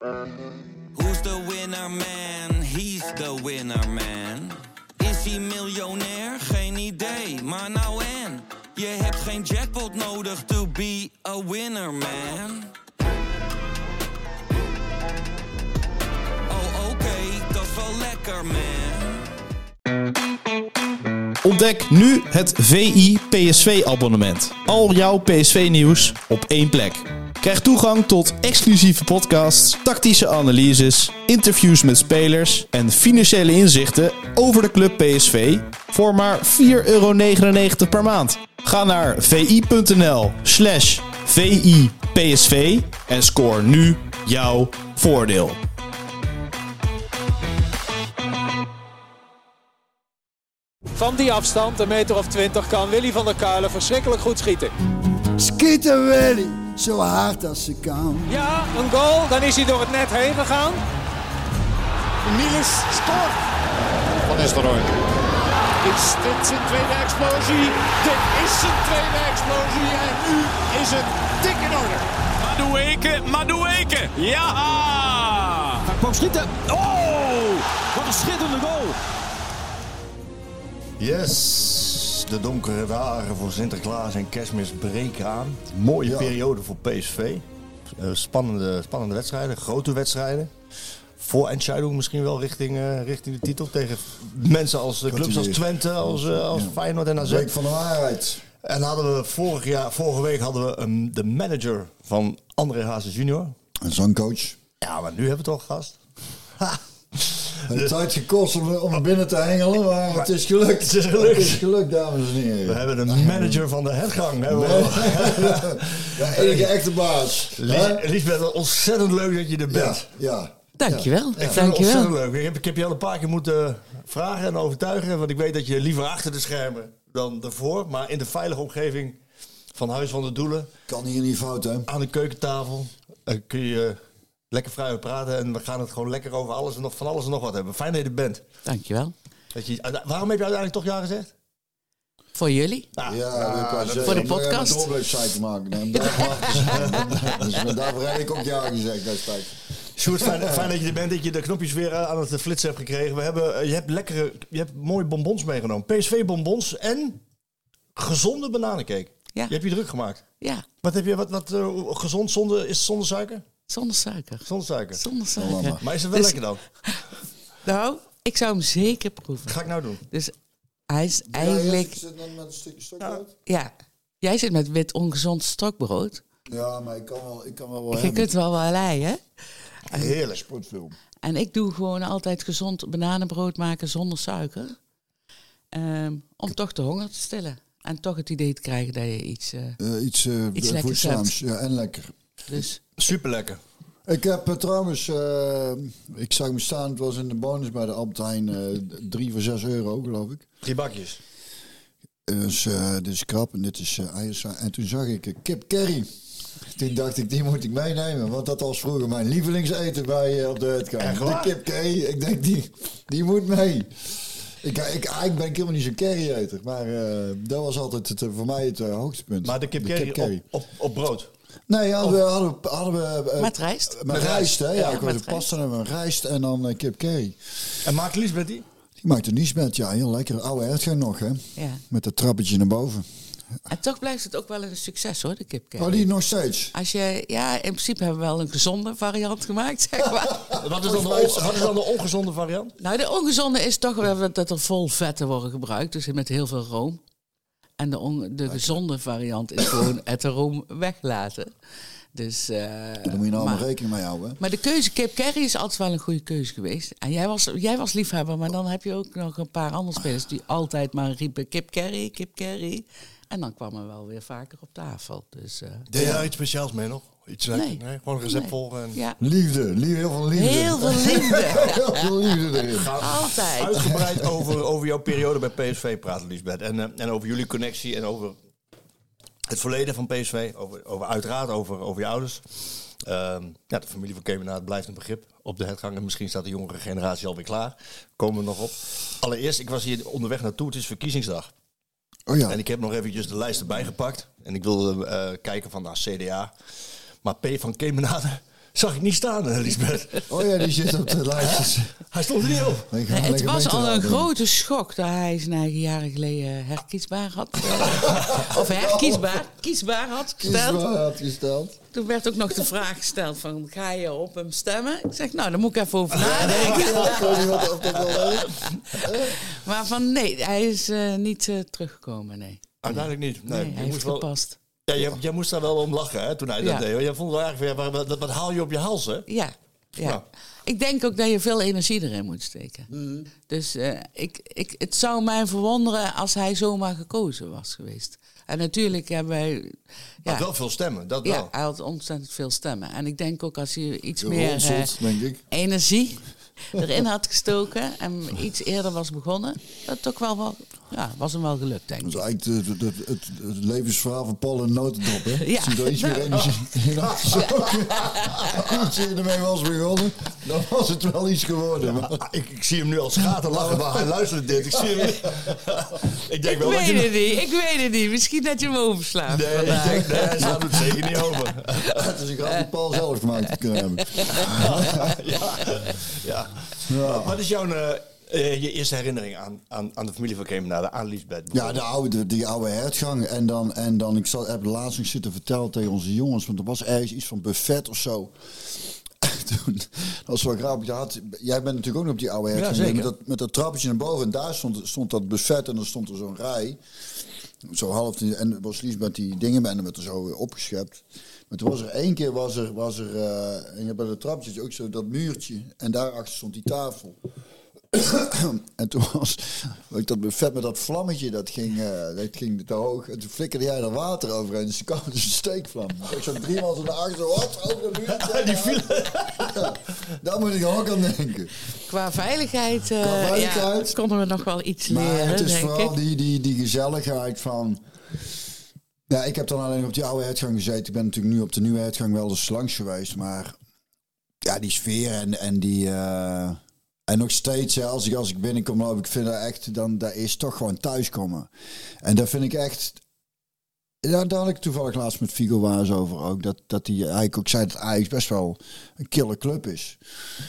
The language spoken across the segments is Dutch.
Who's the winner man? He's the winner man. Is hij miljonair? Geen idee, maar nou en. Je hebt geen jackpot nodig to be a winner man. Oh oké, dat is wel lekker man. Ontdek nu het VI PSV abonnement. Al jouw PSV nieuws op één plek. Krijg toegang tot exclusieve podcasts, tactische analyses, interviews met spelers en financiële inzichten over de club PSV voor maar 4,99 euro per maand. Ga naar vi.nl slash VIPSV en scoor nu jouw voordeel. Van die afstand, een meter of twintig, kan Willy van der Kuilen verschrikkelijk goed schieten. Schieten Willy, zo hard als ze kan. Ja, een goal, dan is hij door het net heen gegaan. Niels scoort. Van Nistelrooy. Is dit zijn tweede explosie? Dit is zijn tweede explosie en nu is het dik in orde. Madueke, Madueke. Ja! Hij kwam schieten. Oh, wat een schitterende goal. Yes, de donkere dagen voor Sinterklaas en kerstmis breken aan. Mooie periode voor PSV. Eh, spannende, spannende wedstrijden, grote wedstrijden. Voor Entscheidung misschien wel richting, eh, richting de titel. Tegen mensen als eh, clubs als Twente, als, als Feyenoord en AZ. Week van de waarheid. En hadden we vorig jaar, vorige week hadden we um, de manager van André Hazes junior. Een zangcoach. Ja, maar nu hebben we toch gast. Ha! Het heeft tijd gekost om, om er binnen te hengelen, maar het is gelukt. Het is gelukt. Het is gelukt, dames en heren. We hebben de manager van de hergang. Hebben we. De enige echte baas. Lies, Liesbeth, ontzettend leuk dat je er Ja, bent. ja. Dankjewel. Ik vind het ontzettend leuk. Ik heb, ik heb je al een paar keer moeten vragen en overtuigen. Want ik weet dat je liever achter de schermen dan ervoor. Maar in de veilige omgeving van Huis van de Doelen, Kan hier niet fout, hè? aan de keukentafel, eh, kun je lekker vrij praten. En we gaan het gewoon lekker over alles en nog, van alles en nog wat hebben. Fijn dat je er bent. Dankjewel. Dat je, waarom heb je uiteindelijk toch ja gezegd? Voor jullie. Ja, dat Voor de podcast. Door blijft zeiken maken. En dus met daarvoor heb ik ook ja gezegd destijds. Sjoerd, fijn, fijn dat je er bent, dat je de knopjes weer eh, aan het flitsen hebt gekregen. We hebben, eh, je hebt lekkere, je hebt mooie bonbons meegenomen. PSV bonbons en gezonde bananencake. Ja. Je hebt je druk gemaakt. Ja, Wat heb je, wat, wat eh, gezond, zonder, is zonder suiker? Zonder suiker. Zonder suiker. Zonder suiker. Maar is het wel Dus- lekker dan? Nou, ik zou hem zeker proeven. Wat ga ik nou doen? Dus hij is eigenlijk... Ja, zit dan met een stukje stokbrood? Ja, jij zit met wit ongezond stokbrood. Ja, maar ik kan wel, ik kan wel wel Je hebben. kunt wel wel leien. Heerlijk. Sportfilm. En ik doe gewoon altijd gezond bananenbrood maken zonder suiker. Ehm, om toch de honger te stillen. En toch het idee te krijgen dat je iets... eh, Eh, iets uh, Iets lekkers voedzaams. Ja, en lekker. Dus Super lekker. Ik heb eh, trouwens, eh, ik zag me staan, het was in de bonus bij de Albert Heijn, eh, drie voor zes euro geloof ik. Drie bakjes. Dus eh, dit is krap en dit is eiersa. En toen zag ik kip curry. Toen dacht ik, die moet ik meenemen. Want dat was vroeger mijn lievelingseten bij op de uitgang. Echt De kip curry. Ik denk, die, die moet mee. Ik, ik, eigenlijk ben ik helemaal niet zo'n curry-eter. Maar eh, dat was altijd het, voor mij het hoogtepunt. Maar de kip De curry op, op, op brood. Nee, hadden we... Hadden we, hadden we eh, Met rijst? Met rijst, hè? Ja, Ja, ik was met een pasta en rijst en dan eh, kip curry. En maakt Liesbeth die? Die maakte niets met, ja, heel lekker. Oude uitgang nog, hè? ja. Met dat trappetje naar boven. En toch blijft het ook wel een succes hoor, de kipcurry. Oh, die nog steeds. Als je, ja, in principe hebben we wel een gezonde variant gemaakt, zeg maar. Wat is dan de, wat is dan de ongezonde variant? nou, de ongezonde is toch wel dat er vol vetten worden gebruikt, dus met heel veel room. En de, on- de gezonde variant is gewoon het room weglaten. Dus, eh, Daar moet je nou maar, allemaal rekening mee houden. hè? maar de keuze kip curry is altijd wel een goede keuze geweest. En jij was, jij was liefhebber, maar dan heb je ook nog een paar andere spelers die altijd maar riepen kip curry, kip curry. En dan kwam er wel weer vaker op tafel. Dus, eh, Deed je daar iets speciaals mee nog? Iets lekker? Nee. Nee. Gewoon een recept Nee. volgen. En... ja, Liefde, liefde, heel veel liefde. heel veel liefde. heel veel liefde erin. Altijd. Uitgebreid over, over jouw periode bij PSV praten, Liesbeth. En, eh, en over jullie connectie en over het verleden van PSV. Over, over uiteraard over, over je ouders. Ehm, ja, de familie van Kemenaar blijft een begrip op de hergang. En misschien staat de jongere generatie alweer klaar. Komen we nog op. Allereerst, ik was hier onderweg naartoe. Het is verkiezingsdag. Oh ja. En ik heb nog eventjes de lijst erbij gepakt. En ik wilde eh, kijken van nou, CDA. Maar P van Kemenade Zag ik niet staan, eh, Lisbeth. Oh ja, die zit op de lijstjes. Hij stond er niet op. Nee, het was al een grote schok dat hij zijn eigen jaren geleden herkiesbaar had. of herkiesbaar, kiesbaar had gesteld. hij had gesteld. Toen werd ook nog de vraag gesteld van, ga je op hem stemmen? Ik zeg, nou, daar moet ik even over nadenken. Maar van, nee, hij is eh, niet eh, teruggekomen, nee. Uiteindelijk niet. Nee, Nee, je hij moest wel, gepast. ja, jij, jij moest daar wel om lachen hè, toen hij Ja. dat deed. Jij vond wel eigenlijk, ja, wat, haal je op je hals, hè? Ja, ja. Ik denk ook dat je veel energie erin moet steken. Mhm. Dus eh, ik, ik, het zou mij verwonderen als hij zomaar gekozen was geweest. En natuurlijk hebben wij... Maar Ja, wel veel stemmen, dat ja, wel. hij had ontzettend veel stemmen. En ik denk ook als hij iets De meer eh, energie erin had gestoken en iets eerder was begonnen, dat toch wel, wel ja, was hem wel gelukt, denk Dat is ik. eigenlijk de- de- de- het, het levensverhaal van Paul en Notendop, hè? Ja. Als hij er iets meer energie in had gestoken, iets ermee was begonnen, dan was het wel iets geworden. Maar, Ik, ik zie hem nu al schaten lachen, maar hij luistert dit. Ik zie hem ik denk Ik wel dat je... weet het niet, ik weet het niet. Misschien dat je hem overslaat. Nee, ik denk, nee, hij slaat het zeker niet over. het is een grap die Paul zelf gemaakt had kunnen hebben. Ja. Ja. Wat is jouw eh, eh, je eerste herinnering aan, aan, aan de familie van Kemenade, aan Liesbeth? Ja, de oude, die oude hertgang. En dan, en dan ik zal, heb laatst nog zitten vertellen tegen onze jongens, want er was ergens iets van buffet of zo. Toen, dat was wel grappig. Je had, jij bent natuurlijk ook nog op die oude hertgang. Ja, zeker. Met dat, met dat trappetje naar boven. En daar stond, stond dat buffet en dan stond er zo'n rij. Zo half. En was Liesbeth die dingen met er zo opgeschept. Maar toen was er één keer, was er, was er eh, en je hebt bij de trapjes ook zo dat muurtje. En daarachter stond die tafel. en toen was ik, dat buffet met dat vlammetje, dat ging, eh, dat ging te hoog. En toen flikkerde jij er water overheen. Dus toen kwam dus een steekvlam. Ik zag driemaal zo naar achter, wat? Over de muur. Die viel... Ja, daar moet ik ook aan denken. Qua veiligheid, eh, Qua veiligheid. Ja, konden we nog wel iets Maar leren, het is denk vooral ik. die, die, die gezelligheid van... Ja, ik heb dan alleen op die oude uitgang gezeten. Ik ben natuurlijk nu op de nieuwe uitgang wel eens langs geweest. Maar ja, die sfeer en, en die... eh, en nog steeds, hè, als, ik, als ik binnenkom, loop ik vind dat echt... Dan dat is toch gewoon thuiskomen. En dat vind ik echt... Ja, daar had ik toevallig laatst met Figo Waas over ook. Dat, dat hij eigenlijk ook zei dat Ajax best wel een killer club is.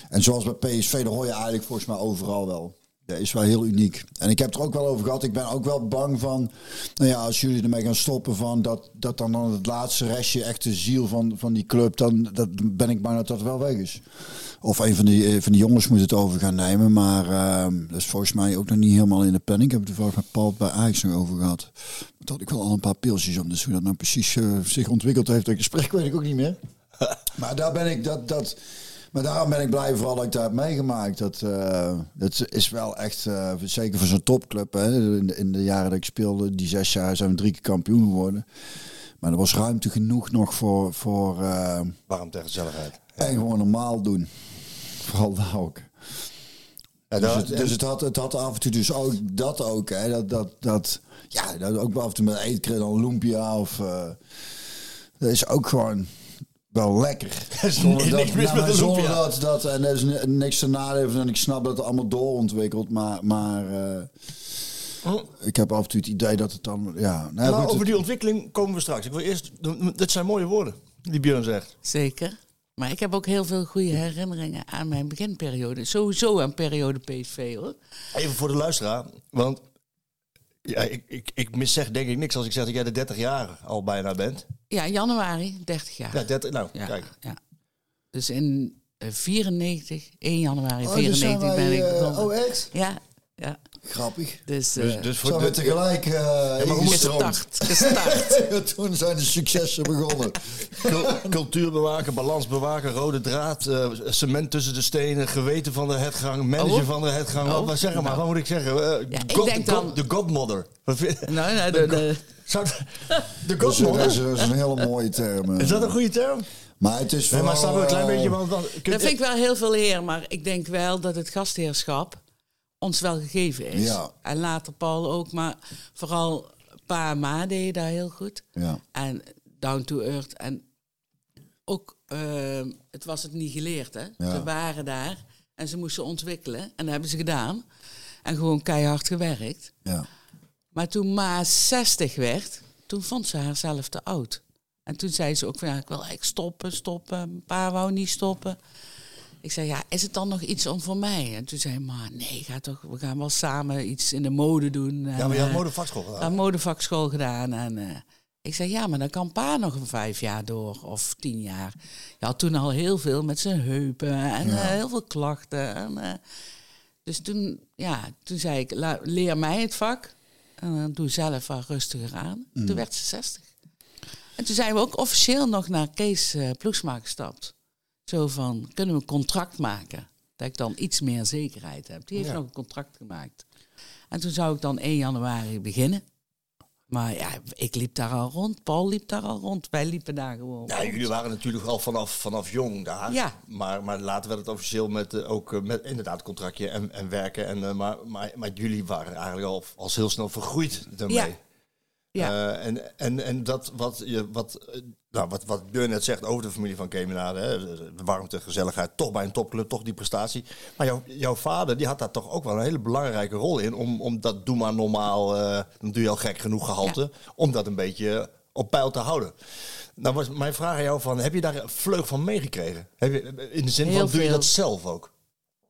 En zoals bij PSV, dat hoor je eigenlijk volgens mij overal wel. Dat is wel heel uniek. En ik heb het er ook wel over gehad. Ik ben ook wel bang van, nou ja, als jullie ermee gaan stoppen, van dat, dat dan, dan het laatste restje, echt de ziel van, van die club, dan dat ben ik bang dat dat wel weg is. Of een van die, eh, van die jongens moet het over gaan nemen. Maar ehm, dat is volgens mij ook nog niet helemaal in de planning. Ik heb het er met Paul bij Ajax nog over gehad. Dat had ik wel al een paar pilsjes om. Dus hoe dat nou precies eh, zich ontwikkeld heeft, dat gesprek weet ik ook niet meer. Maar daar ben ik, dat, dat, maar daarom ben ik blij vooral dat ik daar heb meegemaakt. Dat, eh, dat is wel echt, zeker voor zo'n topclub. Hè, in, de, in de jaren dat ik speelde, die zes jaar zijn we drie keer kampioen geworden. Maar er was ruimte genoeg nog voor, voor eh, Warmte en gezelligheid. en gewoon normaal doen. Vooral ook. Ja, Dus, dat- het, dus het, had, het had af en toe dus ook dat ook. Hè, dat, dat, dat, ja, dat ook af en toe met eten, dan lumpia of... eh, dat is ook gewoon wel lekker. Zonder dat, nou, een zonder dat, dat, en er is ni- niks te nadelen van. En ik snap dat het allemaal doorontwikkelt, maar... maar eh, ik heb af en toe het idee dat het dan... Ja, nou, maar goed, over het- die ontwikkeling komen we straks. Ik wil eerst... Dit zijn mooie woorden die Björn zegt. Zeker. Maar ik heb ook heel veel goede herinneringen aan mijn beginperiode. Sowieso aan periode PSV hoor. Even voor de luisteraar, want ja, ik, ik, ik miszeg denk ik niks als ik zeg dat jij de 30 jaar al bijna bent. Ja, januari, 30 jaar. Ja, 30, nou, Ja, kijk. ja. Dus in eh, 94, 1 januari Oh, dus zijn 94 wij, ben ik eh, begonnen. oh, echt? Ja, ja. Grappig. Dus, Dus, eh dus voor Zijn we tegelijk eh maar gestart, gestart. Toen zijn de successen begonnen. cul- cultuur bewaken, balans bewaken, rode draad, eh, cement tussen de stenen, geweten van de hetgang, manager Oh. van de hetgang. Oh. Wat, wat zeg maar, Nou. wat moet ik zeggen? Ja, ik God- denk dan- God- De godmother. Nou, nou, de, de, dat, godmother? is, dat is een hele mooie term. Is dat een goede term? Maar het is Nee, vooral... maar wel een klein beetje... Want, want, kun- dat vind ik wel heel veel eer, maar ik denk wel dat het gastheerschap ons wel gegeven is. Ja. En later Paul ook, maar vooral Pa en Ma deden daar heel goed. Ja. En down to earth. En ook, eh, het was het niet geleerd, hè. Ja. Ze waren daar en ze moesten ontwikkelen. En dat hebben ze gedaan. En gewoon keihard gewerkt. Ja. Maar toen Ma 60 werd, toen vond ze haarzelf te oud. En toen zei ze ook van ja, ik wil eigenlijk stoppen, stoppen. Pa wou niet stoppen. Ik zei, ja, is het dan nog iets om voor mij? En toen zei hij, maar nee, ga toch, we gaan wel samen iets in de mode doen. Ja, maar je had eh, modevakschool gedaan. een modevakschool gedaan. En eh, ik zei, ja, maar dan kan pa nog een vijf jaar door of tien jaar. Je had toen al heel veel met zijn heupen en eh, heel veel klachten. En, dus toen, ja, toen zei ik, la- leer mij het vak. En dan doe zelf wat rustiger aan. Toen werd ze 60. En toen zijn we ook officieel nog naar Kees Ploegsma gestapt. Zo van, kunnen we een contract maken? Dat ik dan iets meer zekerheid heb. Die heeft Ja. nog een contract gemaakt. En toen zou ik dan 1 januari beginnen. Maar ja, ik liep daar al rond. Paul liep daar al rond. Wij liepen daar gewoon Ja, rond. jullie waren natuurlijk al vanaf, vanaf jong daar. Ja. Maar, maar later werd het officieel met eh, ook eh, met inderdaad contractje en, en werken. En, eh, maar, maar, maar jullie waren eigenlijk al als heel snel vergroeid daarmee. Ja. Ja. Eh, en, en, en dat wat, je, wat, eh, nou, wat, wat Björn net zegt over de familie van Kemenade, hè, de warmte, gezelligheid, toch bij een topclub, toch die prestatie. Maar jouw, jouw vader die had daar toch ook wel een hele belangrijke rol in, om, om dat doe maar normaal, eh, dan doe je al gek genoeg gehalte, om dat een beetje op peil te houden. Nou was mijn vraag aan jou van, heb je daar een vleug van meegekregen? Heb je, in de zin Heel van, doe je dat zelf ook?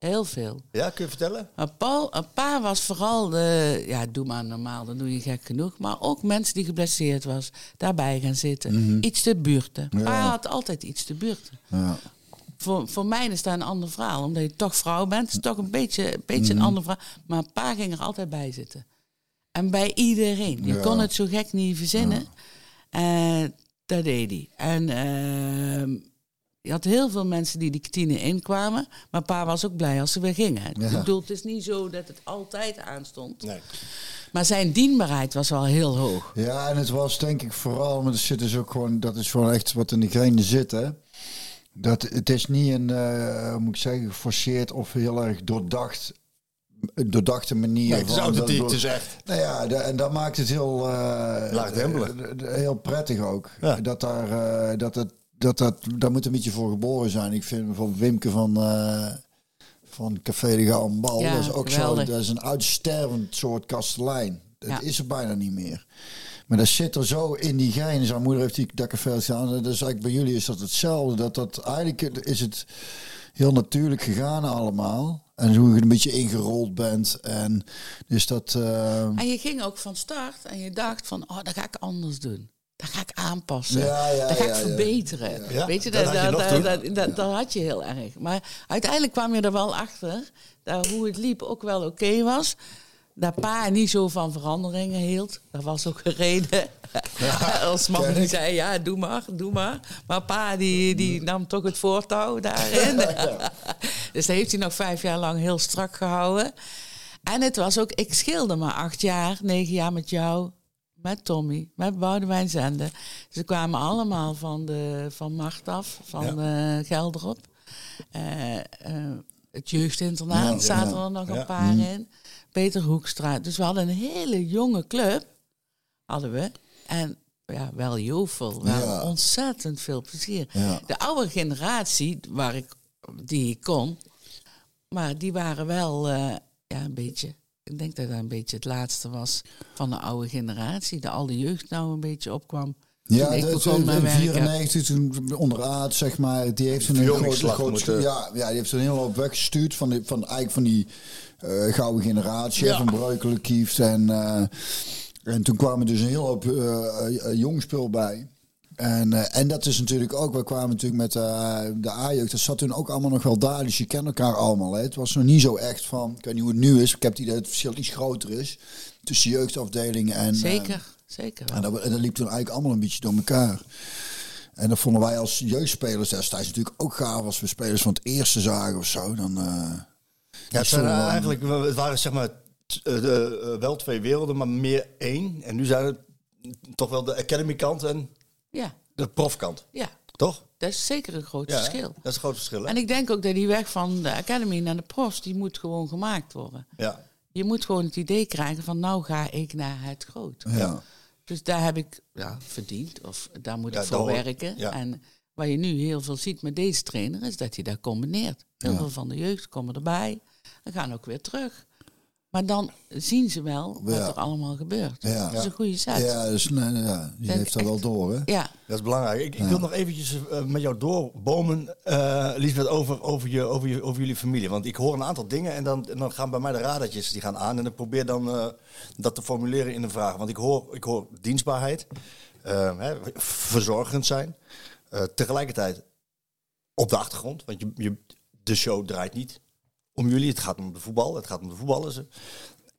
Heel veel. Ja, kun je vertellen? Maar Paul, een pa was vooral de, ja, doe maar normaal, dan doe je gek genoeg. Maar ook mensen die geblesseerd was, daarbij gaan zitten. Iets te buurten. Pa had altijd iets te buurten. Ja. Voor, voor mij is dat een ander verhaal, omdat je toch vrouw bent. Het is toch een beetje, een, beetje een ander verhaal. Maar pa ging er altijd bij zitten. En bij iedereen. Je Ja. kon het zo gek niet verzinnen. Eh, dat deed hij. En ehm, je had heel veel mensen die die kantine inkwamen. Maar pa was ook blij als ze weer gingen. Ik bedoel, het is niet zo dat het altijd aanstond. Nee. Maar zijn dienbaarheid was wel heel hoog. Ja, en het was denk ik vooral, maar dat zit dus ook gewoon, dat is gewoon echt wat in de genen zit, hè. Dat, het is niet een, eh, hoe moet ik zeggen, geforceerd of heel erg doordacht, doordachte manier. Nee, het is van- authentiek, dat- het is echt. Nou ja, en dat maakt het heel, eh, Laagdrempelig. eh, heel prettig ook. Ja. Dat daar, eh, dat het, dat dat, daar moet een beetje voor geboren zijn. Ik vind bijvoorbeeld Wimke van, eh, van Café de Gouden Bal, Ja, dat is ook zo, dat is een uitstervend soort kastelein. Dat Ja. is er bijna niet meer. Maar dat zit er zo in die genen. Zijn moeder heeft die dat café gedaan. Dat is eigenlijk bij jullie is dat hetzelfde. Dat dat eigenlijk is het heel natuurlijk gegaan allemaal. En hoe je een beetje ingerold bent. En dus dat. eh, En je ging ook van start en je dacht van, oh, dat ga ik anders doen. Dat ga ik aanpassen. Ja, ja, dat ga ik ja, verbeteren. Weet je, dat dat, had je dat, dat, had je heel erg. Maar uiteindelijk kwam je er wel achter dat hoe het liep ook wel oké was. Dat pa niet zo van veranderingen hield. Dat was ook een reden. Als man die zei, ja, doe maar, doe maar. Maar pa die, die nam toch het voortouw daarin. dus dat heeft hij nog vijf jaar lang heel strak gehouden. En het was ook, ik scheelde maar acht jaar, negen jaar met jou, met Tommy, met Boudewijn Zende. Ze kwamen allemaal van, de, van Macht af, van eh Gelderop. Eh, eh, het jeugdinternaat Ja, zaten ja. er nog Ja. een paar in. Peter Hoekstra. Dus we hadden een hele jonge club, hadden we. En ja, wel jovel, wel Ja. ontzettend veel plezier. Ja. De oude generatie, waar ik, die ik kon, maar die waren wel ja, een beetje. Ik denk dat dat een beetje het laatste was van de oude generatie. Dat al de jeugd nou een beetje opkwam. Ja, ik dat, in werken. 94 toen onder Aad, zeg maar, die heeft een heel groot, ja, ja, die heeft een hele hoop weggestuurd van, die, van eigenlijk van die eh, gouden generatie, hè, van Breukelen, Kieft en eh, en toen kwamen dus een hele hoop eh, eh, jong spul bij. En, eh, en dat is natuurlijk ook, we kwamen natuurlijk met eh, de A-jeugd, dat zat toen ook allemaal nog wel daar, dus je kent elkaar allemaal. Hè. Het was nog niet zo echt van, ik weet niet hoe het nu is, ik heb die dat het verschil iets groter is tussen jeugdafdelingen en... eh, Zeker, zeker. wel. en dat, en dat liep toen eigenlijk allemaal een beetje door elkaar. En dat vonden wij als jeugdspelers destijds natuurlijk ook gaaf als we spelers van het eerste zagen of zo. Dan, eh, Ja, het, dan- eigenlijk, het waren zeg maar t- de, wel twee werelden, maar meer één. En nu zijn het toch wel de academy kant en Ja, de profkant. ja, Toch? dat is zeker een groot Ja, verschil. Dat is een groot verschil. Hè? En ik denk ook dat die weg van de academy naar de profs, die moet gewoon gemaakt worden. ja. Je moet gewoon het idee krijgen van nou ga ik naar het groot. ja. Dus daar heb ik ja, verdiend, of daar moet Ja, ik voor werken. ja. En wat je nu heel veel ziet met deze trainer, is dat hij dat combineert. Heel veel van de jeugd komen erbij en gaan ook weer terug. Maar dan zien ze wel wat Ja. er allemaal gebeurt. Ja. Dat is een goede set. Ja, dus, nee, ja, Dat heeft dat wel door, hè? Ja. Dat is belangrijk. Ik, ik wil nog eventjes eh, met jou doorbomen, eh Liesbeth, over, over, je, over, je, over jullie familie. Want ik hoor een aantal dingen en dan, en dan gaan bij mij de radertjes die gaan aan. En ik probeer dan eh, dat te formuleren in een vraag. Want ik hoor, ik hoor dienstbaarheid, eh, hè, verzorgend zijn. Eh, tegelijkertijd op de achtergrond, want je, je, de show draait niet om jullie. Het gaat om de voetbal, het gaat om de voetballers.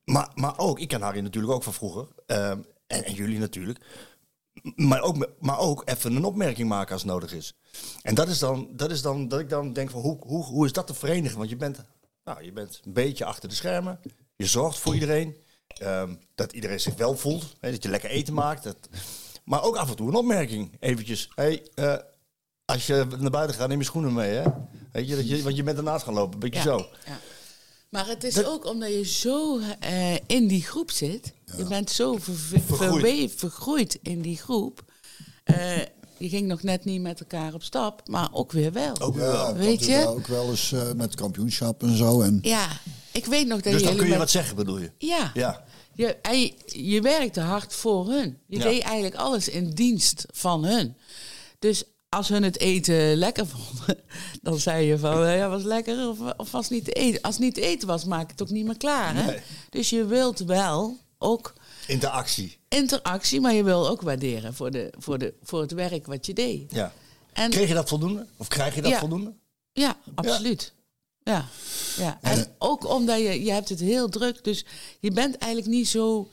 Maar, maar ook, ik ken Harry natuurlijk ook van vroeger. eh, en, en jullie natuurlijk. Maar ook, maar ook even een opmerking maken als nodig is. En dat is dan dat, is dan, dat ik dan denk van hoe, hoe, hoe is dat te verenigen? Want je bent, nou, je bent een beetje achter de schermen. Je zorgt voor iedereen. ehm, dat iedereen zich wel voelt. Hè, dat je lekker eten maakt. Dat, maar ook af en toe een opmerking. Eventjes. Hey, eh, als je naar buiten gaat, neem je schoenen mee. Hè? Weet je, dat je, want je bent ernaast gaan lopen. Een beetje Ja. zo. Ja. Maar het is ook omdat je zo eh, in die groep zit. Je bent zo ver, ver- Vergroeid. vergroeid in die groep. Eh, je ging nog net niet met elkaar op stap, maar ook weer wel. Ook Ja, wel. Weet je? Ook wel eens eh, met kampioenschap en zo. En, Ja, ik weet nog dat Dus dan kun je met- wat zeggen, bedoel je? Ja. Ja. Je, en je, je werkte hard voor hun. Je Ja. deed eigenlijk alles in dienst van hun. Dus als hun het eten lekker vonden, dan zei je van, eh, ja, was lekker of, of was niet te eten. Als het niet te eten was, maak het ook niet meer klaar. Hè? Nee. Dus je wilt wel ook Interactie. interactie, maar je wil ook waarderen voor, de, voor, de, voor het werk wat je deed. Ja. En, Kreeg je dat voldoende? Of krijg je dat Ja. voldoende? Ja, absoluut. Ja. ja. En ook omdat je, je hebt het heel druk, dus je bent eigenlijk niet zo,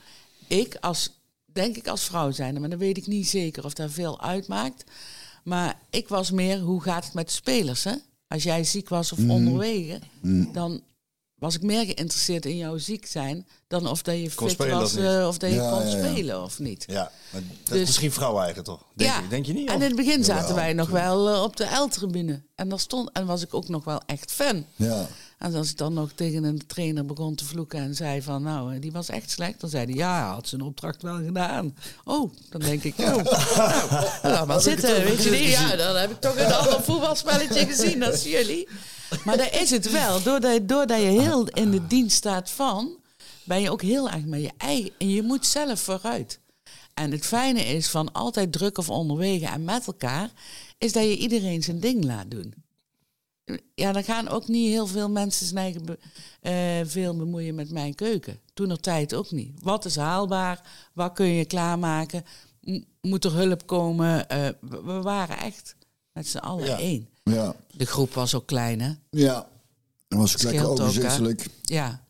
ik als, denk ik als vrouw zijn, maar dan weet ik niet zeker of daar veel uitmaakt. Maar ik was meer, hoe gaat het met de spelers? Hè? Als jij ziek was of onderwege, dan was ik meer geïnteresseerd in jouw ziek zijn dan of dat je Kon fit spelen of was niet. eh, of dat je Ja, kon ja, ja. spelen of niet. Ja. Maar dat Dus- is misschien vrouw eigen toch? Denk, ja, je, denk je niet? En Of- in het begin zaten wij nog wel eh, op de L-tribune. En daar stond en was ik ook nog wel echt fan. ja. En als ik dan nog tegen een trainer begon te vloeken en zei van, nou, eh, die was echt slecht. Dan zei hij, ja, hij had zijn opdracht wel gedaan. Oh, dan denk ik, oh, nou, laat maar zitten. Weet je niet, ja, dan heb ik toch een ander voetbalspelletje gezien als jullie. Maar daar is het wel. Doordat, doordat je heel in de dienst staat van, ben je ook heel erg met je eigen... En je moet zelf vooruit. En het fijne is van altijd druk of onderwegen en met elkaar, is dat je iedereen zijn ding laat doen. Ja, dan gaan ook niet heel veel mensen zijn eigen be- eh, veel bemoeien met mijn keuken. Toen er tijd ook niet. Wat is haalbaar? Wat kun je klaarmaken? M- moet er hulp komen? Eh, we, we waren echt met z'n allen Ja. één. Ja. De groep was ook klein, hè? ja. Dat was ook lekker Scheelt ook, overzichtelijk. Ja.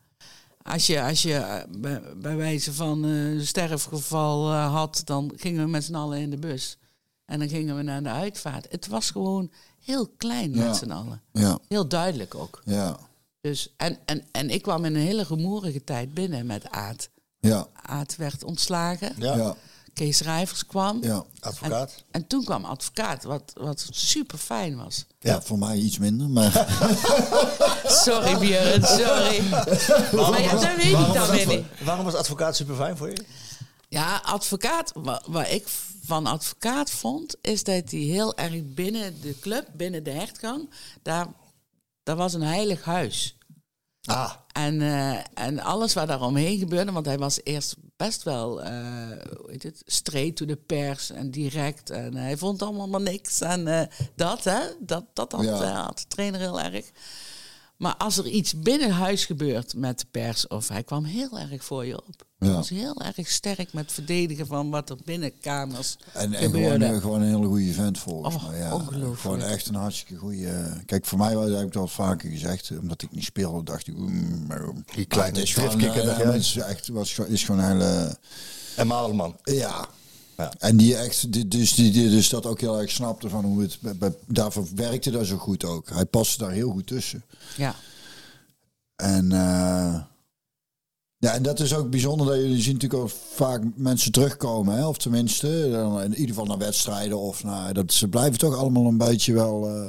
Als je, als je eh, bij, bij wijze van een sterfgeval had, dan gingen we met z'n allen in de bus. En dan gingen we naar de uitvaart. Het was gewoon heel klein Ja. met z'n allen. Ja, Heel duidelijk ook. ja, Dus, en, en, en ik kwam in een hele rumoerige tijd binnen met Aad. ja, Aad werd ontslagen. Ja. ja, Kees Rijvers kwam. ja. Advocaat. En, en toen kwam advocaat, wat, wat super fijn was. Ja, voor mij iets minder, maar Sorry Björn, sorry. maar ja, dat weet ik dan weer niet. waarom was advocaat super fijn voor je? Ja, advocaat, wat, ik van advocaat vond, is dat hij heel erg binnen de club, binnen de hertgang, daar, daar was een heilig huis. Ah, En, eh, en alles wat daar omheen gebeurde, want hij was eerst best wel, eh hoe heet het, straight to the pers en direct. En hij vond allemaal maar niks. En eh, dat, hè, dat, dat had, Ja. had de trainer heel erg. Maar als er iets binnen huis gebeurt met de pers, of hij kwam heel erg voor je op. Ja. Hij was heel erg sterk met verdedigen van wat er binnen kamers En, en gebeurde. gewoon, eh, gewoon een hele goede vent volgens Oh, mij. Ja. ongelooflijk. Gewoon echt een hartstikke goede. Kijk, voor mij was heb ik dat vaker gezegd, omdat ik niet speelde, dacht ik. mm, maar- Die kleine Maar het is gewoon, driftkikker, eh, dacht ja, jij? het is echt, was, gewoon- is gewoon een hele. en Madelman. Ja. Ja. En die echt, die, dus, die, die dus dat ook heel erg snapte van hoe het. Daarvoor werkte dat zo goed ook. Hij paste daar heel goed tussen. Ja. En, eh, ja, en dat is ook bijzonder dat jullie zien natuurlijk ook vaak mensen terugkomen. Hè? Of tenminste, in ieder geval naar wedstrijden. Of naar, dat, ze blijven toch allemaal een beetje wel... eh,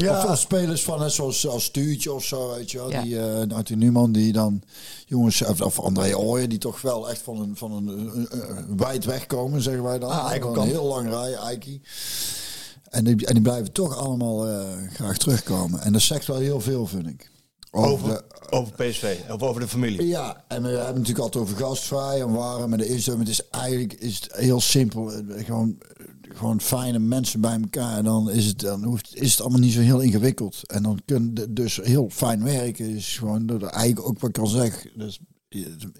Ja. Of, of spelers van net zoals als Stuurtje of zo, weet je wel. Ja. Die, eh Arthur Newman, die dan... Jongens, of, of André Ooyen, die toch wel echt van een, van een, een, een wijd wegkomen, zeggen wij dan. Ah, Gewoon Eikelkamp. heel lang rijden, Eikie. En die, en die blijven toch allemaal eh, graag terugkomen. En dat zegt wel heel veel, vind ik. Over, de- over PSV, of over de familie. Ja, en we hebben het natuurlijk altijd over gastvrij en warm. Maar dat is, het is eigenlijk is het heel simpel. Eh, Gewoon, gewoon fijne mensen bij elkaar. En dan is het, dan hoeft, is het allemaal niet zo heel ingewikkeld. En dan kun je dus heel fijn werken. Is gewoon dat eigenlijk ook wat ik kan zeggen. Dus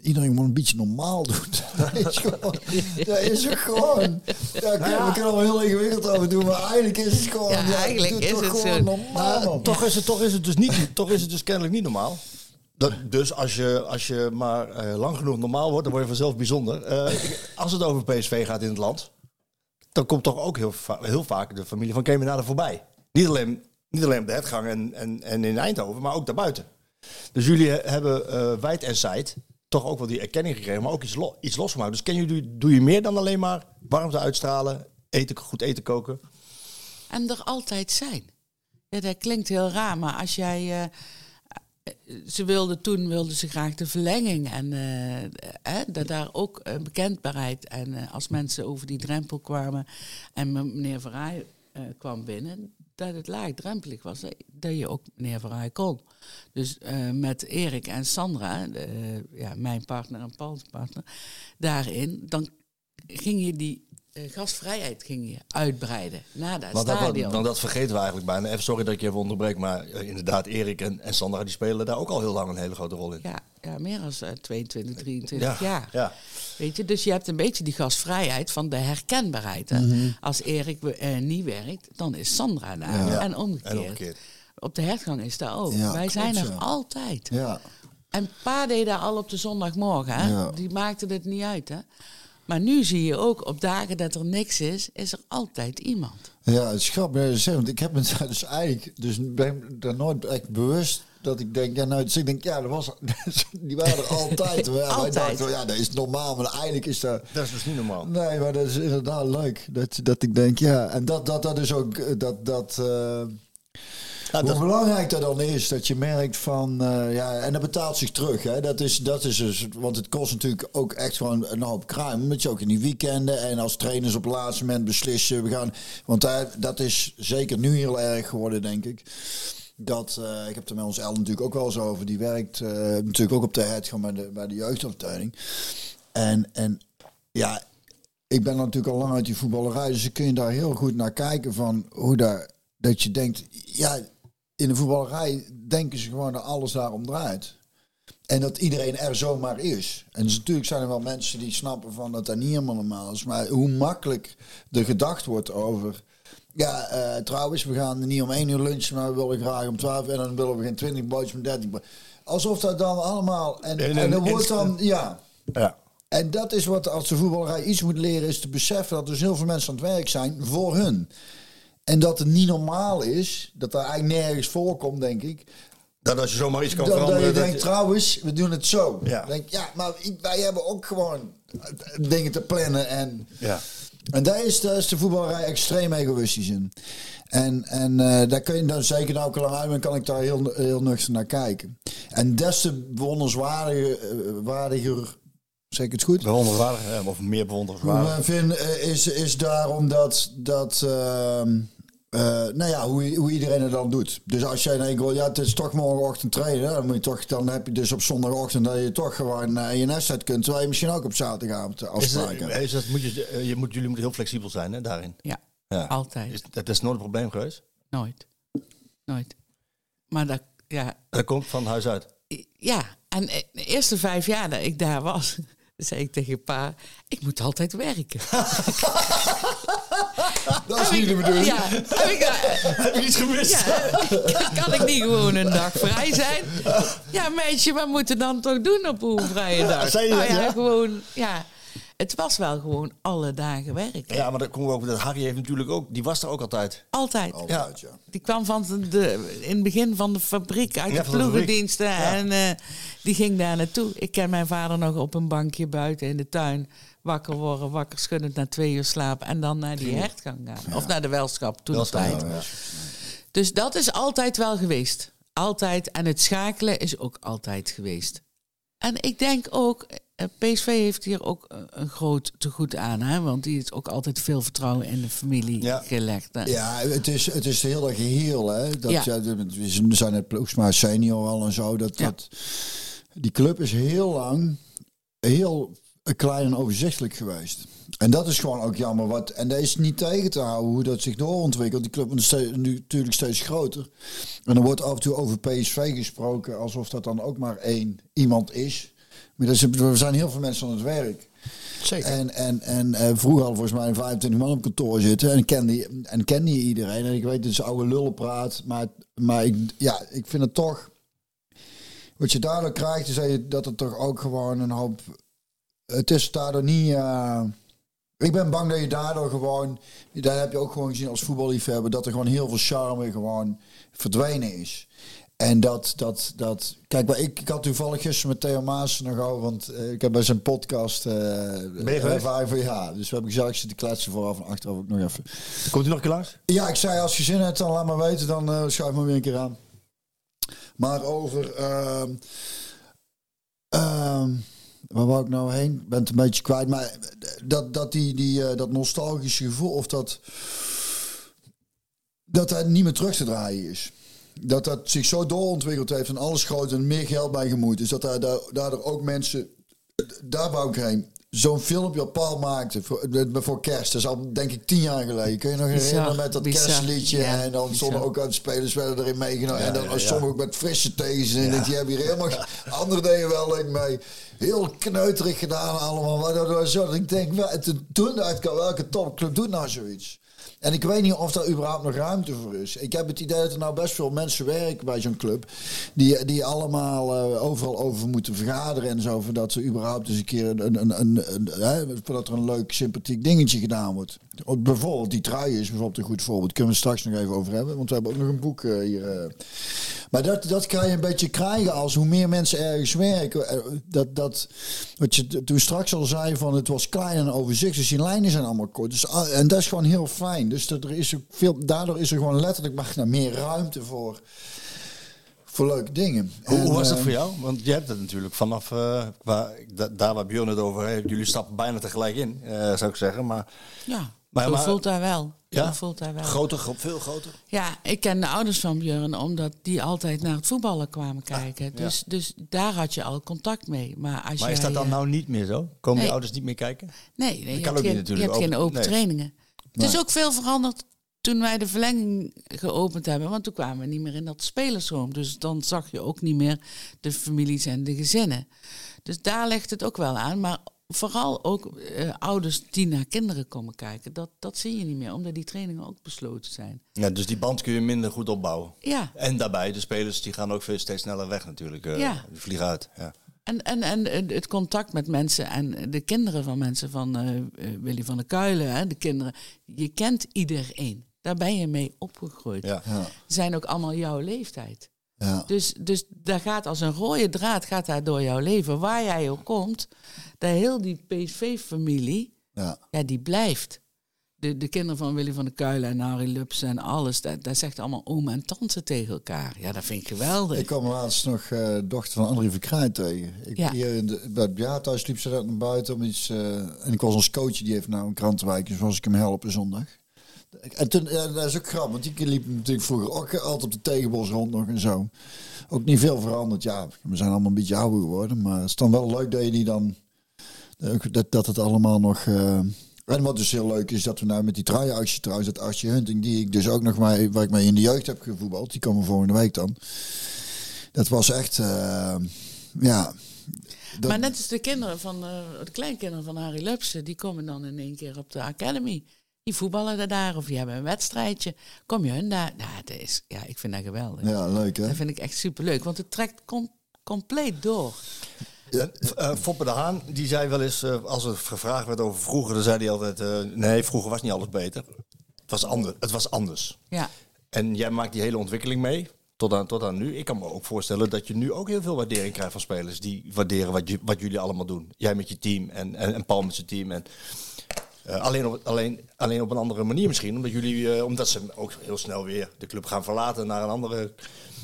iedereen moet een beetje normaal doen. Dat is gewoon. Dat is ook gewoon. Ja, we kunnen wel heel ingewikkeld over doen, maar eigenlijk is het gewoon. Ja, eigenlijk is toch het gewoon zo. normaal. Maar man. toch, is het, toch, is het dus niet, toch is het dus kennelijk niet normaal. Dat, dus als je, als je maar eh, lang genoeg normaal wordt, dan word je vanzelf bijzonder. Eh, als het over PSV gaat in het land, dan komt toch ook heel, heel vaak de familie van Kemenade voorbij. Niet alleen, niet alleen op de Hetgang en, en, en in Eindhoven, maar ook daarbuiten. Dus jullie he- hebben eh wijd en zijd toch ook wel die erkenning gekregen, maar ook iets, lo- iets losgemaakt. Dus ken jullie, doe je meer dan alleen maar warmte uitstralen, eten, goed eten koken? En er altijd zijn. Ja, dat klinkt heel raar, maar als jij. eh, ze wilden toen wilden ze graag de verlenging en eh, eh, dat daar ook eh, bekendbaarheid en eh, als mensen over die drempel kwamen en me- meneer Verrij eh, kwam binnen, dat het laagdrempelig was, dat- je ook meneer Verrij kon. Dus eh, met Erik en Sandra, eh, ja, mijn partner en Paul's partner, daarin, dan ging je die eh, gastvrijheid ging je uitbreiden naar dat Want dat, stadion. want dat vergeten we eigenlijk bijna. Even sorry dat ik je even onderbreek, maar eh, inderdaad, Erik en, en Sandra die spelen daar ook al heel lang een hele grote rol in. Ja, ja meer dan 22, 23 Ja, jaar. ja. Weet je, dus je hebt een beetje die gastvrijheid van de herkenbaarheid. Hè? Mhm. Als Erik eh, niet werkt, dan is Sandra daar. Ja. En, omgekeerd. En omgekeerd. Op de hertgang is dat ook. Wij klopt, zijn er altijd. Ja. En pa deed dat al op de zondagmorgen. Hè? Ja. Die maakte het niet uit. Hè? Maar nu zie je ook, op dagen dat er niks is, is er altijd iemand. Ja, het is grappig. Want ik heb me daar dus eigenlijk, dus ben daar nooit echt bewust dat ik denk, ja, nou, dus ik denk, ja, dat was, die waren er altijd. Ja, wij Altijd. dachten, ja, dat is normaal, maar eigenlijk is dat. Dat is dus niet normaal. Nee, maar dat is inderdaad leuk. Dat, dat ik denk, ja, en dat, dat, dat is ook, eh, dat, dat, dat- hoe belangrijk dat dan is, dat je merkt van, eh, ja, en dat betaalt zich terug. Hè? Dat, is, dat is dus, want het kost natuurlijk ook echt gewoon een hoop kruim. Omdat je ook in die weekenden en als trainers op het laatste moment beslissen, we gaan, want daar, dat is zeker nu heel erg geworden, denk ik. Dat, eh, ik heb er met ons El natuurlijk ook wel eens over. Die werkt eh, natuurlijk ook op de het gewoon bij de, bij de jeugdafdeling. En, en ja, ik ben natuurlijk al lang uit die voetballerij, dus kun je daar heel goed naar kijken van hoe daar, dat je denkt, ja, in de voetballerij denken ze gewoon dat alles daarom draait. En dat iedereen er zomaar is. En dus natuurlijk zijn er wel mensen die snappen van dat dat niet helemaal normaal is. Maar hoe makkelijk er gedacht wordt over. Ja, eh, trouwens, we gaan niet om één uur lunchen, maar we willen graag om twaalf. En dan willen we geen twintig bootjes, maar dertig. Alsof dat dan allemaal. En, en dan wordt dan. Ja. Ja. En dat is wat als de voetballerij iets moet leren, is te beseffen dat dus heel veel mensen aan het werk zijn voor hun. En dat het niet normaal is, dat dat eigenlijk nergens voorkomt, denk ik. Dat als je zomaar iets kan Dat, dat veranderen. je dat denkt, trouwens, we doen het zo. Ja. Denk, ja, maar wij hebben ook gewoon eh, dingen te plannen. En, Ja. en daar is, daar is de voetballerij extreem egoïstisch in. En, en eh, daar kun je dan zeker nou ook lang uit, kan ik daar heel, heel nuchter naar kijken. En des te bewonderenswaardiger, eh, waardiger, zeg ik het goed? Bewonderenswaardig, hè, of meer bewonderenswaardig. Maar vind, is, is daarom dat, dat eh, nou ja, hoe, hoe iedereen het dan doet. Dus als jij denkt, wel, ja, het is toch morgenochtend trainen, dan, moet je toch, dan heb je dus op zondagochtend dat je toch gewoon naar je nest uit kunt, terwijl je misschien ook op zaterdagavond Is afspraken dat, is dat, moet je, eh, je moet, jullie moeten heel flexibel zijn hè, daarin. Ja, Ja. altijd. Is, dat is nooit een probleem geweest. Nooit. Nooit. Maar dat, ja, Dat komt van huis uit. ja, en eh, de eerste vijf jaar dat ik daar was, zei ik tegen pa, ik moet altijd werken. Dat is niet de bedoeling. Ja, heb ik, daar- Heb je iets gemist? ja, kan ik niet gewoon een dag vrij zijn? Ja, meisje, wat moeten we dan toch doen op een vrije dag? Zei je nou dat, ja, ja? gewoon, ja. Het was wel gewoon alle dagen werken. Ja, maar dan komen we ook dat Harry heeft natuurlijk ook, die was er ook altijd. Altijd. Altijd, ja. Die kwam van de, in het begin van de fabriek, uit Ja, de ploegendiensten. Ja. En eh, die ging daar naartoe. Ik ken mijn vader nog op een bankje buiten in de tuin. Wakker worden, wakker schuddend na twee uur slapen. En dan naar die hertgang gaan. Of naar de welschap, toen tijd. ja. Dus dat is altijd wel geweest. Altijd. En het schakelen is ook altijd geweest. En ik denk ook, PSV heeft hier ook eh, een groot tegoed aan, hè? want die heeft ook altijd veel vertrouwen in de familie Ja. gelegd. hè. Ja, het is, het is heel geheel. Hè? Dat, Ja. ja. we zijn net ploegsma senior al en zo. Dat, Ja. dat, die club is heel lang heel klein en overzichtelijk geweest. En dat is gewoon ook jammer. Wat, en dat is niet tegen te houden hoe dat zich doorontwikkelt. Die club wordt steeds, nu natuurlijk steeds groter. En er wordt af en toe over PSV gesproken alsof dat dan ook maar één iemand is. Dat er zijn heel veel mensen aan het werk. Zeker. En, en, en eh, vroeger hadden volgens mij 25 man op kantoor zitten. En kende, en kende je iedereen. En ik weet, het is oude lullenpraat. Maar, maar ik, ja, ik vind het toch... Wat je daardoor krijgt, is dat, je, dat het toch ook gewoon een hoop... Het is daardoor niet... eh, ik ben bang dat je daardoor gewoon... Daar heb je ook gewoon gezien als voetballiefhebber... dat er gewoon heel veel charme gewoon verdwenen is. En dat, dat, dat... Kijk, maar ik, ik had toevallig gisteren met Theo Maas nog over... Want eh, ik heb bij zijn podcast... eh Ben je geweest? ja. Dus we hebben gezellig zitten kletsen vooraf en achteraf ook nog even. Komt u nog een keer langs? Ja, ik zei als je zin hebt, dan laat me weten. Dan eh schuif me weer een keer aan. Maar over... ehm ehm, waar wou ik nou heen? Ik ben het een beetje kwijt. Maar dat, dat, die, die, dat nostalgische gevoel... Of dat... Dat hij niet meer terug te draaien is. Dat dat zich zo doorontwikkeld heeft en alles groter en meer geld bij gemoeid is. Dat daar, daar, daardoor ook mensen... Daar wou ik heen. Zo'n filmpje op Paul maakte voor, voor kerst. Dat is al denk ik tien jaar geleden. Kun je nog Bizar, herinneren met dat bizar. kerstliedje? Ja, en dan stonden ook aan de spelers werden erin meegenomen. en dan ja, ja. sommigen ook met frisse thees. En ik denk, die hebben hier helemaal... Anderen deden wel leuk mee. Heel kneuterig gedaan allemaal. Maar dat was zo ik denk, wel, toen- toen dacht ik al, welke topclub doet nou zoiets? En ik weet niet of daar überhaupt nog ruimte voor is. Ik heb het idee dat er nou best veel mensen werken bij zo'n club. Die, die allemaal eh, overal over moeten vergaderen en zo. Voordat ze überhaupt eens een keer een, een, een, hè, voordat er een leuk sympathiek dingetje gedaan wordt. Bijvoorbeeld die trui is bijvoorbeeld een goed voorbeeld. Kunnen we het straks nog even over hebben. Want we hebben ook nog een boek eh, hier. eh. Maar dat, dat kan je een beetje krijgen als hoe meer mensen ergens werken. eh, Dat, dat, wat je toen straks al zei van het was klein en overzichtelijk. Dus die lijnen zijn allemaal kort. Dus, ah, en dat is gewoon heel fijn. Dus dat er is veel, daardoor is er gewoon letterlijk mag naar meer ruimte voor, voor leuke dingen. Hoe, En, hoe was dat voor jou? Want je hebt het natuurlijk vanaf eh, waar, da- daar waar Björn het over heeft. Jullie stappen bijna tegelijk in, eh, zou ik zeggen. Maar Ja, Maar- maar- voelt hij wel. Ja? Voelt hij wel. groter, gro- veel groter. Ja, ik ken de ouders van Björn omdat die altijd naar het voetballen kwamen kijken. Dus, dus daar had je al contact mee. Maar, als Maar is dat dan eh, nou niet meer zo? Komen Nee. je ouders niet meer kijken? Nee, nee Dat je kan niet geen, natuurlijk. je hebt geen Open- nee. trainingen. Het is ook veel veranderd toen wij de verlenging geopend hebben. Want toen kwamen we niet meer in dat spelersroom. Dus dan zag je ook niet meer de families en de gezinnen. Dus daar ligt het ook wel aan. Maar vooral ook eh, ouders die naar kinderen komen kijken. Dat, dat zie je niet meer, omdat die trainingen ook besloten zijn. Ja, dus die band kun je minder goed opbouwen. Ja, En daarbij, de spelers die gaan ook veel steeds sneller weg natuurlijk. eh, Ja. Die vliegen uit. Ja. En, en, en het contact met mensen en de kinderen van mensen van eh, Willy van der Kuilen, hè, de kinderen. Je kent iedereen. Daar ben je mee opgegroeid. Ja. Zijn ook allemaal jouw leeftijd. Ja. Dus, dus daar gaat als een rode draad gaat daar door jouw leven. Waar jij ook komt, dat heel die PSV-familie, ja. ja, die blijft. De, de kinderen van Willy van der Kuilen en Harry Lupsen en alles, dat, dat zegt allemaal oma en tante tegen elkaar. Ja, dat vind ik geweldig. Ik kwam laatst nog eh dochter van André Verkruijt tegen. Ik, Ja. hier in de, bij het liep ze net naar buiten om iets... eh, en ik was ons coach, die heeft nou een krantenwijk, dus was ik hem helpen zondag. En toen, ja, dat is ook grappig, want die liep natuurlijk vroeger ook altijd op de tegenbos rond nog en zo. Ook niet veel veranderd. Ja, we zijn allemaal een beetje ouder geworden, maar het is dan wel leuk dat je die dan... Dat, dat het allemaal nog... eh, en wat dus heel leuk is, dat we nou met die truienactie trouwens, dat Archie Hunting, die ik dus ook nog maar, waar ik mee in de jeugd heb gevoetbald, die komen volgende week dan. Dat was echt, eh, ja. Maar net als de kinderen van eh, de kleinkinderen van Harry Lupsen, die komen dan in één keer op de academy. Die voetballen er daar of die hebben een wedstrijdje. Kom je hun daar? Nou, dat is, ja, ik vind dat geweldig. ja, leuk hè? Dat vind ik echt superleuk, want het trekt com- compleet door. Eh, Foppe de Haan, die zei wel eens, eh, als er gevraagd werd over vroeger, dan zei hij altijd, eh, nee, vroeger was niet alles beter. Het was, ander, het was anders. Ja, En jij maakt die hele ontwikkeling mee, tot aan, tot aan nu. Ik kan me ook voorstellen dat je nu ook heel veel waardering krijgt van spelers die waarderen wat, wat jullie allemaal doen. Jij met je team en, en, en Paul met zijn team. En, eh, alleen, op, alleen, alleen op een andere manier misschien, omdat, jullie, eh, omdat ze ook heel snel weer de club gaan verlaten naar een, andere,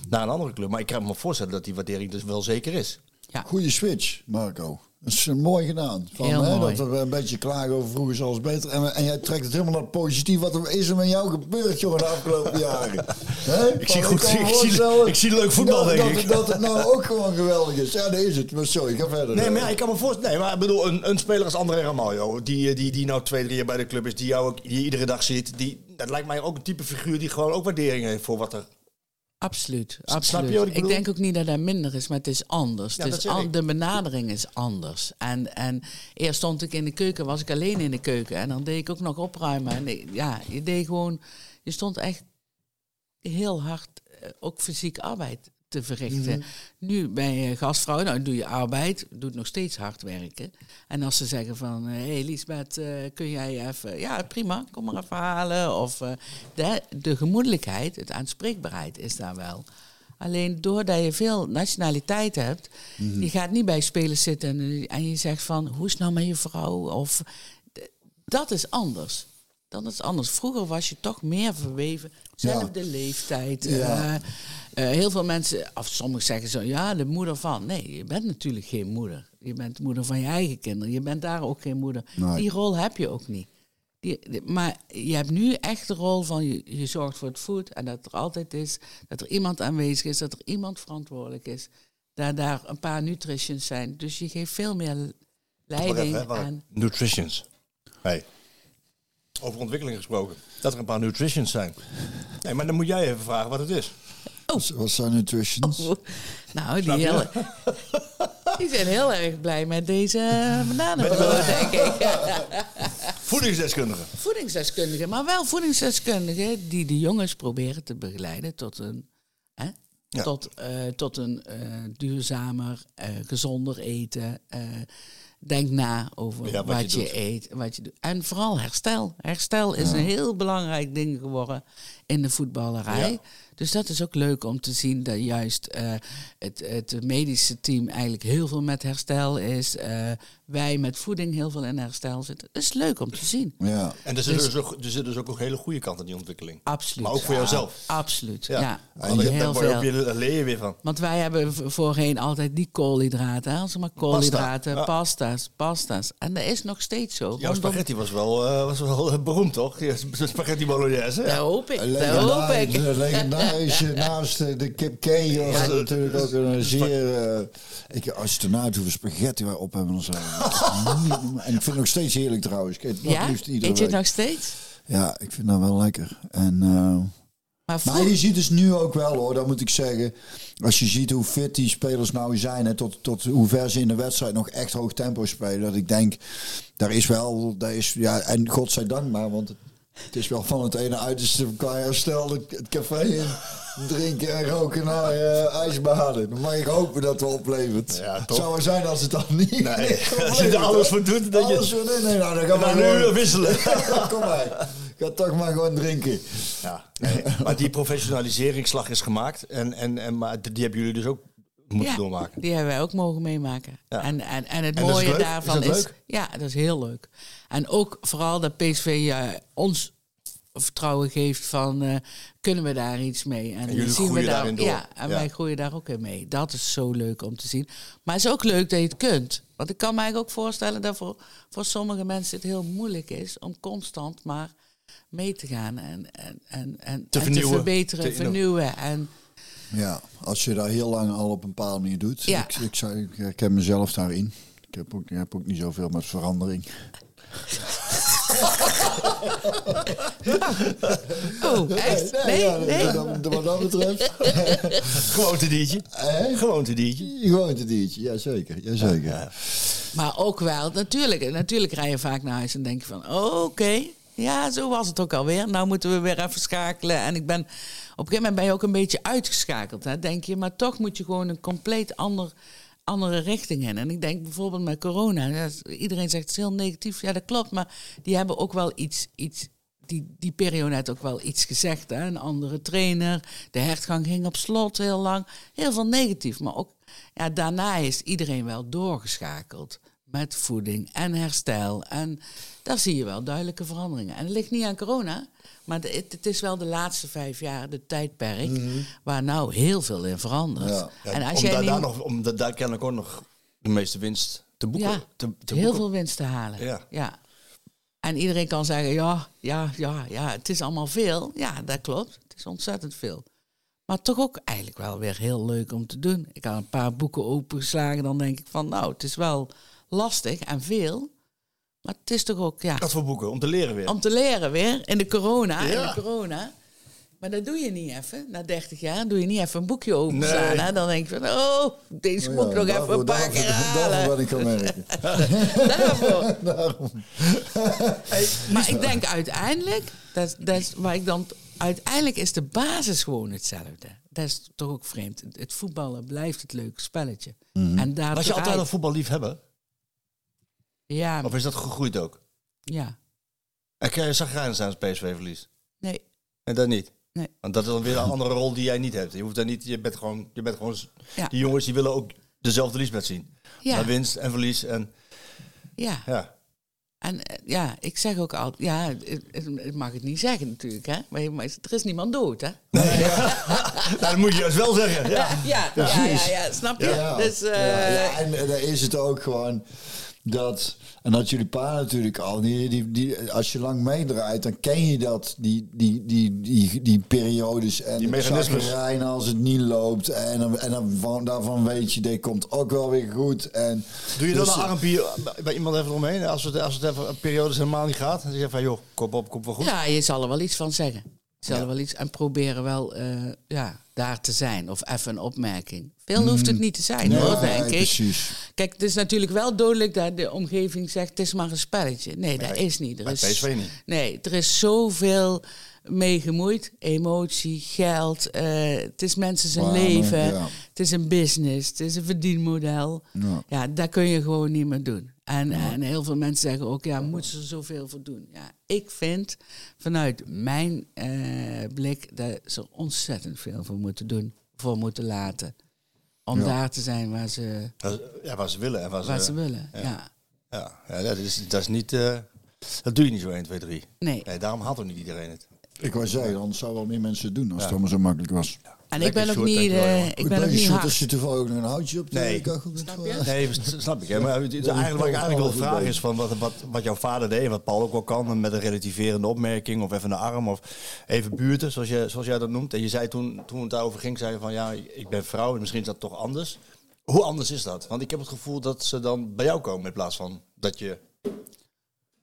naar een andere club. Maar ik kan me voorstellen dat die waardering dus wel zeker is. ja. Goeie switch, Marco. Dat is mooi gedaan. Van, Heel hè, mooi. Dat we een beetje klagen over vroeger zoals beter. En, en jij trekt het helemaal naar het positief. Wat er is er met jou gebeurd, jongen, de afgelopen jaren? Ik zie goed- ik zie- ik zie leuk voetbal, dat, denk dat, ik. Dat het nou ook gewoon geweldig is. Ja, dat is het. Maar sorry, ga verder. Nee, maar ja, ik kan me voorstellen. Nee, maar ik bedoel, een, een speler als André Ramaljo, die, eh, die, die nou twee, drie jaar bij de club is, die jou ook die iedere dag ziet, die, dat lijkt mij ook een type figuur die gewoon ook waardering heeft voor wat er. Absoluut, je ik denk ook niet dat dat minder is, maar het is anders. Ja, het dat is zeg an- ik. de benadering is anders. En, en eerst stond ik in de keuken, was ik alleen in de keuken. En dan deed ik ook nog opruimen. En ik- ja, je deed gewoon, je stond echt heel hard eh, ook fysiek arbeid te verrichten. Nu ben je gastvrouw, nou doe je arbeid, doet nog steeds hard werken. En als ze zeggen van, hé hey Lisbeth, eh, kun jij even, ja prima, kom maar even halen. Of eh, de, de gemoedelijkheid, het aanspreekbaarheid is daar wel. Alleen doordat je veel nationaliteit hebt, je gaat niet bij spelers zitten en, en je zegt van, hoe is nou met je vrouw? Of, dat is anders. Dat is anders. Vroeger was je toch meer verweven. Zelfde leeftijd. Ja. eh, eh, heel veel mensen, of sommigen zeggen zo, ja, de moeder van. Nee, je bent natuurlijk geen moeder. Je bent moeder van je eigen kinderen. Je bent daar ook geen moeder. Nee. Die rol heb je ook niet. Die, die- maar je hebt nu echt de rol van je, je zorgt voor het voed en dat er altijd is, dat er iemand aanwezig is, dat er iemand verantwoordelijk is, dat daar een paar nutritions zijn. Dus je geeft veel meer leiding aan. Nutritions. Hey. Over ontwikkeling gesproken. Dat er een paar nutritions zijn. Nee, maar dan moet jij even vragen wat het is. Wat zijn nutritions? Nou, die, heel, die zijn heel erg blij met deze bananenbrood, denk ik. Voedingsdeskundige. voedingsdeskundigen, maar wel voedingsdeskundigen die de jongens proberen te begeleiden tot een, hè, Ja. tot, eh, tot een eh, duurzamer, eh, gezonder eten. Denk na over Ja, wat wat, je eet, wat je doet. En vooral herstel. Herstel is een heel belangrijk ding geworden in de voetballerij. Ja. Dus dat is ook leuk om te zien dat juist eh, het, het medische team eigenlijk heel veel met herstel is. Eh, wij met voeding heel veel in herstel zitten. Dat is leuk om te zien. Ja. En er zit dus, ook, er zit dus ook een hele goede kant aan die ontwikkeling. Absoluut. Maar ook voor jouzelf. Absoluut, Ja. ja. En je, heel daar word je ook leer je weer van. Want wij hebben voorheen altijd die koolhydraten. Als maar koolhydraten, ja. pasta's, pasta's. En dat is nog steeds zo. Jouw spaghetti was wel, eh, was wel beroemd, toch? Spaghetti bolognese. Dat Ja. hoop ik, dat hoop ik. Legendarisch, legendarisch. Naast eh, de kip was natuurlijk ook een zeer... eh, ik, als je ernaar hoeveel spaghetti wij op hebben, dan zijn En ik vind het nog steeds heerlijk trouwens. Ik eet Ja? liefst Eet iedere je het week. nog steeds? Ja, ik vind dat wel lekker. En... eh, Maar je ziet dus nu ook wel hoor, dat moet ik zeggen. Als je ziet hoe fit die spelers nou zijn, hè, tot, tot hoe ver ze in de wedstrijd nog echt hoog tempo spelen. Dat ik denk, daar is wel, daar is, ja, en godzijdank maar, want het, het is wel van het ene uiterste qua herstel het, café in. Drinken en roken naar eh, ijsbaden. Dan mag ik hopen dat het oplevert. Ja, zou wel zijn als het dan niet. Nee, als je er alles voor doet, dat je- voor nee, nee, nou, dan gaan we nu gewoon- wisselen. Kom maar. Ga toch maar gewoon drinken. Ja, nee. Maar die professionaliseringsslag is gemaakt. En, en, en, maar die hebben jullie dus ook moeten ja, doormaken. die hebben wij ook mogen meemaken. Ja. En, en, en het En is mooie daarvan Is dat? Ja, dat is heel leuk. En ook vooral dat PSV eh, ons vertrouwen geeft van eh, kunnen we daar iets mee en, jullie zien we daar door. ja en Ja. wij groeien daar ook in mee dat is zo leuk om te zien maar het is ook leuk dat je het kunt want ik kan me eigenlijk ook voorstellen dat voor, voor sommige mensen het heel moeilijk is om constant maar mee te gaan en, en, en, en, Te en verbeteren Te vernieuwen en Ja, als je dat heel lang al op een bepaalde manier doet. Ja. Ik, ik, zou, ik herken mezelf daarin. Ik heb ook, ik heb ook niet zoveel met verandering. oh echt nee ja, nee dat- dat- wat dat betreft. Hè? Gewoontediertje. Gewoon een diertje, jazeker. jazeker. Maar ook wel, natuurlijk, natuurlijk rij je vaak naar huis en denk je van, oké, ja, zo was het ook alweer. Nou moeten we weer even schakelen. En ik ben, op een gegeven moment ben je ook een beetje uitgeschakeld, hè, denk je. Maar toch moet je gewoon een compleet ander, andere richting in. En ik denk bijvoorbeeld met corona, iedereen zegt het is heel negatief. Ja, dat klopt, maar die hebben ook wel iets... iets die, die periode had ook wel iets gezegd. Hè? Een andere trainer. De hertgang ging op slot heel lang. Heel veel negatief. Maar ook ja, daarna is iedereen wel doorgeschakeld. Met voeding en herstel. En daar zie je wel duidelijke veranderingen. En het ligt niet aan corona. Maar het, het is wel de laatste vijf jaar de tijdperk. Waar nou heel veel in verandert. Ja. Ja, en als om jij daar, niet- daar nog, omdat daar kennelijk ook nog de meeste winst te boeken. Ja, te, te heel boeken. veel winst te halen. Ja. ja. En iedereen kan zeggen, ja, ja, ja, ja, het is allemaal veel. Ja, dat klopt. Het is ontzettend veel. Maar toch ook eigenlijk wel weer heel leuk om te doen. Ik had een paar boeken opengeslagen, dan denk ik van, nou, het is wel lastig en veel. Maar het is toch ook, ja, Wat voor boeken? Om te leren weer. om te leren weer in de corona. In Ja. de corona. Maar dat doe je niet even. Na 30 jaar doe je niet even een boekje openslaan. Nee. hè. Dan denk je van, oh, deze Oh moet ik ja, nog even een paar daarvoor- keer halen. Daarvoor ben ik werken. Daarvoor. Daarom. Maar ik denk uiteindelijk, dat, dat is waar ik dan, uiteindelijk is de basis gewoon hetzelfde. Dat is toch ook vreemd. Het voetballen blijft het leuke spelletje. En daar Was je altijd voetballief hebben? Ja, Of is dat gegroeid ook? ja. En kan je zagrijnig zijn als PSV verliest? Nee, En dat niet? nee. Want dat is dan weer een andere rol die jij niet hebt. Je hoeft daar niet, je bent gewoon, je bent gewoon, Ja. die jongens die willen ook dezelfde Liesbeth zien. Ja. Maar winst en verlies en Ja. ja. En eh, ja, ik zeg ook altijd, ja, ik mag het niet zeggen natuurlijk, hè. Maar, er is niemand dood, hè. Nou, dat moet je juist wel zeggen. Ja. Ja, ja, ja, snap je? Ja. Dus, eh, ja, ja, en eh, daar is het ook gewoon dat, en dat jullie pa natuurlijk al, die, die, die, als je lang meedraait, dan ken je dat, die, die, die, die, die periodes en Die mechanismes. als het niet loopt. En, dan- en dan van, daarvan weet je, dit komt ook wel weer goed. En, Doe je dan dus, een armpje bij- iemand even omheen? Als het, als het even een periode helemaal niet gaat. Dan zeg je van, joh, kop op, komt wel goed. Ja, je zal er wel iets van zeggen. Je zal Ja. er wel iets en proberen wel eh, ja, daar te zijn. Of even een opmerking. Veel hoeft het niet te zijn, hoor, denk ik. precies. Kijk, het is natuurlijk wel dodelijk dat de omgeving zegt... het is maar een spelletje. Nee, dat is niet. Er is, PSV niet. Nee, er is zoveel mee gemoeid. Emotie, geld. eh, het is mensen zijn leven. ja. Het is een business. Het is een verdienmodel. Ja. Ja, dat kun je gewoon niet meer doen. En, en heel veel mensen zeggen ook, ja, moeten ze er zoveel voor doen? Ja, ik vind vanuit mijn eh, blik dat ze er ontzettend veel voor moeten doen, voor moeten laten. Om Ja. daar te zijn waar ze, Ja, waar ze willen. En waar, waar ze, ze willen. Ja. ja. Ja, ja, dat, is, dat is niet... eh, dat doe je niet zo 1, 2, 3. Nee. Nee, daarom haalt ook niet iedereen het. Ik wou zeggen, anders zou wel meer mensen het doen als het allemaal zo makkelijk was. En ik ben ook short, niet, eh, ik Goed ben ook niet hard. Als je toevallig ook nog een houtje op de Nee. kachel gooien. Nee, snap ik. Hè? Maar het is eigenlijk, wat ik eigenlijk wil vragen is van wat, wat, wat jouw vader deed, wat Paul ook wel kan, met een relativerende opmerking of even een arm of even buurten, zoals, je, zoals jij dat noemt. En je zei toen, toen het daarover ging, zei je van ja, ik ben vrouw en misschien is dat toch anders. Hoe anders is dat? Want ik heb het gevoel dat ze dan bij jou komen in plaats van dat je...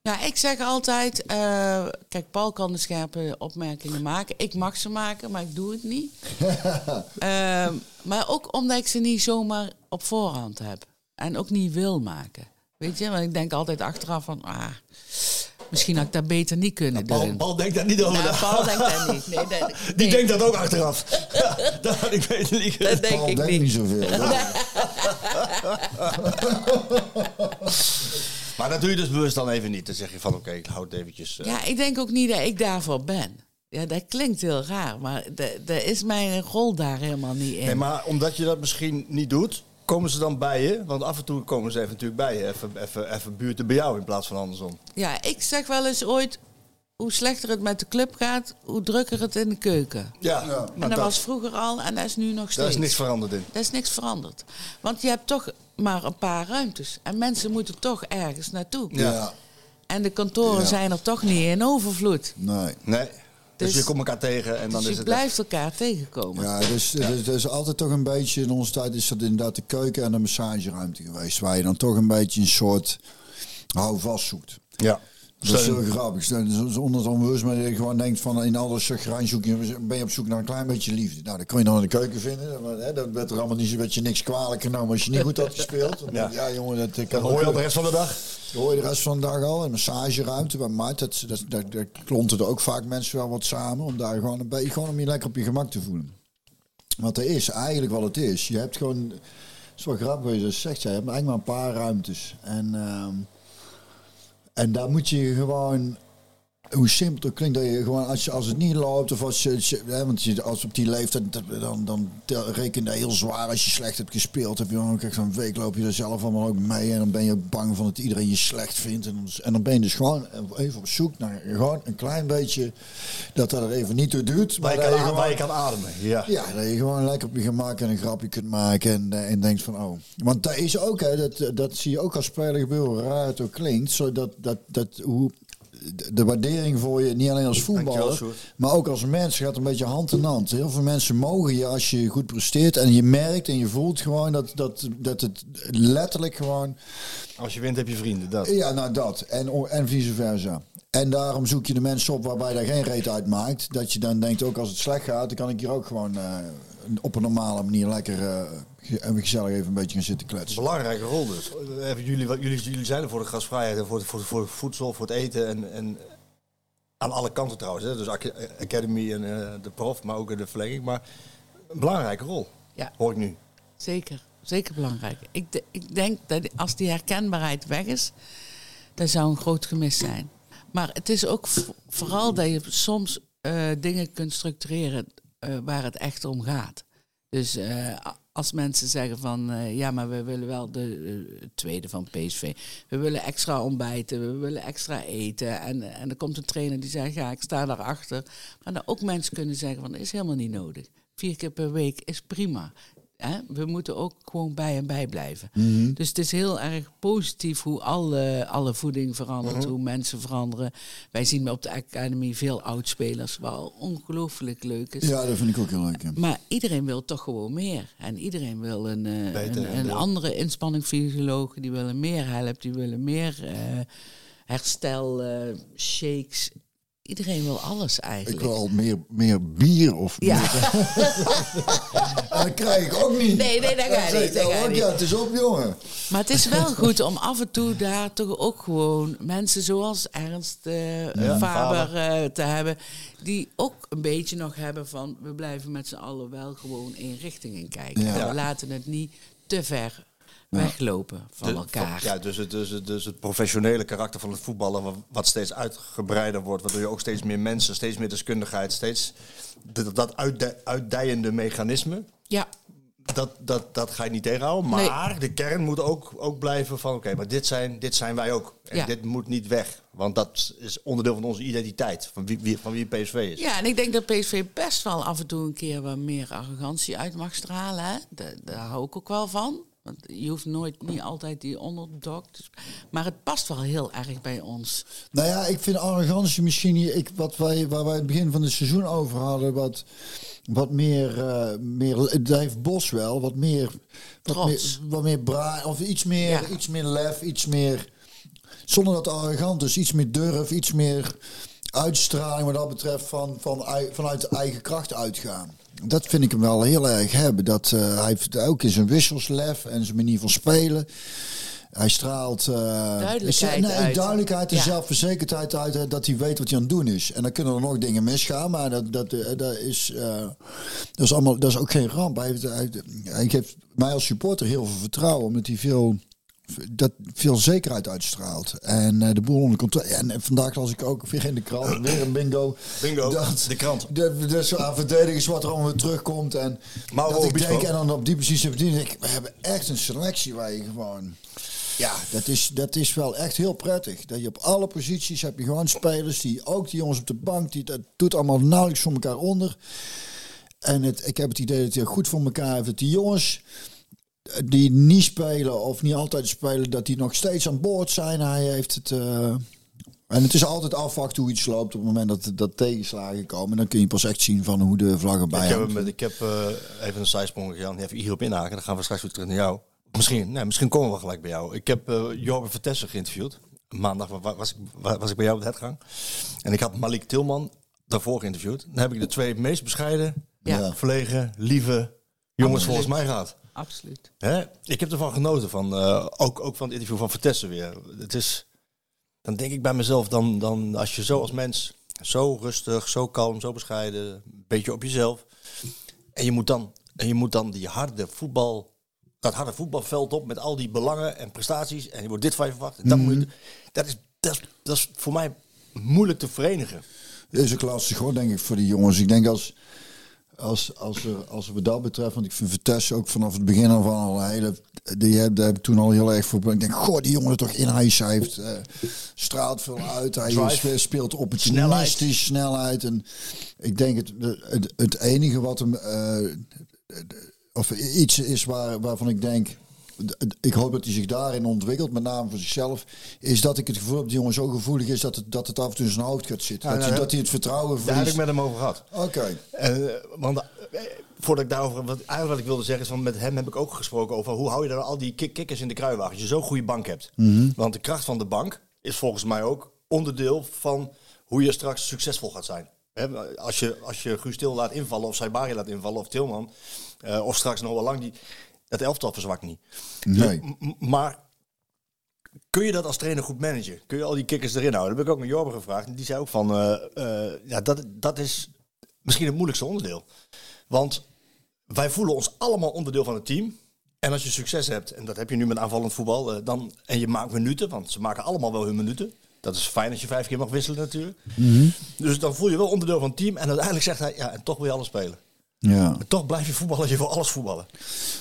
Ja, ik zeg altijd, eh, kijk, Paul kan de scherpe opmerkingen maken. Ik mag ze maken, maar ik doe het niet. Ehm, maar ook omdat ik ze niet zomaar op voorhand heb. En ook niet wil maken. Weet je, want ik denk altijd achteraf van, ah, misschien had ik dat beter niet kunnen Paul, doen. Paul denkt daar niet over Nou. Paul denkt dat niet. Nee, dat, Die denkt dat ook achteraf. Ja, dat had ik beter niet dat gedaan. denk Paul ik denkt niet. niet zoveel. Maar dat doe je dus bewust dan even niet. Dan zeg je van oké, ik hou het eventjes... eh, Ja, ik denk ook niet dat ik daarvoor ben. Ja, dat klinkt heel raar, maar dat is mijn rol daar helemaal niet in. Nee, maar omdat je dat misschien niet doet, komen ze dan bij je? Want af en toe komen ze even natuurlijk bij je. Even, even, even buurten bij jou in plaats van andersom. Ja, ik zeg wel eens ooit, hoe slechter het met de club gaat, hoe drukker het in de keuken. Ja, En maar dat, dat, was vroeger al en dat is nu nog steeds. daar is niks veranderd in. Daar is niks veranderd. Want je hebt toch maar een paar ruimtes. En mensen moeten toch ergens naartoe. Ja. En de kantoren Ja. zijn er toch niet in overvloed. Nee. Nee. Dus, Dus- je komt elkaar tegen en dan Dus is je het... blijft elkaar tegenkomen. Ja, dus, dus, dus altijd toch een beetje in onze tijd is dat inderdaad de keuken en de massageruimte geweest. Waar je dan toch een beetje een soort houvast zoekt. Ja. Dat is heel grappig. Dus Zonder het onbewust, maar je gewoon denkt van in alle chagrijn zoek je, ben je op zoek naar een klein beetje liefde. Nou, dat kun je dan in de keuken vinden. Maar, hè, dat werd er allemaal niet zo dat je niks kwalijk genomen als je niet goed had gespeeld. Je, ja, jongen, dat kan Dan hoor je al de rest van de dag. Dat hoor je de rest van de dag al. Een massageruimte bij Mart, dat, dat, dat, daar klonten er ook vaak mensen wel wat samen. Om daar gewoon een beetje, gewoon om je lekker op je gemak te voelen. Want er is eigenlijk wat het is. Je hebt gewoon, het is wel grappig wat je dat zegt. Je hebt eigenlijk maar een paar ruimtes. En, ehm, en daar moet je gewoon hoe simpel het klinkt, dat je gewoon als, je, als het niet loopt of als je, hè, want je, als op die leeftijd, dan, dan reken je heel zwaar als je slecht hebt gespeeld. Heb je dan een week loop je er zelf allemaal ook mee en dan ben je ook bang van dat iedereen je slecht vindt. En dan, en dan ben je dus gewoon even op zoek naar gewoon een klein beetje dat dat er even niet toe doet. Waar je, dat kan, je gewoon- je kan ademen. Ja. ja, dat je gewoon lekker op je gemak en een grapje kunt maken en, eh, en denkt van oh. Want dat is ook, hè, dat, dat zie je ook als speler gebeuren, hoe raar het ook klinkt. Zodat dat, dat, hoe, de- de waardering voor je, niet alleen als voetballer, maar ook als mens, gaat een beetje hand in hand. Heel veel mensen mogen je als je goed presteert en je merkt en je voelt gewoon dat, dat, dat het letterlijk gewoon Als je wint heb je vrienden. Dat. ja, nou dat. En, en vice versa. En daarom zoek je de mensen op waarbij daar geen reet uit maakt. Dat je dan denkt, ook als het slecht gaat, dan kan ik hier ook gewoon eh, op een normale manier lekker eh, en gezellig even een beetje gaan zitten kletsen. Belangrijke rol dus. Even jullie, wat- jullie, jullie zijn er voor de gastvrijheid en voor, voor, voor het voedsel, voor het eten. En, en aan alle kanten trouwens. Hè. Dus ac- Academy en eh, de prof, maar ook in de verlenging. Maar een belangrijke rol, Ja. hoor ik nu. Zeker, zeker belangrijk. Ik, de- ik denk dat als die herkenbaarheid weg is, dat zou een groot gemis zijn. Maar het is ook vooral dat je soms eh, dingen kunt structureren eh, waar het echt om gaat. Dus eh, als mensen zeggen van ja, maar we willen wel de tweede van PSV. We willen extra ontbijten, we willen extra eten. En, en er komt een trainer die zegt ja, ik sta daarachter. Maar dan ook mensen kunnen zeggen van is helemaal niet nodig. Vier keer per week is prima. Hè? We moeten ook gewoon bij en bij blijven. Dus het is heel erg positief hoe alle, alle voeding verandert, hoe mensen veranderen. Wij zien op de Academy veel oudspelers, wat ongelooflijk leuk is. Ja, dat vind ik ook heel leuk. Maar iedereen wil toch gewoon meer. En iedereen wil een, eh, Beter een, en een door. andere inspanningsfysioloog. Die willen meer help, die willen meer eh, herstel, eh, shakes. Iedereen wil alles Ik eigenlijk. wil al meer, meer bier of Ja. En dat krijg ik ook niet. Nee, nee, dat zeg niet, ik, dat niet. Ja, het is op, jongen. Maar het is wel goed om af en toe daar toch ook gewoon mensen zoals Ernst eh, Ja, Faber eh, te hebben. Die ook een beetje nog hebben van we blijven met z'n allen wel gewoon één richting in kijken. Ja. En We laten het niet te ver weglopen van De- elkaar. Ja, dus het, dus, het, dus het professionele karakter van het voetballen, wa- wat steeds uitgebreider wordt, waardoor je ook steeds meer mensen, steeds meer deskundigheid, steeds dat, dat uitdi- uitdijende mechanisme, Ja, dat, dat, dat ga je niet tegenhouden. Nee. Maar de kern moet ook, ook blijven van, oké, maar dit zijn, dit zijn wij ook. En Ja. dit moet niet weg, want dat is onderdeel van onze identiteit, van wie, wie, van wie PSV is. Ja, en ik denk dat PSV best wel af en toe een keer wat meer arrogantie uit mag stralen. Hè? Daar, daar hou ik ook wel van. Want je hoeft nooit niet altijd die onderdog. te sp- Maar het past wel heel erg bij ons. Nou ja, ik vind arrogantie misschien hier, ik, wat wij, waar wij het begin van het seizoen over hadden, wat, wat meer, eh meer, heeft Bos wel, wat meer, wat Trots. meer, wat meer bra, of iets meer, Ja. iets meer lef, iets meer, zonder dat arrogant is, iets meer durf, iets meer uitstraling wat dat betreft van, van, vanuit de eigen kracht uitgaan. Dat vind ik hem wel heel erg hebben. Dat, eh, hij heeft ook in zijn wissels lef en zijn manier van spelen. Hij straalt eh, Duidelijkheid nee, uit. duidelijkheid en Ja. zelfverzekerdheid uit hè, dat hij weet wat hij aan het doen is. En dan kunnen er nog dingen misgaan, maar dat, dat, eh, dat, is, dat, is, allemaal, dat is ook geen ramp. Hij, heeft, hij, hij geeft mij als supporter heel veel vertrouwen, omdat hij veel, dat veel zekerheid uitstraalt. En eh, de boel onder controle. En, en vandaag las ik ook weer in de krant, weer een bingo. Bingo, Dat, de krant. De, de, aan verdedigers wat er allemaal weer terugkomt. En Mauro dat ik denk, en dan op die positie verdien ik, we hebben echt een selectie waar je gewoon... Ja, dat is, dat is wel echt heel prettig. Dat je op alle posities heb je gewoon spelers die ook die jongens op de bank, die dat doet allemaal nauwelijks voor elkaar onder. En het, ik heb het idee dat hij goed voor elkaar heeft. Dat die jongens eh, die niet spelen of niet altijd spelen, dat die nog steeds aan boord zijn. Hij heeft het. eh, en het is altijd afwachten hoe iets loopt op het moment dat, dat tegenslagen komen. Dan kun je pas echt zien van hoe de vlag erbij Ik heb, hem ik heb eh, even een zijsprong Jan, even hierop inhaken. Dan gaan we straks weer terug naar jou. Misschien, nee, misschien komen we gelijk bij jou. Ik heb uh, Jorben Vertessen geïnterviewd. Maandag wa- wa- was ik, wa- was ik bij jou op de Hetgang. En ik had Malik Tilman daarvoor geïnterviewd. Dan heb ik de twee meest bescheiden, Ja. verlegen, lieve jongens volgens mij gehad. Absoluut. Hè? Ik heb ervan genoten, van, eh, ook, ook van het interview van Vertessen weer. Het is, dan denk ik bij mezelf, dan, dan als je zo als mens, zo rustig, zo kalm, zo bescheiden, een beetje op jezelf. En je moet dan, en je moet dan die harde voetbal, dat harde voetbalveld op met al die belangen en prestaties. En je wordt dit van je verwacht. En dat, moet, je- dat, is, dat, is, dat is voor mij moeilijk te verenigen. is ook lastig hoor, denk ik, voor die jongens. Ik denk als, als, als, er, als we dat betreft, want ik vind Vitesse ook vanaf het begin af aan al een hele... Die heb, daar heb ik toen al heel erg voor... Ik denk, goh, die jongen toch in. Hij heeft, eh, straalt veel uit. Hij Drive. speelt- speelt opportunistisch, snelheid. En ik denk het, het, het enige wat hem... eh, of iets is waar, waarvan ik denk... Ik hoop dat hij zich daarin ontwikkelt, met name voor zichzelf. Is dat ik het gevoel heb dat die jongen zo gevoelig is dat het, dat het af en toe in zijn hoofd gaat zitten. Ja, dat, nou, hij, dat hij het vertrouwen Daar heb verliest. ik met hem over gehad. Oké. Eh, want eh, voordat ik daarover, wat, eigenlijk wat ik wilde zeggen is van met hem heb ik ook gesproken over hoe hou je dan al die kick- kikkers in de kruiwagen als je zo'n goede bank hebt. Want de kracht van de bank is volgens mij ook onderdeel van hoe je straks succesvol gaat zijn. Als je, als je Guus Til laat invallen of Saibari laat invallen of Tilman eh, of straks nog wel lang die, dat elftal verzwakt niet. Nee. M- maar kun je dat als trainer goed managen? Kun je al die kikkers erin houden? Dat heb ik ook met Jorben gevraagd. En die zei ook van, eh, eh, ja, dat, dat is misschien het moeilijkste onderdeel. Want wij voelen ons allemaal onderdeel van het team. En als je succes hebt, en dat heb je nu met aanvallend voetbal, eh, dan, en je maakt minuten, want ze maken allemaal wel hun minuten. Dat is fijn als je vijf keer mag wisselen natuurlijk. Dus dan voel je wel onderdeel van het team. En uiteindelijk zegt hij, ja, en toch wil je alles spelen. Ja. Toch blijf je voetballen als je voor alles voetballen.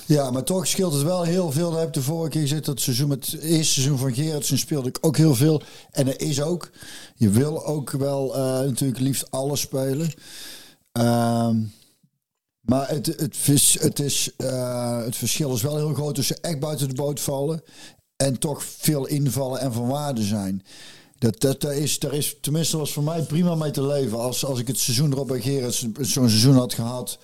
ja, maar toch scheelt het wel heel veel. Daar heb ik de vorige keer gezegd. Dat seizoen met het eerste seizoen van Gerritsen speelde ik ook heel veel. En er is ook. Je wil ook wel eh, natuurlijk liefst alles spelen. Ehm, maar het, het, vis- het, is, eh, het verschil is wel heel groot tussen echt buiten de boot vallen. En toch veel invallen en van waarde zijn. Dat, dat, daar, is, daar is, tenminste was voor mij prima mee te leven. Als, als ik het seizoen erop Gerrits zo'n seizoen had gehad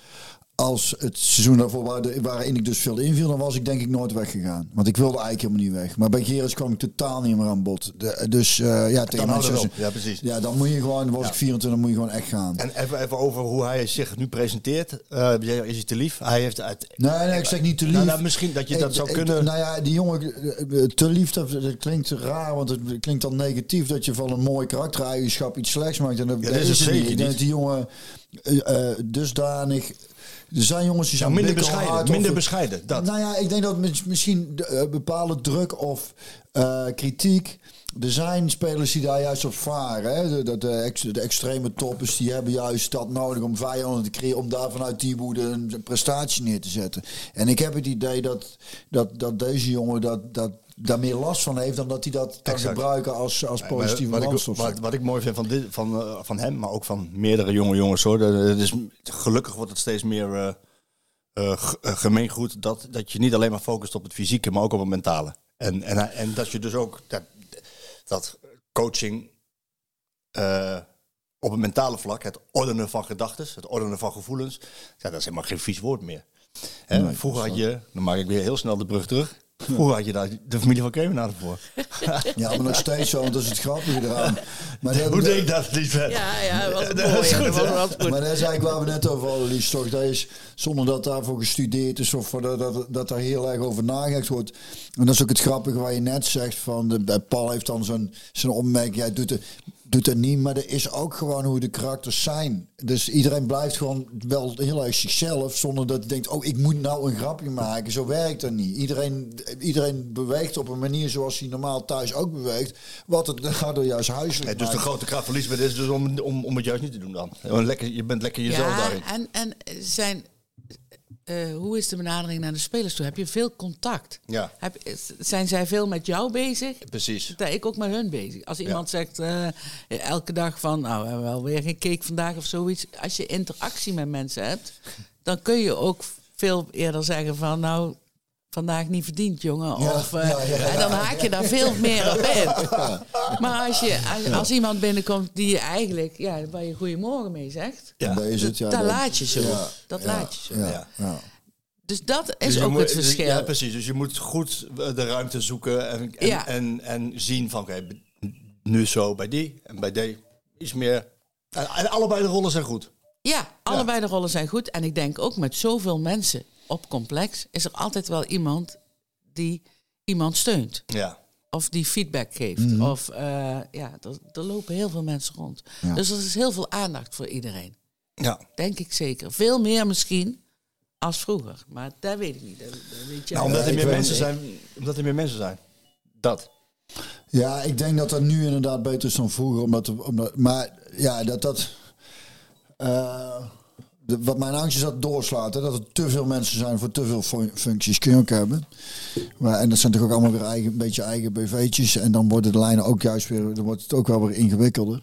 als het seizoen daarvoor waar waarin ik dus veel inviel, dan was ik denk ik nooit weggegaan. Want ik wilde eigenlijk helemaal niet weg. Maar bij Gerrits kwam ik totaal niet meer aan bod. De- dus eh, ja, tegen. Ja, precies. Ja, dan moet je gewoon, dan was ik 24, dan moet je gewoon echt gaan. En even, even over hoe hij zich nu presenteert. Eh, is hij te lief? Hij heeft uit. Nee, nee, ik zeg niet te lief. Nou, nou, misschien dat je dat Ik- zou ik- kunnen. nou ja, die jongen, eh, te lief, dat, dat klinkt raar, want het klinkt dan negatief dat je van een mooi karaktereigenschap iets slechts maakt. En dat, is het zeker niet. die jongen dusdanig... Er zijn jongens die Ja, zijn minder bescheiden. Minder bescheiden. Dat. Nou ja, ik denk dat mis- misschien eh, bepaalde druk of eh, kritiek. Er zijn spelers die daar juist op varen. Hè? De, de, de, ex- de extreme toppers die hebben juist dat nodig om vijanden te creëren. Om daar vanuit die woede een prestatie neer te zetten. En ik heb het idee dat, dat, dat deze jongen dat, dat, daar meer last van heeft. Dan dat hij dat kan Exact. gebruiken als, als positieve wat, ik, wat, wat ik mooi vind van, dit, van, eh, van hem, maar ook van meerdere jonge jongens hoor. Dat- is, gelukkig wordt het steeds meer eh eh, gemeengoed dat, dat je niet alleen maar focust op het fysieke, maar ook op het mentale. En, en, en dat je dus ook dat, dat coaching eh, op het mentale vlak, het ordenen van gedachten, het ordenen van gevoelens, ja, dat is helemaal geen vies woord meer. Hè, vroeger had je, dan maak ik weer heel snel de brug terug. Vroeger had je daar de familie van Kemenaar voor. Ja, maar nog steeds zo, want dat is het grappige eraan. Maar dat- Hoe deed ik dat, Lisbeth? Ja, ja, dat was Dat mooi. is ja, goed, dat was. Maar dat is eigenlijk waar we net over hadden, Lies. Toch? Dat is, zonder dat daarvoor gestudeerd is of dat, dat, dat daar heel erg over nagedacht wordt. En dat is ook het grappige waar je net zegt. Van de, Paul heeft dan zo'n zijn opmerking. Jij doet het, doet het niet, maar er is ook gewoon hoe de karakters zijn. Dus iedereen blijft gewoon wel heel erg zichzelf. Zonder dat hij denkt, oh ik moet nou een grapje maken. Zo werkt dat niet. Iedereen, iedereen beweegt op een manier zoals hij normaal thuis ook beweegt. Wat het daardoor juist huiselijk Ja, dus de grote kracht van Lisbeth is dus om, om, om het juist niet te doen dan. Lekker, je bent lekker jezelf ja, daarin. en, en zijn, eh, hoe is de benadering naar de spelers toe? Heb je veel contact? Ja. Heb, zijn zij veel met jou bezig? Precies. Sta ik ook met hun bezig. Als iemand zegt eh, elke dag van, nou, we hebben wel weer geen cake vandaag of zoiets. Als je interactie met mensen hebt, dan kun je ook veel eerder zeggen van, nou, vandaag niet verdiend, jongen. Ja, of, eh, ja, ja. En dan haak je daar veel meer op in. Maar als, je, als, als iemand binnenkomt die je eigenlijk, ja, waar je goedemorgen mee zegt, Ja. Dat is het, ja, dat laat je zo. ja, dat ja, laat je zo. Ja. Dus dat is Dus ook moet- het verschil. Ja, precies. Dus je moet goed eh, de ruimte zoeken en, en, Ja. en, en zien van, oké, nu zo bij die en bij die iets meer. En, en allebei de rollen zijn goed. Ja, allebei de rollen zijn goed. En ik denk ook met zoveel mensen op complex is er altijd wel iemand die iemand steunt. Ja. Of die feedback geeft. Of eh, ja, er, er lopen heel veel mensen rond. Ja. Dus er is heel veel aandacht voor iedereen. Ja. Denk ik zeker. Veel meer misschien als vroeger. Maar dat weet ik niet. Dat, dat weet jij. Nou, omdat er meer mensen zijn. Omdat er meer mensen zijn. Dat. Ja, ik denk dat dat nu inderdaad beter is dan vroeger. Omdat, omdat, maar ja, dat dat... eh, wat mijn angst is dat doorslaat. Hè? Dat er te veel mensen zijn voor te veel fun- functies. Kun je ook hebben. Maar, en dat zijn toch ook allemaal weer eigen, een beetje eigen BV'tjes. En dan worden de lijnen ook juist weer... Dan wordt het ook wel weer ingewikkelder.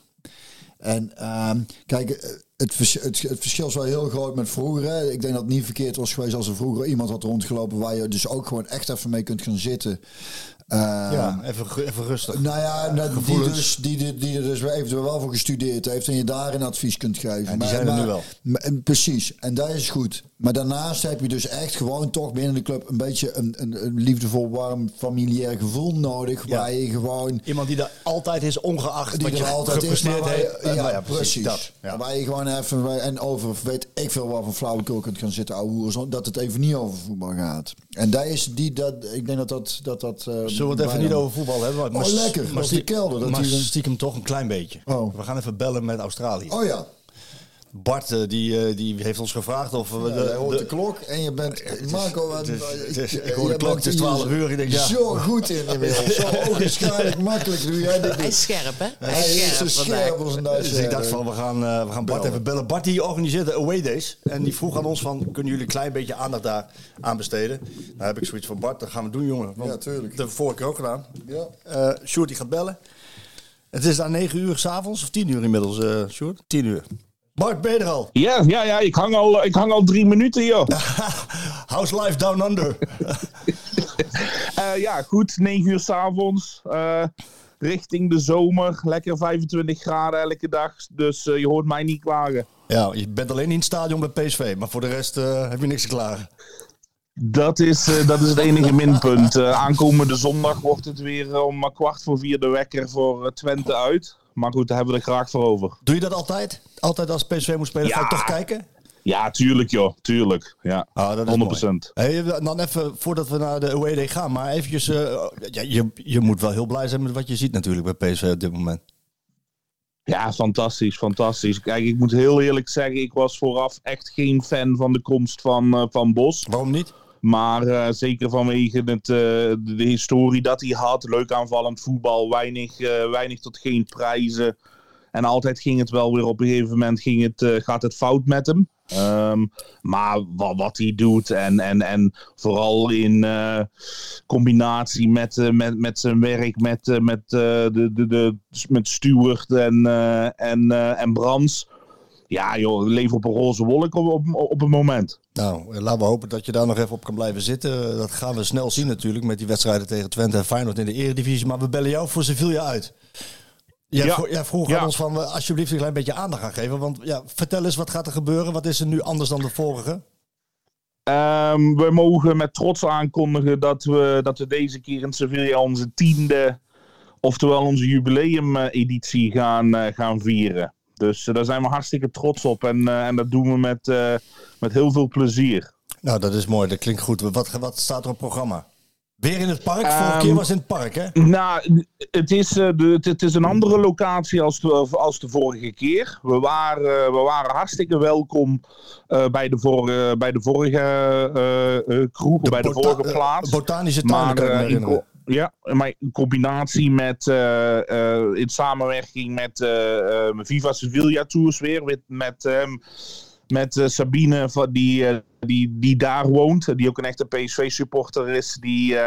En ehm, kijk, eh, het, het, verschil is wel heel groot met vroeger. Ik denk dat het niet verkeerd was geweest als er vroeger iemand had rondgelopen... waar je dus ook gewoon echt even mee kunt gaan zitten. Ehm, ja, even, even rustig. nou ja, nou, die, dus, die, die, die er dus eventueel wel voor gestudeerd heeft en je daar een advies kunt geven. En die zijn er nu wel. maar- en precies, en dat is goed. Maar daarnaast heb je dus echt gewoon toch binnen de club een beetje een, een, een liefdevol, warm, familiair gevoel nodig. Ja. Waar je gewoon Iemand die er altijd is, ongeacht die wat er je altijd is, maar waar je- heeft. Eh, ja, nou precies. Dat, ja. Waar je gewoon even en over weet ik veel wat van flauwekul kunt gaan zitten ouwe zodat het even niet over voetbal gaat. En daar is die dat ik denk dat dat dat dat. eh, Zullen we het even niet over voetbal hebben? Maar, Oh, lekker. Maar, kelder, die- stiekem toch een klein beetje. Oh. We gaan even bellen met Australië. Oh ja. Bart eh, die, eh, die heeft ons gevraagd of we... Ja, hoort de, de- klok en je bent Marco. en- het is- het is- je- ik hoor de klok, het is hier 12 uur, ik denk, ja. Zo goed in inmiddels. Zo onwaarschijnlijk makkelijk doe jij dit. Hij is scherp, hè? Hij is zo scherp als een Duitse. Dus ik dacht van, we gaan, eh, we gaan Bart Bellen. even bellen. Bart die organiseerde away days. En die vroeg aan ons van, kunnen jullie een klein beetje aandacht daar aan besteden? Nou heb ik zoiets van, Bart, dat gaan we doen, jongen. Want Ja, tuurlijk. Dat hebben we vorige keer ook gedaan. Ja. Eh Sjoerd die gaat bellen. Het is daar 9 uur s'avonds, of 10 uur inmiddels, eh Sjoerd? 10 uur. Bart, ben je er al? Ja, ja, ja ik, hang al, ik hang al drie minuten, joh. House Life Down Under. Eh, ja, goed. 9 uur s'avonds. eh richting de zomer. Lekker 25 graden elke dag. Dus eh, je hoort mij niet klagen. ja, je bent alleen in het stadion bij PSV, maar voor de rest heb je niks te klagen. Dat is, dat is het enige minpunt. Eh, aankomende zondag wordt het weer om kwart voor vier de wekker voor Twente uit. Maar goed, daar hebben we er graag voor over. Doe je dat altijd? Altijd als PSV moet spelen, ga je toch kijken? Ja, tuurlijk joh. Tuurlijk. Ja, Ah, dat is 100%. mooi. Hey, dan even, voordat we naar de day gaan, maar eventjes... eh, ja, je, je moet wel heel blij zijn met wat je ziet natuurlijk bij PSV op dit moment. Ja, fantastisch, fantastisch. Kijk, ik moet heel eerlijk zeggen, ik was vooraf echt geen fan van de komst van, eh, van Bos. Waarom niet? Maar eh, zeker vanwege het, eh, de, de historie dat hij had. Leuk aanvallend voetbal, weinig, eh, weinig tot geen prijzen. En altijd ging het wel weer op een gegeven moment ging het, gaat het fout met hem. Ehm, maar wat, wat hij doet en, en, en vooral in combinatie met, met, met zijn werk met, eh, met, de, de, de, met Stuart en, en, en Brands. Ja joh, leven op een roze wolk op, op, op het moment. Nou, eh, laten we hopen dat je daar nog even op kan blijven zitten. Dat gaan we snel zien natuurlijk met die wedstrijden tegen Twente en Feyenoord in de Eredivisie. Maar we bellen jou voor Sevilla uit. Jij, Ja. vroeg Ja. aan ons van we alsjeblieft een klein beetje aandacht gaan geven. Want ja, vertel eens, wat gaat er gebeuren? Wat is er nu anders dan de vorige? Ehm, we mogen met trots aankondigen dat we, dat we deze keer in Sevilla onze tiende, oftewel onze jubileumeditie gaan, eh, gaan vieren. Dus eh, daar zijn we hartstikke trots op en, eh, en dat doen we met, eh, met heel veel plezier. Nou, dat is mooi. Dat klinkt goed. Wat, wat staat er op het programma? Weer in het park? Vorige Ehm, keer was het in het park, hè? Nou, het is, eh, de, het, is een andere locatie als de, als de vorige keer. We waren, we waren hartstikke welkom bij, de vorige, bij de vorige eh, kroeg, bij de vorige plaats. botanische tuin, maar, kan ik me in herinneren. Ja, maar in combinatie met, eh, eh, in samenwerking met eh, Viva Sevilla Tours weer, met, met, ehm, met Sabine van die, die, die daar woont, die ook een echte PSV-supporter is, die,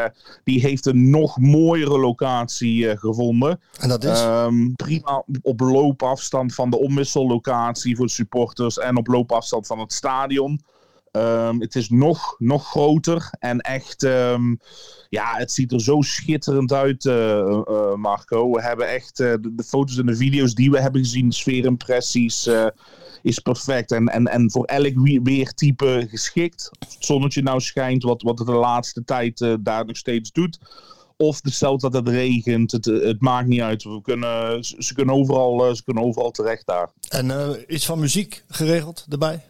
die heeft een nog mooiere locatie gevonden. En dat is? Ehm, prima op loopafstand van de omwissellocatie voor de supporters en op loopafstand van het stadion. Ehm, het is nog, nog groter en echt, ehm, ja, het ziet er zo schitterend uit, eh, eh, Marco. We hebben echt eh, de, foto's en de video's die we hebben gezien, sfeerimpressies, is perfect. En, en, en voor elk weertype geschikt. Of het zonnetje nou schijnt, wat, wat het de laatste tijd daar nog steeds doet. Of stelt dat het regent, het, het maakt niet uit. We kunnen, ze, kunnen overal, ze kunnen overal terecht daar. En iets van muziek geregeld erbij?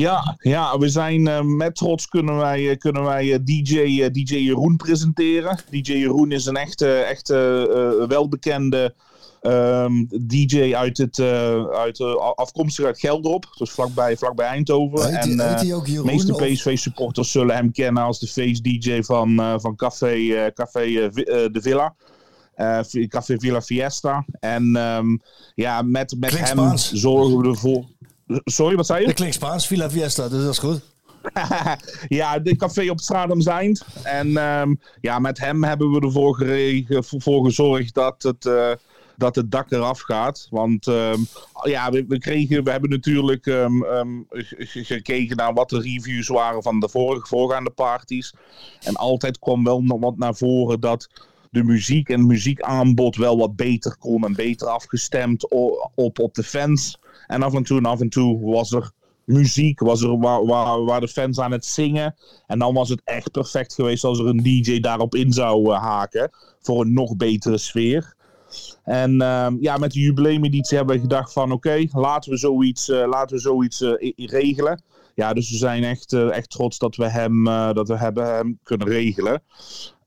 Ja, ja we zijn eh, met trots kunnen wij, eh, kunnen wij eh, DJ, DJ Jeroen presenteren. DJ Jeroen is een echte, echte welbekende ehm, DJ uit het, uit, afkomstig uit Gelderop, dus vlakbij, vlakbij Eindhoven. Heet en de meeste PSV-supporters zullen hem kennen als de face DJ van, van Café, Café De Villa. Café Villa Fiesta. En ehm, ja, met, met Klinkt hem Spaans. zorgen we ervoor... Sorry, wat zei je? Dat klinkt Spaans, Villa Fiesta, dus dat is goed. ja, de café op het Stradum zijn. En ehm, ja, met hem hebben we ervoor geregen, voor gezorgd dat het, eh, dat het dak eraf gaat. Want ehm, ja, we, we, kregen, we hebben natuurlijk ehm, gekeken naar wat de reviews waren van de vorige, voorgaande parties. En altijd kwam wel nog wat naar voren dat de muziek en het muziekaanbod wel wat beter kon en beter afgestemd op, op de fans. En af en toe en af en toe was er muziek, was er waar, waar, de fans aan het zingen. En dan was het echt perfect geweest als er een DJ daarop in zou eh, haken. Voor een nog betere sfeer. En ehm, ja, met de jubileumeditie hebben we gedacht van oké, laten we zoiets, eh, laten we zoiets eh, regelen. Ja, dus we zijn echt, echt trots dat we hem, dat we hebben kunnen regelen.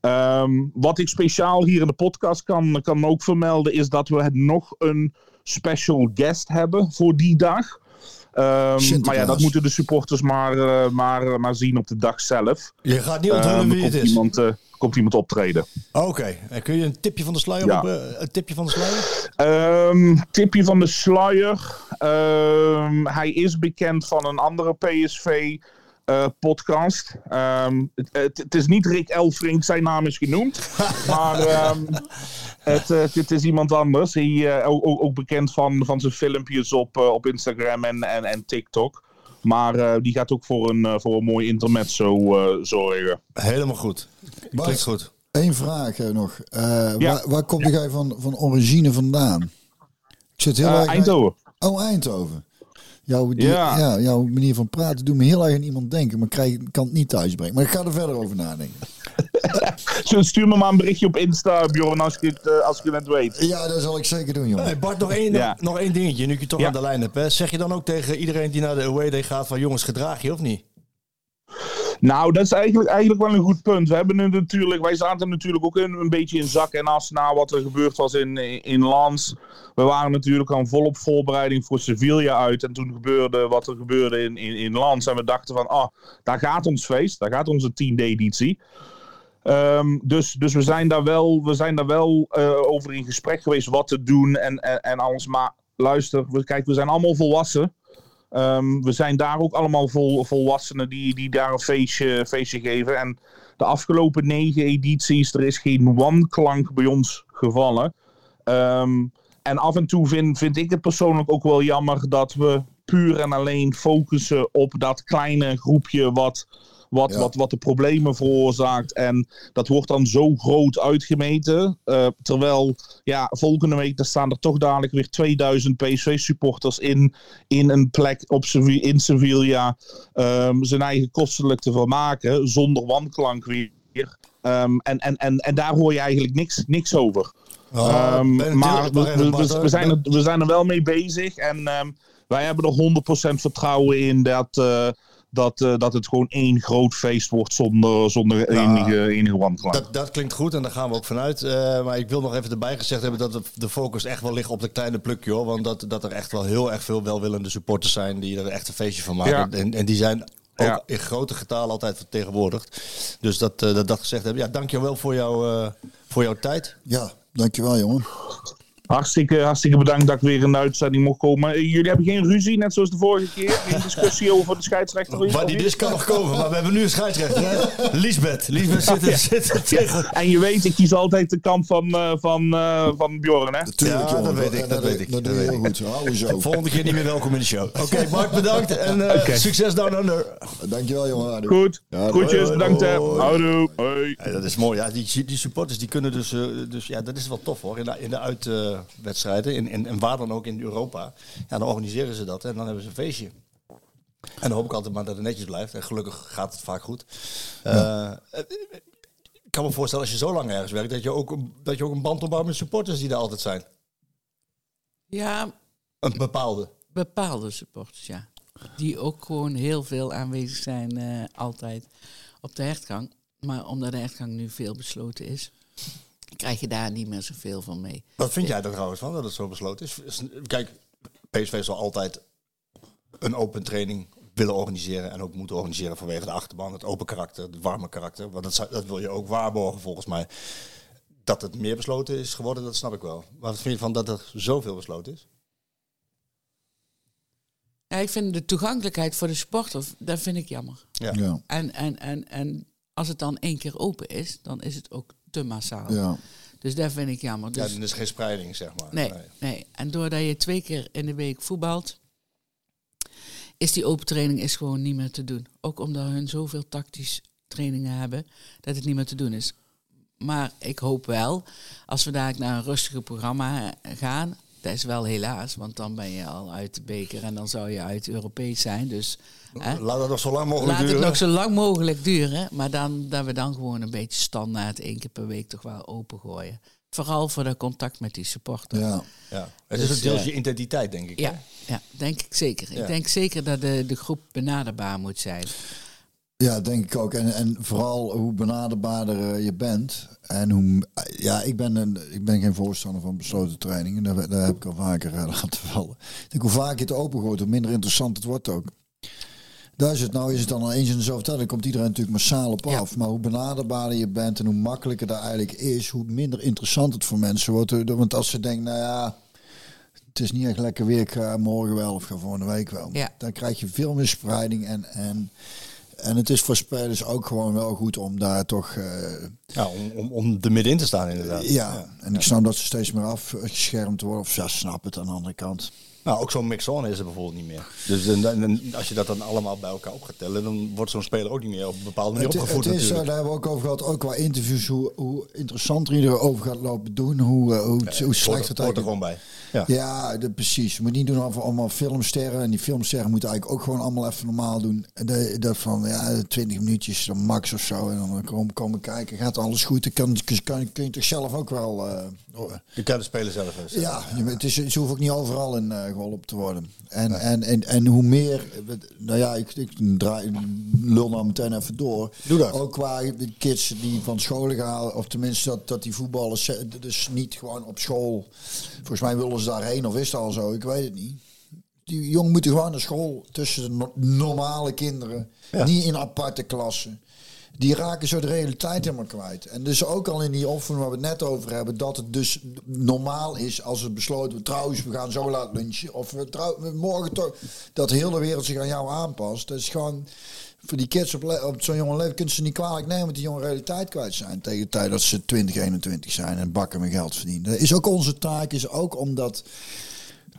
Ehm, wat ik speciaal hier in de podcast kan, kan ook vermelden, is dat we het nog een special guest hebben voor die dag. Ehm, maar ja, dat moeten de supporters maar, eh, maar, maar zien op de dag zelf. Je gaat niet onthullen Ehm, wie het is. Iemand, eh, komt iemand optreden. Oké, en kun je een tipje van de sluier Ja. op, eh, een tipje van de sluier? Ehm, tipje van de sluier. Hij is bekend van een andere PSV. eh, podcast. Het, is niet Rick Elfrink, zijn naam is genoemd. maar het, eh, het is iemand anders. Die, eh, ook, ook, bekend van, van zijn filmpjes op, eh, op Instagram en, en, en TikTok. Maar eh, die gaat ook voor een, voor een mooi intermezzo eh zorgen. Helemaal goed. Bart, Klinkt goed. Eén vraag eh, nog. Eh, Ja. waar, waar komt jij van, van origine vandaan? Ik zit heel erg... Eindhoven. Oh, Eindhoven. Jouw, die- Ja. ja. jouw manier van praten doet me heel erg aan iemand denken, maar ik krijg, kan het niet thuisbrengen. Maar ik ga er verder over nadenken. Zo, Stuur me maar een berichtje op Insta, Bjorn, als je het, eh, als je het weet. Ja, dat zal ik zeker doen, jongen. Hey Bart, nog één, Ja. nog één dingetje, nu ik je toch Ja. aan de lijn heb. Hè. Zeg je dan ook tegen iedereen die naar de away day gaat van jongens, gedraag je of niet? Nou, dat is eigenlijk, eigenlijk wel een goed punt. We hebben natuurlijk, wij zaten natuurlijk ook in, een beetje in zak en as na wat er gebeurd was in, in Lans. We waren natuurlijk aan volop voorbereiding voor Sevilla uit. En toen gebeurde wat er gebeurde in, in, in Lans. En we dachten van, ah, daar gaat ons feest. Daar gaat onze tiende editie. Ehm, dus, dus we zijn daar wel, we zijn daar wel eh, over in gesprek geweest wat te doen en, en, en alles. Maar luister, we, kijk, we zijn allemaal volwassen. Ehm, we zijn daar ook allemaal vol, volwassenen die, die daar een feestje, feestje geven. En de afgelopen negen edities, er is geen wanklank bij ons gevallen. Ehm, en af en toe vind, vind ik het persoonlijk ook wel jammer dat we puur en alleen focussen op dat kleine groepje wat, wat, Ja. wat, wat de problemen veroorzaakt. En dat wordt dan zo groot uitgemeten. eh, terwijl, ja, volgende week daar staan er toch dadelijk weer 2000 PSV-supporters in, in een plek op in Sevilla. ehm, zijn eigen kostelijk te vermaken, zonder wanklank weer. Ehm, en, en, en, en daar hoor je eigenlijk niks, niks over. Oh, Ehm, maar we, zijn er, we zijn er wel mee bezig. En wij hebben er 100% vertrouwen in dat, eh, dat, eh, dat het gewoon één groot feest wordt zonder, zonder enige, enige wanklank. Dat, dat klinkt goed en daar gaan we ook vanuit. Eh, maar ik wil nog even erbij gezegd hebben dat de, de focus echt wel ligt op de kleine plukje. Hoor. Want dat, dat er echt wel heel erg veel welwillende supporters zijn die er echt een feestje van maken. Ja. En, en die zijn ook Ja. in grote getalen altijd vertegenwoordigd. Dus dat uh, dat, dat gezegd hebben. Ja, dankjewel voor, jou, uh, voor jouw tijd. Ja, dankjewel jongen. Hartstikke, hartstikke bedankt dat ik weer in de uitzending mocht komen. Jullie hebben geen ruzie, net zoals de vorige keer. Geen discussie over de scheidsrechter. Maar die dis kan nog komen, maar we hebben nu een scheidsrechter. Hè? Lisbeth. Lisbeth zit, er, zit er tegen. En je weet, ik kies altijd de kant van, uh, van, uh, van Bjorn, hè? Ja, jongen. dat weet ik. Dat, weet ik. Dat doe je heel goed. Zo, hou zo. Volgende keer niet meer welkom in de show. Oké, okay, Mark, bedankt. En uh, okay. succes down under. Dankjewel, jongen. Goed. Ja, Groetjes, bedankt. hè. Houdoe. Hoi. Ja, dat is mooi. Ja, die, die supporters die kunnen dus, uh, dus... Ja, dat is wel tof hoor. In de, in de uitwedstrijden. In, in, en waar dan ook in Europa. Ja, dan organiseren ze dat en dan hebben ze een feestje. En dan hoop ik altijd maar dat het netjes blijft. En gelukkig gaat het vaak goed. Ja. Uh, ik kan me voorstellen als je zo lang ergens werkt, dat je ook, dat je ook een band opbouwt met supporters die er altijd zijn. Ja. Een bepaalde. Bepaalde supporters, ja. Die ook gewoon heel veel aanwezig zijn, uh, altijd op de hertgang. Maar omdat de hertgang nu veel besloten is, krijg je daar niet meer zoveel van mee. Wat vind jij er trouwens van dat het zo besloten is? Kijk, PSV zal altijd een open training willen organiseren en ook moeten organiseren vanwege de achterban, het open karakter, het warme karakter. Want dat, dat wil je ook waarborgen volgens mij. dat het meer besloten is geworden, dat snap ik wel. Maar wat vind je van dat er zoveel besloten is? Ja, ik vind de toegankelijkheid voor de sporter, dat vind ik jammer. Ja. Ja. En, en, en, en als het dan één keer open is, dan is het ook te massaal. Ja. Dus dat vind ik jammer. Ja, Dus, dan is geen spreiding, zeg maar. nee, nee. En doordat je twee keer in de week voetbalt, is die open training is gewoon niet meer te doen. Ook omdat hun zoveel tactisch trainingen hebben, dat het niet meer te doen is. Maar ik hoop wel, als we daar naar een rustige programma gaan, dat is wel helaas, want dan ben je al uit de beker en dan zou je uit Europees zijn. Dus hè, Laat het nog zo lang mogelijk laat het duren. nog zo lang mogelijk duren, maar dan, dat we dan gewoon een beetje standaard één keer per week toch wel opengooien. Vooral voor de contact met die supporter. Ja. Ja. Het is Dus, ook deels eh, je identiteit, denk ik. Ja, hè? ja, denk ik zeker. Ja. Ik denk zeker dat de, de groep benaderbaar moet zijn. Ja, denk ik ook. En, en vooral hoe benaderbaarder eh, je bent. En hoe, ja, ik ben, een, ik ben geen voorstander van besloten trainingen. Daar, daar heb ik al vaker eh, laten vallen. Ik denk, hoe vaak je het opengooit, hoe minder interessant het wordt ook. Daar is het nou, is het dan al eens in de zoveel tijd, dan komt iedereen natuurlijk massaal op Ja. af. Maar hoe benaderbaarder je bent en hoe makkelijker dat eigenlijk is, hoe minder interessant het voor mensen wordt. Want als ze denken, nou ja, het is niet echt lekker weer, ik ga morgen wel of ga volgende week wel. Ja. Dan krijg je veel meer spreiding en, en, en het is voor spelers ook gewoon wel goed om daar toch... eh, Ja, om, om, om er middenin te staan, inderdaad. ja, en ik snap dat ze steeds meer afgeschermd worden. Of ja, snap het aan de andere kant. Nou, ook zo'n mix-on is er bijvoorbeeld niet meer. Dus dan- als je dat dan allemaal bij elkaar op gaat tellen, dan wordt zo'n speler ook niet meer op een bepaalde manier Het, opgevoed het is, natuurlijk. daar hebben we ook over gehad, ook qua interviews, hoe, hoe interessanter je erover gaat lopen doen, hoe, eh, hoe, hoe Het slecht het hoort er eigenlijk gewoon bij. Ja. Ja, de, precies. Je moet niet doen over allemaal filmsterren. En die filmsterren moeten eigenlijk ook gewoon allemaal even normaal doen. En Dat van ja, 20 minuutjes, dan max of zo. En dan komen, komen kijken, gaat alles goed? Dan kan, kan, kun je toch zelf ook wel... eh. Je kan de speler zelf eens. Ja, het is, ze hoeft ook niet overal in eh geholpen te worden. En, en, en, en hoe meer, nou ja, ik, ik draai, lul nou meteen even door. Doe dat. Ook qua de kids die van scholen gaan, of tenminste dat, dat die voetballers dus niet gewoon op school. Volgens mij willen ze daarheen, of is dat al zo? Ik weet het niet. Die jongen moeten gewoon naar school tussen de no- normale kinderen, Ja. niet in aparte klassen. Die raken zo de realiteit helemaal kwijt. En dus ook al in die oefening waar we het net over hebben, dat het dus normaal is als het besloten wordt. Trouwens, we gaan zo laat lunchen. Of we, trouw, we morgen toch. Dat de hele wereld zich aan jou aanpast. Dat is gewoon. Voor die kids op, op zo'n jonge leeftijd kunnen ze niet kwalijk nemen dat die jonge realiteit kwijt zijn. Tegen de tijd dat ze 20, 21 zijn en bakken met geld verdienen. Dat is ook onze taak, is ook omdat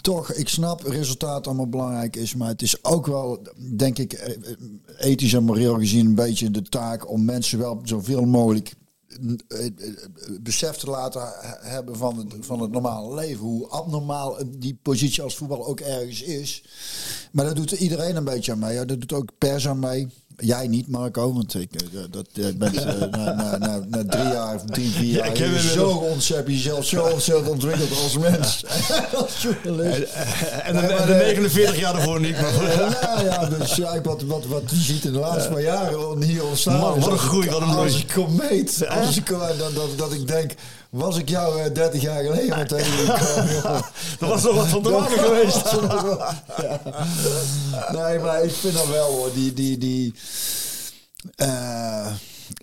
toch, ik snap, resultaat allemaal belangrijk is, maar het is ook wel, denk ik, eh, eh, ethisch en moreel gezien een beetje de taak om mensen wel zoveel mogelijk eh, besef te laten he- hebben van het, van het normale leven. Hoe abnormaal die positie als voetbal ook ergens is. Maar dat doet iedereen een beetje aan mee. Dat doet ook pers aan mee. Jij niet, Marco, want ik eh, dat, eh, bent eh, na, na, na, na drie jaar of drie, vier Ja, jaar ik heb je zo ontzettend jezelf zo ontzettend ontwikkeld als mens. als journalist. En de, Nee, maar de de- 49 jaar daarvoor niet. Maar Ja, ja, dus ja, wat, wat, wat je ziet in de laatste paar jaren hier ontstaan. Man, wat een als groei, wat een Als bloei. ik komeet, als ik, dat, dat, dat ik denk, was ik jou eh, 30 jaar geleden met er was nog wat van te maken geweest. ja. Nee, maar ik vind dat wel hoor, die... die, die eh,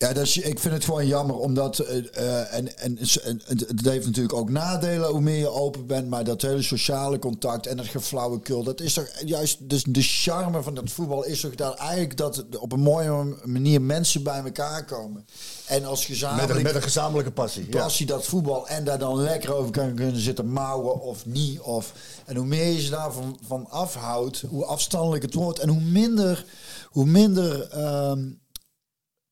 ja, dat is, ik vind het gewoon jammer, omdat eh, eh, en, en, en het heeft natuurlijk ook nadelen hoe meer je open bent, maar dat hele sociale contact en dat geflauwekul, dat is toch juist dus de charme van dat voetbal is toch dat eigenlijk dat het op een mooie manier mensen bij elkaar komen en als Met, gezamenlijk een, met een gezamenlijke passie. Ja. passie dat voetbal en daar dan lekker over kan kunnen zitten mouwen of niet. Of, en hoe meer je ze daarvan van afhoudt, hoe afstandelijk het wordt en hoe minder, hoe minder ehm,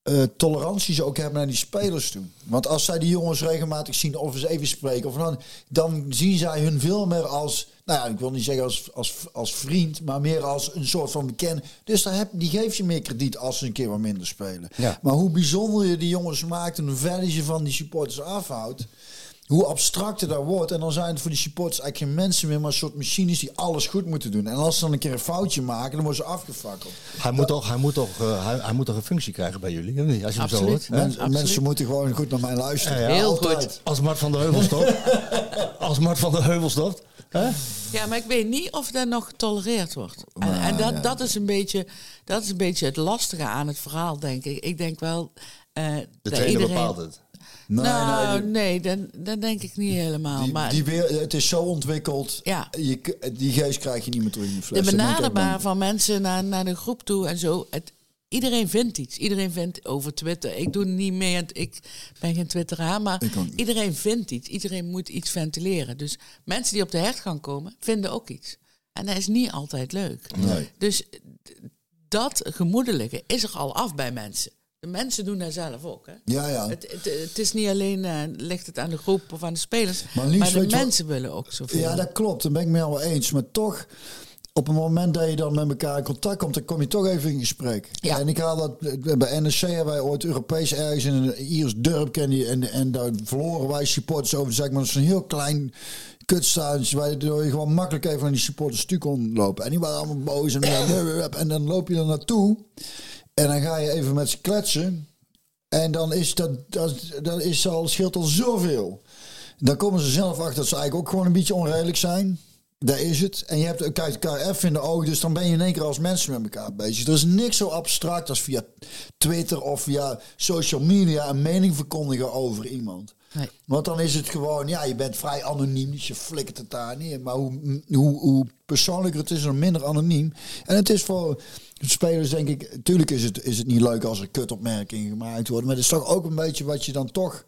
eh, tolerantie ze ook hebben naar die spelers toe. Want als zij die jongens regelmatig zien of eens even spreken, of dan, dan zien zij hun veel meer als, nou ja, ik wil niet zeggen als, als, als vriend, maar meer als een soort van bekend. Dus daar heb, die geef je meer krediet als ze een keer wat minder spelen. Ja. Maar hoe bijzonder je die jongens maakt en hoe ver je van die supporters afhoudt. Hoe abstracter dat wordt. En dan zijn het voor die supporters eigenlijk geen mensen meer, maar een soort machines die alles goed moeten doen. En als ze dan een keer een foutje maken, dan worden ze afgefakkeld. Hij, moet toch, hij, moet toch, eh, hij, hij moet toch een functie krijgen bij jullie, niet? Als je hem zo Absoluut. hoort. absoluut. mensen moeten gewoon goed naar mij luisteren. Ja, ja. Heel Altijd. goed. Als Mart van der Heuvel stopt. als Mart van der Heuvel stopt. Hè? Ja, maar ik weet niet of dat nog getolereerd wordt. En, en dat, dat, is een beetje, dat is een beetje het lastige aan het verhaal, denk ik. Ik denk wel... eh De dat iedereen, bepaalt het. Nee, nou, nee, nee, dan, dat denk ik niet helemaal. Die, maar die weer, het is zo ontwikkeld. Ja. Je, die geest krijg je niet meer terug in de fles. de benaderbaar van mensen naar, naar de groep toe en zo. Het, iedereen vindt iets. Iedereen vindt over Twitter. Ik doe niet mee. want Ik ben geen twitteraar. Maar iedereen vindt iets. Iedereen moet iets ventileren. Dus mensen die op de hertgang komen, vinden ook iets. En dat is niet altijd leuk. Nee. Dus dat gemoedelijke is er al af bij mensen. De mensen doen dat zelf ook. Hè? Ja, ja. Het, het, het is niet alleen, eh, ligt het aan de groep of aan de spelers. Maar de wat- mensen willen ook zoveel. Ja, dat klopt. Daar ben ik me al eens. Maar toch, op het moment dat je dan met elkaar in contact komt, dan kom je toch even in gesprek. Ja. En ik haal dat bij NEC hebben wij ooit Europees ergens in een Iers dorp en, en, en daar verloren wij supporters over. Zeg maar, dat is een heel klein kutstaantje waar je, gewoon makkelijk even aan die supporters toe kon lopen. En die waren allemaal boos en, en dan loop je er naartoe en dan ga je even met ze kletsen. En dan is dat, dat, dat is al, scheelt al zoveel. Dan komen ze zelf achter dat ze eigenlijk ook gewoon een beetje onredelijk zijn. Daar is het. En je hebt, kijkt elkaar even in de ogen, dus dan ben je in één keer als mensen met elkaar bezig. Er is niks zo abstract als via Twitter of via social media een mening verkondigen over iemand. Nee. Want dan is het gewoon, ja, je bent vrij anoniem, dus je flikkert het daar neer. Maar hoe, hoe, hoe persoonlijker het is, hoe minder anoniem. En het is voor spelers, denk ik, natuurlijk is het, is het niet leuk als er kutopmerkingen gemaakt worden. Maar het is toch ook een beetje wat je dan toch,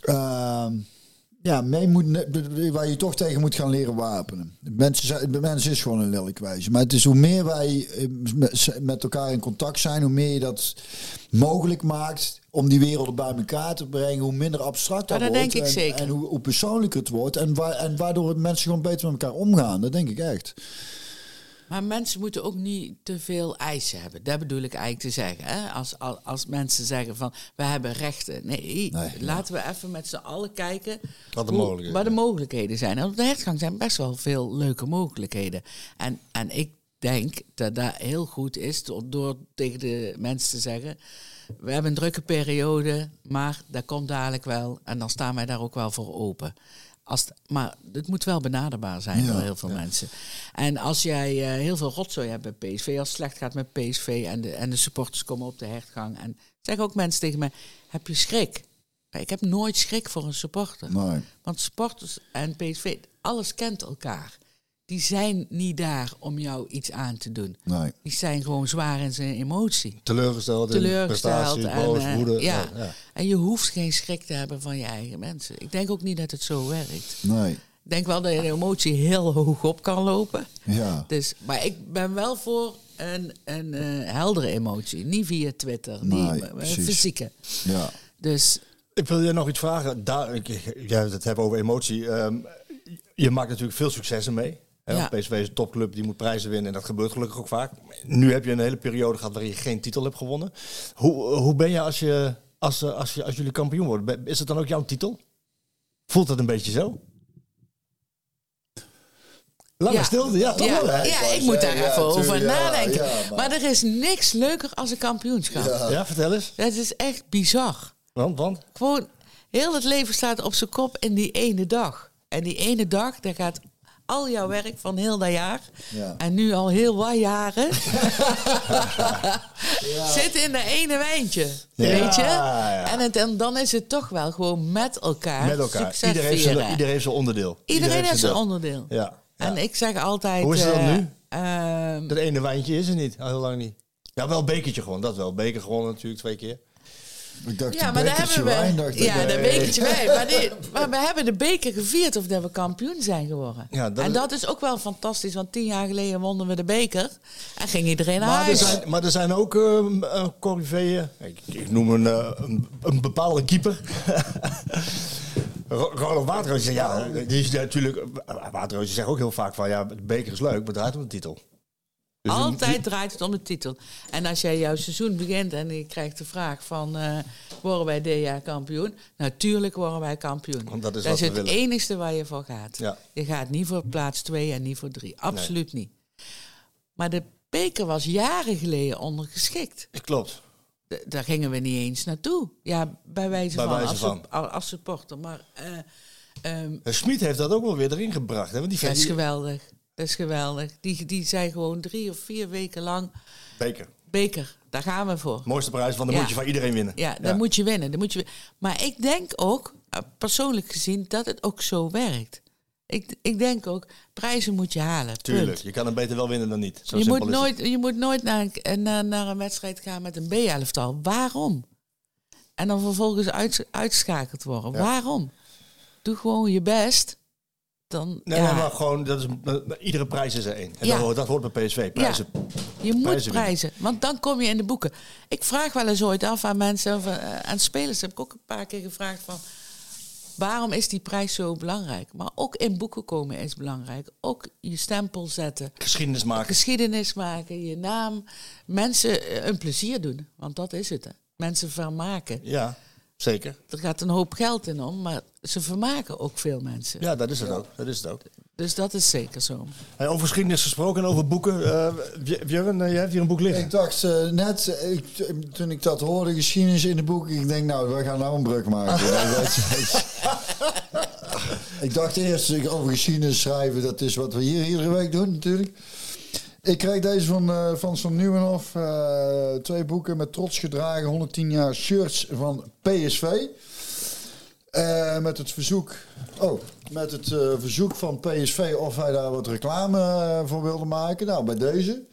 ehm, ja, mee moet, waar je toch tegen moet gaan leren wapenen. Mensen, zijn- de mens is gewoon een lelijk wezen. Maar het is hoe meer wij eh, met- elkaar in contact zijn, hoe meer je dat mogelijk maakt om die werelden bij elkaar te brengen, hoe minder abstract dat, wordt. denk ik en, zeker. En hoe, hoe persoonlijker het wordt. En, waar, en waardoor het mensen gewoon beter met elkaar omgaan. Dat denk ik echt. Maar mensen moeten ook niet te veel eisen hebben. Dat bedoel ik eigenlijk te zeggen. Hè? Als, als, als mensen zeggen van, we hebben rechten. Nee, Nee, laten we even met z'n allen kijken... Wat de hoe- mogelijkheden Wat de zijn. mogelijkheden zijn. En op de hertgang zijn best wel veel leuke mogelijkheden. En, en ik denk dat dat heel goed is door, door tegen de mensen te zeggen... We hebben een drukke periode, maar dat komt dadelijk wel. En dan staan wij daar ook wel voor open. Als het- maar het moet wel benaderbaar zijn Ja, voor heel veel mensen. En als jij eh, heel veel rotzooi hebt bij PSV, als het slecht gaat met PSV en de, en de supporters komen op de hertgang. En zeggen ook mensen tegen mij, heb je schrik? Ik heb nooit schrik voor een supporter. Nee. Want supporters en PSV, alles kent elkaar. Die zijn niet daar om jou iets aan te doen. Nee. Die zijn gewoon zwaar in zijn emotie. Teleurgesteld, in Teleurgesteld. boos, eh, woede. ja. Ja, ja. En je hoeft geen schrik te hebben van je eigen mensen. Ik denk ook niet dat het zo werkt. Nee. Ik denk wel dat je de emotie heel hoog op kan lopen. Ja. Dus, maar ik ben wel voor een, een eh, heldere emotie. Niet via Twitter. Nee, niet, maar precies. fysieke. Ja. Dus Ik wil je nog iets vragen. Daar, ik, jij het hebben over emotie. Ehm, je maakt natuurlijk veel successen mee. Ja. PSV is een topclub, die moet prijzen winnen. En dat gebeurt gelukkig ook vaak. Nu heb je een hele periode gehad waarin je geen titel hebt gewonnen. Hoe, hoe ben je als, je, als, eh, als, je, als jullie kampioen worden? Is het dan ook jouw titel? Voelt het een beetje zo? Lange Ja. stilte, ja, toch ja, wel, ja, ik moet daar zeggen, ja, even over nadenken. maar... maar- er is niks leuker als een kampioenschap. Ja. Ja, vertel eens. Dat is echt bizar. Want, want? Gewoon, heel het leven staat op zijn kop in die ene dag. En die ene dag, daar gaat al jouw werk van heel dat jaar... Ja. en nu al heel wat jaren... zit in dat ene wijntje. Weet je? En, het, en dan is het toch wel gewoon met elkaar Met elkaar. succes Iedereen heeft, zijn, iedereen heeft zijn onderdeel. Iedereen heeft zijn deel. onderdeel. Ja. En ik zeg altijd... Hoe is het dan eh, nu? ehm, Dat ene wijntje is er niet, al heel lang niet. Ja, wel een bekertje gewoon, dat wel. Beker gewonnen natuurlijk twee keer. Ik dacht, Ja, maar daar hebben we. wijn, dacht ja, dat Nee. bekertje wijn. Maar, we hebben de beker gevierd of dat we kampioen zijn geworden. Ja, dat en dat is ook wel fantastisch, want tien jaar geleden wonnen we de beker. En ging iedereen naar Maar er, huis. zijn, maar er zijn ook uh, corriveeën. Ik, ik noem een, eh, een, een bepaalde keeper. Ro- Ronald Waterroos zegt, ja, die is natuurlijk... Waterroos zegt ook heel vaak van, ja, de beker is leuk, maar draait om de titel. Dus een- Altijd draait het om de titel. En als jij jouw seizoen begint en je krijgt de vraag van... eh, worden wij dit jaar kampioen? Natuurlijk worden wij kampioen. Want dat is dat is het willen. enigste waar je voor gaat. Ja. Je gaat niet voor plaats 2 en niet voor 3. Absoluut niet. Maar de beker was jaren geleden ondergeschikt. Klopt. Daar gingen we niet eens naartoe. Ja, bij wijze Bij van, wijze als, van. sup- als supporter. Maar Uh, Schmid heeft dat ook wel weer erin gebracht. Hè? Want die dat is geweldig. Dat is geweldig. Die, die zei gewoon drie of vier weken lang... Beker. Beker, daar gaan we voor. Mooiste prijs, want dan Ja. moet je van iedereen winnen. Ja, dan moet je winnen. Dan moet je, maar ik denk ook, eh, persoonlijk gezien, dat het ook zo werkt. Ik, ik denk ook, prijzen moet je halen. Tuurlijk, punt. je kan hem beter wel winnen dan niet. Zo Je moet, nooit, je moet nooit naar een, naar, naar een wedstrijd gaan met een B-elftal. Waarom? En dan vervolgens uit, uitgeschakeld worden. Ja. Waarom? Doe gewoon je best. Dan, Nee, ja, maar gewoon, dat is, iedere prijs is er één. En Ja. dat, hoort, dat hoort bij PSV. Prijzen. je moet prijzen want dan kom je in de boeken. Ik vraag wel eens ooit af aan mensen, of, eh, aan spelers, heb ik ook een paar keer gevraagd van... Waarom is die prijs zo belangrijk? Maar ook in boeken komen is belangrijk. Ook je stempel zetten. Geschiedenis maken. Geschiedenis maken, je naam. Mensen eh, een plezier doen, want dat is het. Hè. Mensen vermaken. Ja, zeker. Er gaat een hoop geld in om, maar ze vermaken ook veel mensen. Ja, dat is het ook. Dat is het ook. Dus dat is zeker zo. Hey, over geschiedenis gesproken en over boeken. eh Bj- Björn, eh, jij hebt hier een boek liggen. Ik dacht eh, net, eh, ik, toen ik dat hoorde, geschiedenis in de boek, ik denk nou, we gaan nou een brug maken. ik dacht eerst ik over geschiedenis schrijven, dat is wat we hier iedere week doen natuurlijk. Ik kreeg deze van, eh van Van Nieuwenhof. eh, twee boeken met trots gedragen, 110 jaar shirts van PSV. Eh, met het verzoek, oh, met het verzoek van PSV of hij daar wat reclame voor wilde maken. Nou, bij deze.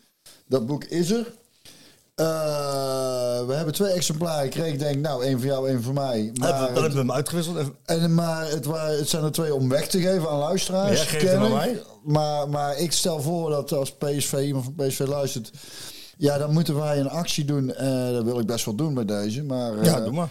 Dat boek is er. Eh, we hebben twee exemplaren gekregen. Ik denk, nou, één voor jou, één voor mij. Maar, dan hebben we hem uitgewisseld. En- maar het, waren, het zijn er twee om weg te geven aan luisteraars. Ja, geef aan mij. Maar, maar ik stel voor dat als PSV, iemand van PSV luistert... Ja, dan moeten wij een actie doen. Eh, dat wil ik best wel doen bij deze. Maar, Ja, eh, doe maar.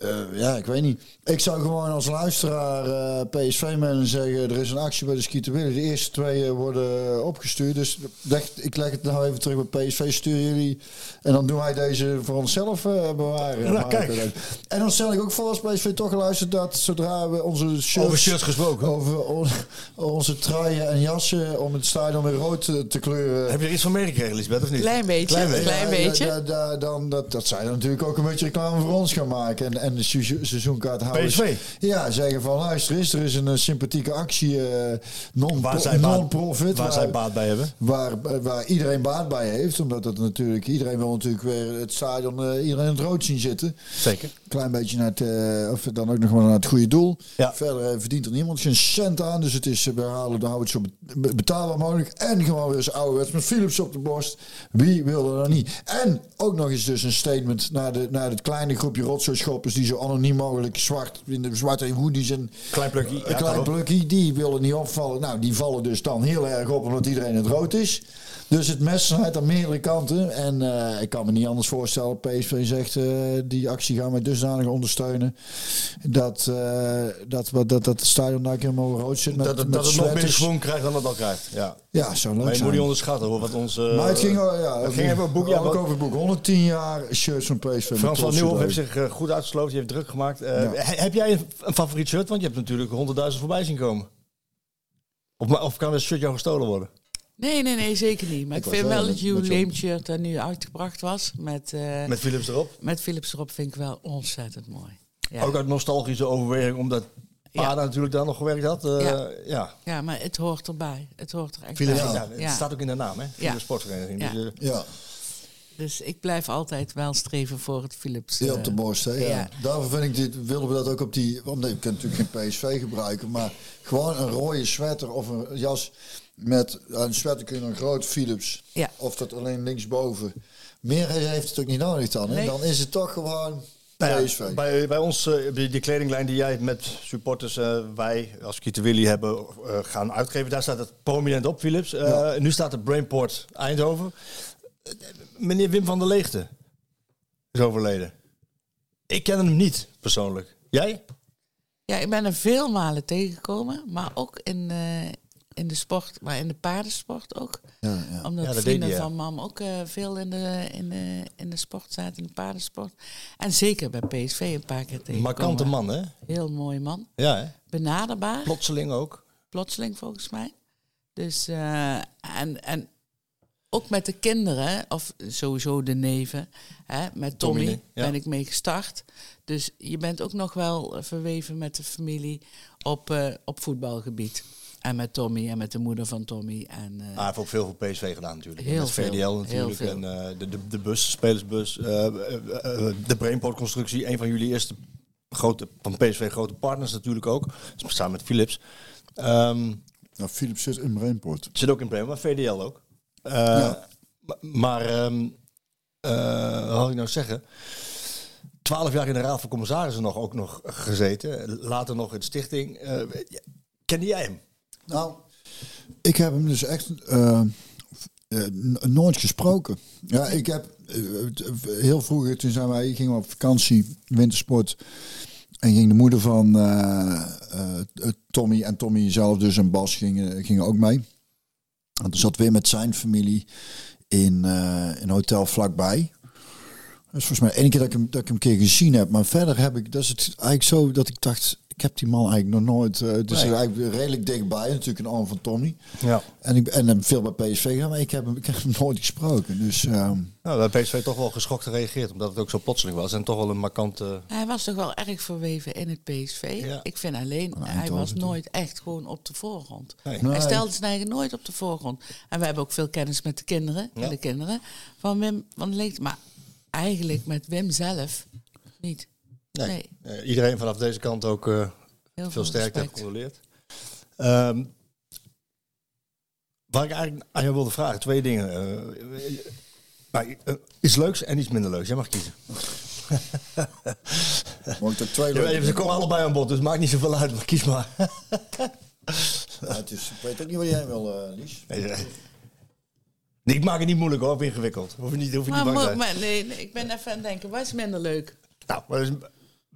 Eh, ja, ik weet niet. Ik zou gewoon als luisteraar eh, PSV mailen zeggen... er is een actie bij de Skieterwille. De eerste twee eh, worden opgestuurd. Dus leg- ik leg het nou even terug bij PSV. Sturen jullie. En dan doen wij deze voor onszelf eh, bewaren. Kijk. En dan stel ik ook voor als PSV toch geluisterd... dat zodra we onze shirts... Over shirts gesproken. Over on- onze truien en jassen... om het stadion weer rood eh, te kleuren... Heb je er iets van meegekregen, Lisbeth, of niet? Klein beetje, Klein beetje. klein beetje. Ja, da- da- dan, dat, dat zij dan natuurlijk ook een beetje reclame voor ons gaan maken. En, en de seizoen- seizoenkaarthouders. PSV. Ja, zeggen van luister eens, er is een eh, sympathieke actie. eh non- Waar zij baat- non-profit. waar zij baat bij hebben. Waar, waar iedereen baat bij heeft. Omdat het natuurlijk, iedereen wil natuurlijk weer het stadion, eh, iedereen in het rood zien zitten. Zeker. Klein beetje naar het, eh, of dan ook nog maar naar het goede doel. Ja. Verder eh, verdient er niemand geen cent aan. Dus het is, eh, we halen, we het zo be- betaalbaar mogelijk. En gewoon weer eens ouderwets met Philips op de borst. Wie wil er dan niet? En ook nog eens dus een statement naar, de, naar het kleine groepje rotzooi-schoppers... die zo anoniem mogelijk zwart, in de zwarte hoodies en Klein plukkie. een Ja, klein plukkie, die willen niet opvallen. Nou, die vallen dus dan heel erg op omdat iedereen het rood is. Dus het mes snijdt aan meerdere kanten. En eh, ik kan me niet anders voorstellen. PSV zegt, eh, die actie gaan we dusdanig ondersteunen. Dat, eh, dat, dat, dat, het stadion daar helemaal rood zit. Met, Dat, het- met dat het nog meer schwung krijgt dan het al krijgt. Ja. Ja, zou leuk Maar je moet niet onderschatten hoor, wat ons... eh, maar het ging, ja, het ging even het boek. Ja, ook wat- over het boek. 110 jaar shirts van PSV. Frans van trots Nieuwhof heeft zich goed uitgesloten, die heeft druk gemaakt. Ja. Heb jij een, een favoriet shirt? Want je hebt natuurlijk honderdduizend voorbij zien komen. Of, of kan het shirt jou gestolen worden? Nee, nee, nee, zeker niet. Maar ik, vind wel wel met- het met zo'n- jubileumshirt dat nu uitgebracht was. Met, eh, Met Philips erop. met Philips erop vind ik wel ontzettend mooi. Ja. Ook uit nostalgische overweging, omdat Ja. Pada natuurlijk daar nog gewerkt had. Eh, Ja. ja. ja, maar het hoort erbij. Het hoort er echt Philips, bij. ja, het staat ook in de naam, hè? Philips Sportvereniging. Ja. Dus, eh, Ja. Dus ik blijf altijd wel streven voor het Philips. Ja, eh, op de borst, hè? Ja. ja. Daarvoor vind ik dit, wilden we dat ook op die. Want nee, je kunt natuurlijk geen PSV gebruiken, maar gewoon een rode sweater of een jas met een sweater kun je een groot Philips. Ja. Of dat alleen linksboven. Meer heeft het ook niet nodig dan. Hè? Nee. Dan is het toch gewoon Nou ja, bij, bij ons, eh, die, die kledinglijn die jij met supporters, eh, wij als Kieter Willy hebben eh, gaan uitgeven, daar staat het prominent op, Philips. Eh, Ja. Nu staat het Brainport Eindhoven. Meneer Wim van der Leegte is overleden. Ik ken hem niet persoonlijk. Jij? Ja, ik ben er veel malen tegengekomen, maar ook in, eh, in de sport, maar in de paardensport ook. Ja, ja. Omdat Ja, vrienden van mam ook eh, veel in de, in, de, in de sport zaten, in de paardensport. En zeker bij PSV een paar keer tegengekomen. Markante man, hè? Heel mooi man. Ja, hè? Benaderbaar. Plotseling ook. plotseling volgens mij. Dus, eh, en, en ook met de kinderen, of sowieso de neven, hè, met Tommy Tommy, ja. ben ik mee gestart. Dus je bent ook nog wel verweven met de familie op, eh, op voetbalgebied. En met Tommy en met de moeder van Tommy. En, eh, Ah, hij heeft ook veel voor PSV gedaan natuurlijk. Heel Met veel, VDL natuurlijk. heel veel. En eh, de, de, de bus, de spelersbus. eh, de Brainport-constructie. Een van jullie eerste grote, van PSV grote partners natuurlijk ook. Samen met Philips. Ehm, Nou, Philips zit in Brainport. zit ook in Bremen, maar VDL ook. Eh, Ja. Maar, ehm, eh, wat had ik nou zeggen? Twaalf jaar in de Raad van Commissarissen nog, ook nog gezeten. Later nog in de stichting. Eh, kende jij hem? Nou, ik heb hem dus echt eh, eh, nooit gesproken. Ja, ik heb eh, heel vroeger, toen zijn wij, gingen we op vakantie, wintersport. En ging de moeder van Tommy en Tommy zelf dus en Bas gingen, gingen ook mee. En toen zat weer met zijn familie in een hotel vlakbij. Dat is volgens mij één keer dat ik, hem, dat ik hem een keer gezien heb. Maar verder heb ik, dat is het eigenlijk zo dat ik dacht, ik heb die man eigenlijk nog nooit. eh dus Nee. eigenlijk redelijk dichtbij, natuurlijk een arm van Tommy. Ja. En ik en heb veel bij PSV gedaan, maar ik heb hem, ik heb hem nooit gesproken. Dus ehm, Nou, daar heeft PSV toch wel geschokt gereageerd, omdat het ook zo plotseling was. En toch wel een markante... Hij was toch wel erg verweven in het PSV. Ja. Ik vind alleen, hij was nooit echt gewoon op de voorgrond. Nee. Hij Nee. stelde zijn eigen nooit op de voorgrond. En we hebben ook veel kennis met de kinderen, Ja. en de kinderen van Wim van Leegte. Maar eigenlijk met Wim zelf niet. Nee. Nee. Eh, iedereen vanaf deze kant ook eh, Heel veel sterkte heeft respect. gecontroleerd. Ehm waar ik eigenlijk aan jou wilde vragen, twee dingen. Eh, nou, eh, iets leuks en iets minder leuks. Jij mag kiezen. moet ik er twee Ja, leuke- ze komen allebei aan bod, dus maakt niet zoveel uit. Maar kies maar. Ja, het is, ik weet ook niet wat jij wil, eh Lies. Nee, nee. Nee, ik maak het niet moeilijk hoor, of ingewikkeld. Hoef je niet, hoef je niet Maar, bang te maar, zijn. maar nee, nee, ik ben even aan het denken, wat is minder leuk? Nou, maar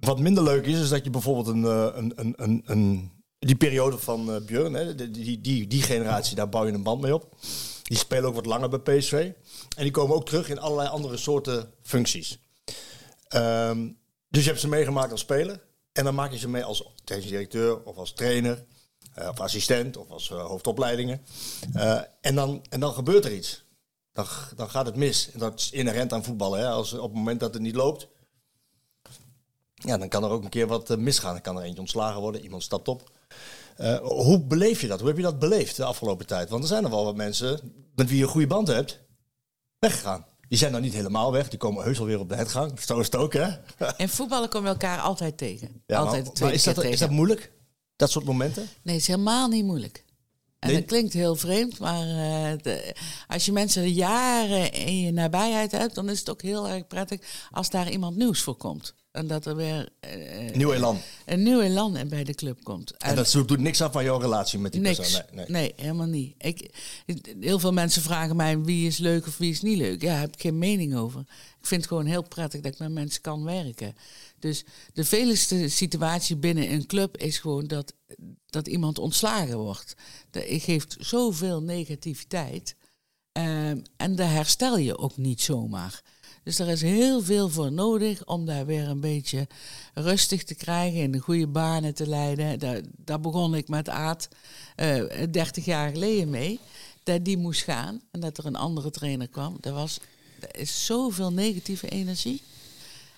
wat minder leuk is, is dat je bijvoorbeeld een, eh, een, een, een, een die periode van eh Björn, hè, die, die, die, generatie, daar bouw je een band mee op. Die spelen ook wat langer bij PSV. En die komen ook terug in allerlei andere soorten functies. Ehm, dus je hebt ze meegemaakt als speler. En dan maak je ze mee als technisch directeur of als trainer. eh, of assistent of als hoofdopleidingen. En, dan, en dan gebeurt er iets. Dan, dan gaat het mis. En dat is inherent aan voetballen. Hè? Als, op het moment dat het niet loopt, ja, dan kan er ook een keer wat eh, misgaan. Dan kan er eentje ontslagen worden, iemand stapt op. Eh, hoe beleef je dat? Hoe heb je dat beleefd de afgelopen tijd? Want er zijn er wel wat mensen met wie je een goede band hebt, weggegaan. Die zijn dan niet helemaal weg, die komen heus wel weer op de hetgang. Zo is het ook, hè? In voetballen kom je elkaar altijd tegen. Ja, altijd maar, maar is, dat, is dat moeilijk? Dat soort momenten? Nee, het is helemaal niet moeilijk. En Nee? dat klinkt heel vreemd, maar eh, de- als je mensen jaren in je nabijheid hebt, dan is het ook heel erg prettig als daar iemand nieuws voor komt. En dat er weer eh, Nieuw elan. een nieuw elan bij de club komt. En dat doet niks af van jouw relatie met die niks. persoon? Nee, Nee, nee. helemaal niet. Ik, heel veel mensen vragen mij wie is leuk of wie is niet leuk. Ja, daar heb ik geen mening over. Ik vind het gewoon heel prettig dat ik met mensen kan werken. Dus de veligste situatie binnen een club is gewoon dat, dat iemand ontslagen wordt. Dat geeft zoveel negativiteit. Ehm, en daar herstel je ook niet zomaar. Dus er is heel veel voor nodig om daar weer een beetje rustig te krijgen, in de goede banen te leiden. Daar, daar begon ik met Aad eh 30 jaar geleden mee. Dat die moest gaan en dat er een andere trainer kwam. Er, was, er is zoveel negatieve energie.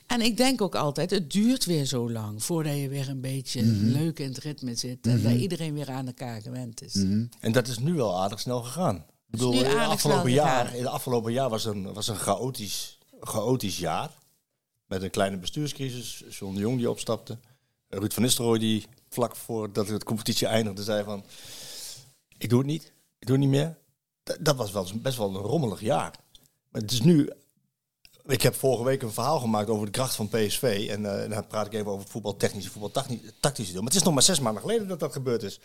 En ik denk ook altijd, het duurt weer zo lang voordat je weer een beetje leuk in het ritme zit. En dat iedereen weer aan elkaar gewend is. En dat is nu wel aardig snel gegaan. Ik bedoel, nu in afgelopen jaar, in het afgelopen jaar was een, was een chaotisch, chaotisch jaar. Met een kleine bestuurscrisis. John de Jong die opstapte. Ruud van Nistelrooy die vlak voordat de competitie eindigde zei van... Ik doe het niet. Ik doe het niet meer. Dat, dat was wel, best wel een rommelig jaar. Maar het is nu... Ik heb vorige week een verhaal gemaakt over de kracht van PSV. En eh, dan praat ik even over het voetbaltechnische, voetbaltactische deel. Maar het is nog maar zes maanden geleden dat dat gebeurd is.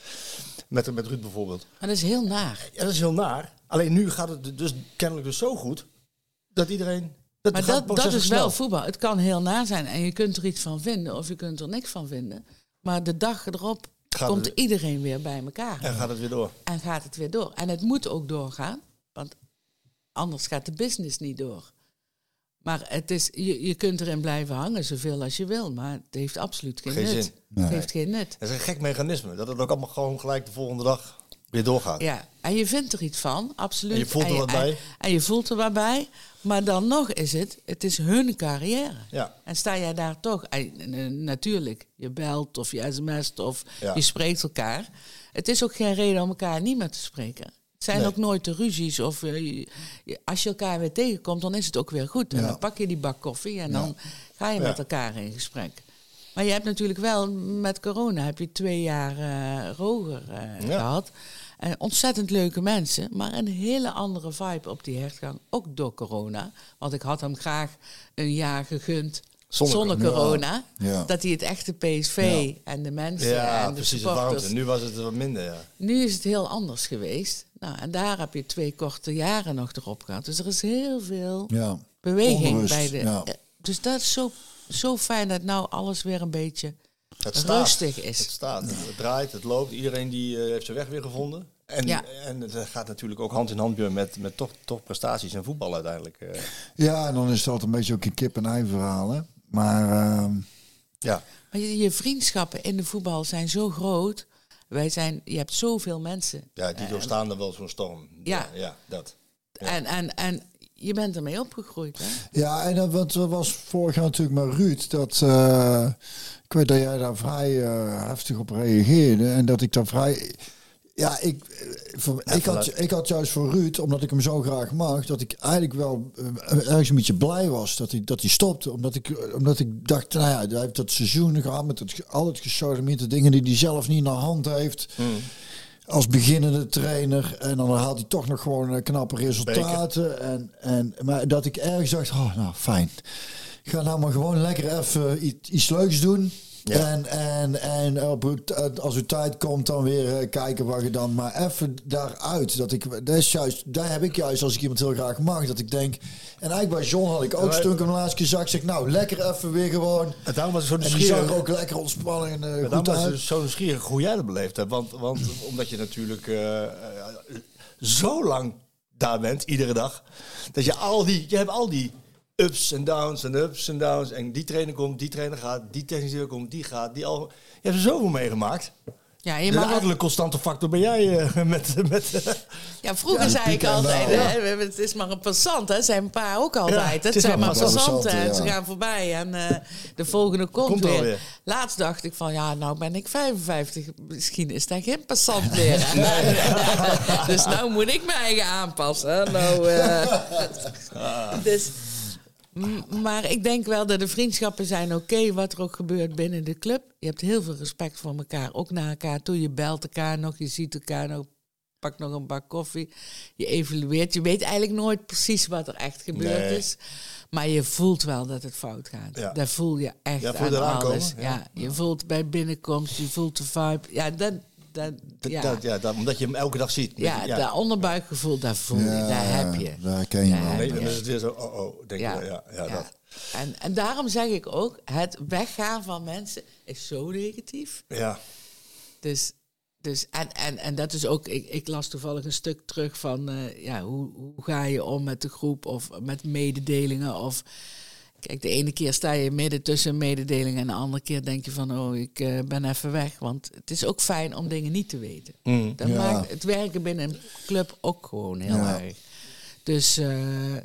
Met, met Ruud bijvoorbeeld. Maar dat is heel naar. Ja, dat is heel naar. Alleen nu gaat het dus kennelijk dus zo goed dat iedereen. Dat Maar het dat, dat is snel. wel voetbal. Het kan heel na zijn en je kunt er iets van vinden of je kunt er niks van vinden. Maar de dag erop Gaat komt het- iedereen weer bij elkaar. En gaat het weer door. En gaat het weer door. En het moet ook doorgaan, want anders gaat de business niet door. Maar het is, je, je kunt erin blijven hangen zoveel als je wil, maar het heeft absoluut geen, Geen nut. zin. Het heeft geen nut. Dat is een gek mechanisme. Dat het ook allemaal gewoon gelijk de volgende dag weer doorgaat. Ja, en je vindt er iets van, absoluut. En je voelt er wat bij. En, en je voelt er wat bij. Maar dan nog is het, het is hun carrière. Ja. En sta jij daar toch, en, natuurlijk, je belt of je sms't of Ja. je spreekt elkaar. Het is ook geen reden om elkaar niet meer te spreken. Het zijn Nee. ook nooit de ruzies. Of eh, als je elkaar weer tegenkomt, dan is het ook weer goed. En Ja. dan pak je die bak koffie en dan ga je met elkaar in gesprek. Maar je hebt natuurlijk wel, met corona heb je twee jaar eh Roger eh, Ja. gehad. En ontzettend leuke mensen, maar een hele andere vibe op die hertgang. Ook door corona. Want ik had hem graag een jaar gegund Zonder zonder, corona. Ja. Dat hij het echte PSV Ja. en de mensen Ja, en de precies. Supporters... Nu was het wat minder, ja. Nu is het heel anders geweest. Nou, en daar heb je twee korte jaren nog erop gehad. Dus er is heel veel beweging Onrust, bij de... Eh, Dus dat is zo, zo fijn dat nou alles weer een beetje Het staat. rustig is. Het staat, het draait, het loopt. Iedereen die eh, heeft zijn weg weer gevonden. En, Ja. en het gaat natuurlijk ook hand in hand weer met, met toch, toch prestaties en voetbal uiteindelijk. eh. ja, en dan is het altijd een beetje ook een kip-en-ei verhaal. Hè? Maar ehm, ja. Maar je, je vriendschappen in de voetbal zijn zo groot. Wij zijn, je hebt zoveel mensen. ja, die doorstaan er wel zo'n storm. Ja. ja, dat. En, en, en je bent ermee opgegroeid, hè? Ja, en dat, want dat was vorig jaar natuurlijk met Ruud. Dat, eh, ik weet dat jij daar vrij eh, heftig op reageerde. En dat ik daar vrij... Ja, ik, eh, voor, ik, had, ik had juist voor Ruud, omdat ik hem zo graag mag, dat ik eigenlijk wel ergens een beetje blij was dat hij, dat hij stopte. Omdat ik, omdat ik dacht, nou ja, hij heeft dat seizoen gehad met het, al het gesodemiete dingen die hij zelf niet naar hand heeft. Als beginnende trainer. En dan haalt hij toch nog gewoon eh, knappe resultaten. En, en, maar dat ik ergens dacht, oh, nou fijn. Ga nou maar gewoon lekker even iets, iets leuks doen. Ja. En, en, en op, uw als uw tijd komt, dan weer eh, kijken waar je dan maar even daaruit. Dat ik, dat is juist, daar heb ik juist als ik iemand heel graag mag. Dat ik denk. En eigenlijk bij John had ik ook ik hem laatst keer zag. Zeg, nou, lekker even weer gewoon. En daarom was ik zo En die nieuwsgierig. zag ook lekker ontspannen en eh, Maar daarom goed was dus zo nieuwsgierig hoe jij dat beleefd hebt. Want, want omdat je natuurlijk eh, eh, zo lang daar bent, iedere dag. Dat je al die, je hebt al die ups en downs en ups en downs. En die trainer komt, die trainer gaat, die technische directeur komt, die gaat. Die al, je hebt er zoveel meegemaakt. Ja, je mag eigenlijk een constante factor ben jij eh, met... met ja, vroeger Ja, zei ik altijd, dalen. hè, het is maar een passant, hè? Zijn pa ook altijd. het het is zijn maar maar een passant, passanten en ze ja. gaan voorbij en eh, de volgende komt, Komt er weer. Laatst dacht ik van, ja, nou ben ik 55, misschien is dat geen passant meer. dus nou moet ik mijn eigen aanpassen. Nou, eh, dus, m- maar ik denk wel dat de vriendschappen zijn oké, wat er ook gebeurt binnen de club. Je hebt heel veel respect voor elkaar, ook naar elkaar toe. Je belt elkaar nog, je ziet elkaar nog, pak nog een bak koffie. Je evalueert. Je weet eigenlijk nooit precies wat er echt gebeurd Nee. is. Maar je voelt wel dat het fout gaat. Ja. Dat voel je echt Ja, voel je aan alles. komen? Ja. Ja. je voelt bij binnenkomst, je voelt de vibe. Ja, dat, dat, ja. dat- ja, dat- omdat je hem elke dag ziet. ja, dat onderbuikgevoel, dat voel je, Ja, daar heb je. Daar ken je Daar wel. Nee, dan is het weer zo, oh oh, denk Ja, je, ja, ja, ja. dat. En, en daarom zeg ik ook, het weggaan van mensen is zo negatief. Ja, Dus, dus en, en, en dat is ook, ik, ik las toevallig een stuk terug van, eh, ja, hoe, hoe ga je om met de groep of met mededelingen of... Kijk, de ene keer sta je midden tussen een mededeling en de andere keer denk je van, oh, ik eh, ben even weg. Want het is ook fijn om dingen niet te weten. Mm. Dat Ja. maakt het werken binnen een club ook gewoon heel Ja. erg. Dus eh,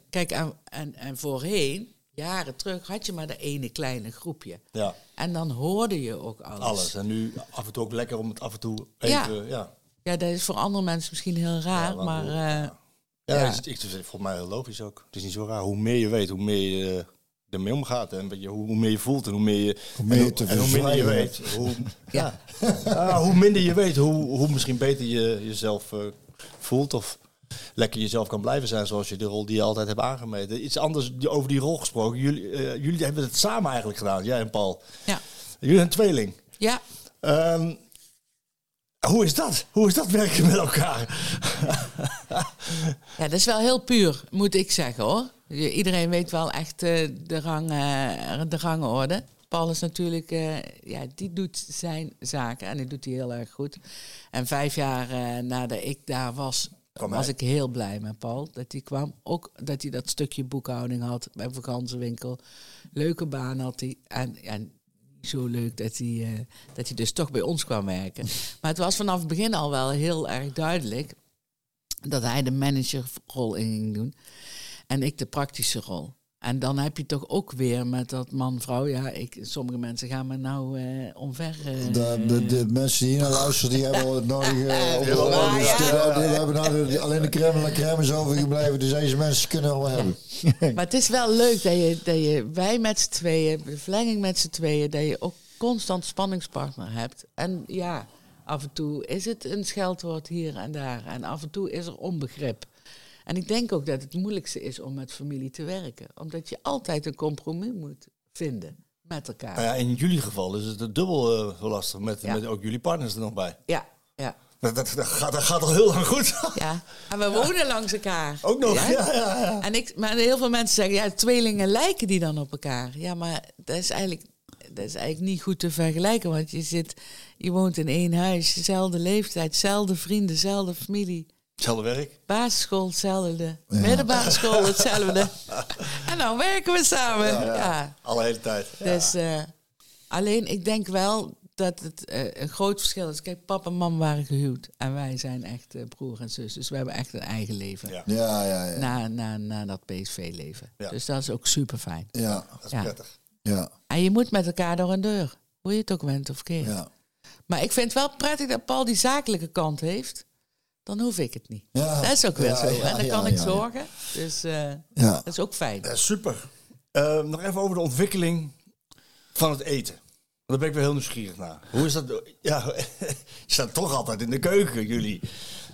kijk, en, en, en voorheen, jaren terug, had je maar dat ene kleine groepje. ja, En dan hoorde je ook alles. alles. En nu af en toe ook lekker om het af en toe even, ja. Ja, dat is voor andere mensen misschien heel raar, maar... eh, Ja, Ja. Het, is, het is volgens mij heel logisch ook. Het is niet zo raar. Hoe meer je weet, hoe meer je ermee omgaat. En weet je, hoe, hoe meer je voelt en hoe meer je, Hoe meer en je te en hoe minder je weet. Hoe, ja. Ja, hoe minder je weet, hoe, hoe misschien beter je jezelf eh, voelt. Of lekker jezelf kan blijven zijn zoals je de rol die je altijd hebt aangemeten. Iets anders die- over die rol gesproken. Jullie, eh, jullie hebben het samen eigenlijk gedaan, jij en Paul. ja. Jullie zijn tweeling. ja, Ehm, hoe is dat? Hoe is dat werken met elkaar? ja, dat is wel heel puur, moet ik zeggen hoor. Iedereen weet wel echt eh, de, rang, eh, de rangorde. Paul is natuurlijk, eh, ja, die doet zijn zaken en die doet die heel erg goed. En vijf jaar nadat ik daar was, was hij. ik heel blij met Paul dat hij kwam. Ook dat hij dat stukje boekhouding had bij vakantiewinkel. Leuke baan had hij. En, en zo leuk dat hij, dat hij dus toch bij ons kwam werken. Maar het was vanaf het begin al wel heel erg duidelijk dat hij de managerrol in ging doen en ik de praktische rol. En dan heb je toch ook weer met dat man-vrouw. Ja, ik, sommige mensen gaan me nou eh, omver. eh, De, de, de mensen die hier naar luisteren, die hebben al het nodige... uh, ja. die hebben nou alleen de crème en la crème is overgebleven. Dus deze mensen kunnen wel hebben. Maar het is wel leuk dat je, dat je wij met z'n tweeën, de verlenging met z'n tweeën, dat je ook constant spanningspartner hebt. En ja, af en toe is het een scheldwoord hier en daar. En af en toe is er onbegrip. En ik denk ook dat het moeilijkste is om met familie te werken. Omdat je altijd een compromis moet vinden met elkaar. Nou ja, in jullie geval is het dubbel eh, lastig met, Ja. met ook jullie partners er nog bij. Ja, ja. Dat, dat, dat gaat, dat gaat al heel lang goed. Ja, en we wonen langs elkaar. Ook nog, ja, ja, ja. En ik, maar heel veel mensen zeggen, ja, tweelingen lijken die dan op elkaar. Ja, maar dat is eigenlijk, dat is eigenlijk niet goed te vergelijken. Want je, zit, je woont in één huis, dezelfde leeftijd, dezelfde vrienden, dezelfde familie. Hetzelfde werk. Basisschool hetzelfde, middelbare school hetzelfde. en dan werken we samen. Ja, Alle hele tijd. Dus eh, alleen, ik denk wel dat het eh, een groot verschil is. Kijk, papa en mam waren gehuwd. En wij zijn echt eh, broer en zus. Dus we hebben echt een eigen leven. Ja. Ja, ja, ja. Na, na, na dat PSV-leven. Ja. Dus dat is ook super fijn. Ja, Dat is Ja. prettig. ja, En je moet met elkaar door een deur. Hoe je het ook went of keert. ja. Maar ik vind het wel prettig dat Paul die zakelijke kant heeft. Dan hoef ik het niet. Ja, Dat is ook ja, zo. ja, en dan ja, kan ik zorgen. Dus eh, Ja. dat is ook fijn. Ja, super. Eh, nog even over de ontwikkeling van het eten. Daar ben ik weer heel nieuwsgierig naar. Hoe is dat? Ja, je staat toch altijd in de keuken, jullie.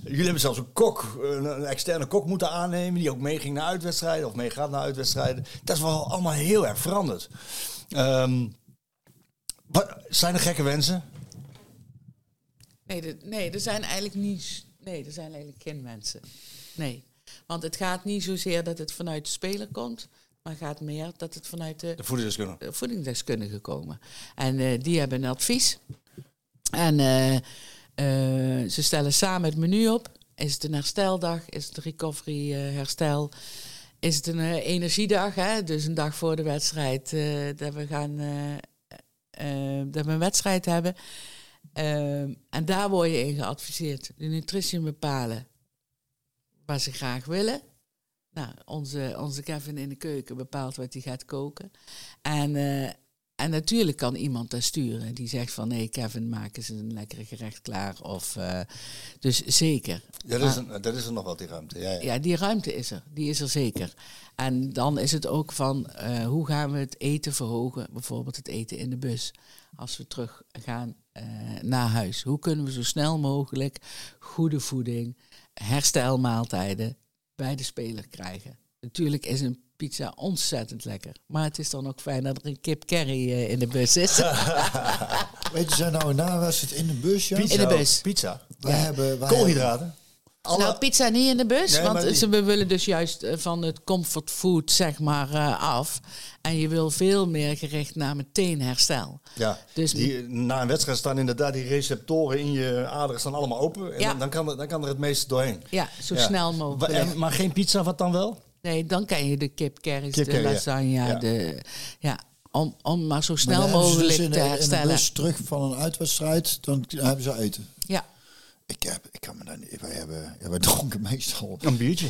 Jullie hebben zelfs een kok, een, externe kok moeten aannemen... die ook meeging naar uitwedstrijden of meegaat naar uitwedstrijden. Dat is wel allemaal heel erg veranderd. Ehm, wat, zijn er gekke wensen? Nee, de- nee, er zijn eigenlijk niet. Nee, er zijn eigenlijk geen mensen. Nee. Want het gaat niet zozeer dat het vanuit de speler komt, maar gaat meer dat het vanuit de De voedingsdeskundige. voedingsdeskundigen komen. En eh, die hebben een advies. En eh, eh, ze stellen samen het menu op. Is het een hersteldag? Is het een recovery herstel? Is het een energiedag? Hè? Dus een dag voor de wedstrijd dat we gaan dat we een wedstrijd hebben. Ehm, en daar word je in geadviseerd. De nutrition bepalen wat ze graag willen. Nou, onze, onze Kevin in de keuken bepaalt wat hij gaat koken. En, eh, en natuurlijk kan iemand daar sturen. Die zegt van, nee Kevin, maak eens een lekkere gerecht klaar. Of, eh, dus zeker. Ja, dat, is een, dat is er nog wel, die ruimte. Ja, ja. Ja, die ruimte is er. Die is er zeker. En dan is het ook van eh, hoe gaan we het eten verhogen? Bijvoorbeeld het eten in de bus. Als we terug gaan eh, naar huis. Hoe kunnen we zo snel mogelijk goede voeding, herstelmaaltijden bij de speler krijgen? Natuurlijk is een pizza ontzettend lekker. Maar het is dan ook fijn dat er een kip curry eh, in de bus is. Weet je, zijn nou na een wedstrijd in de bus, ja? Pizza, In de bus. Pizza. Wij hebben, wij Koolhydraten. Alle, Nou, pizza niet in de bus, Nee, want ze, we willen dus juist eh, van het comfortfood zeg maar eh, af. En je wil veel meer gericht naar meteen herstel. Ja, Dus- die, na een wedstrijd staan inderdaad die receptoren in je aderen staan allemaal open. En Ja. dan, dan, kan er, dan kan er het meeste doorheen. Ja, zo Ja. snel mogelijk. en- maar geen pizza, wat dan wel? Nee, dan kan je de kip curry's, Kip de lasagne, Ja. de... Ja, om, om maar zo snel mogelijk dus in te herstellen. bus terug van een uitwedstrijd, dan hebben ze eten. Ja, Ik, heb, ik kan me daar niet... Wij, hebben, ja, wij dronken meestal. Een biertje.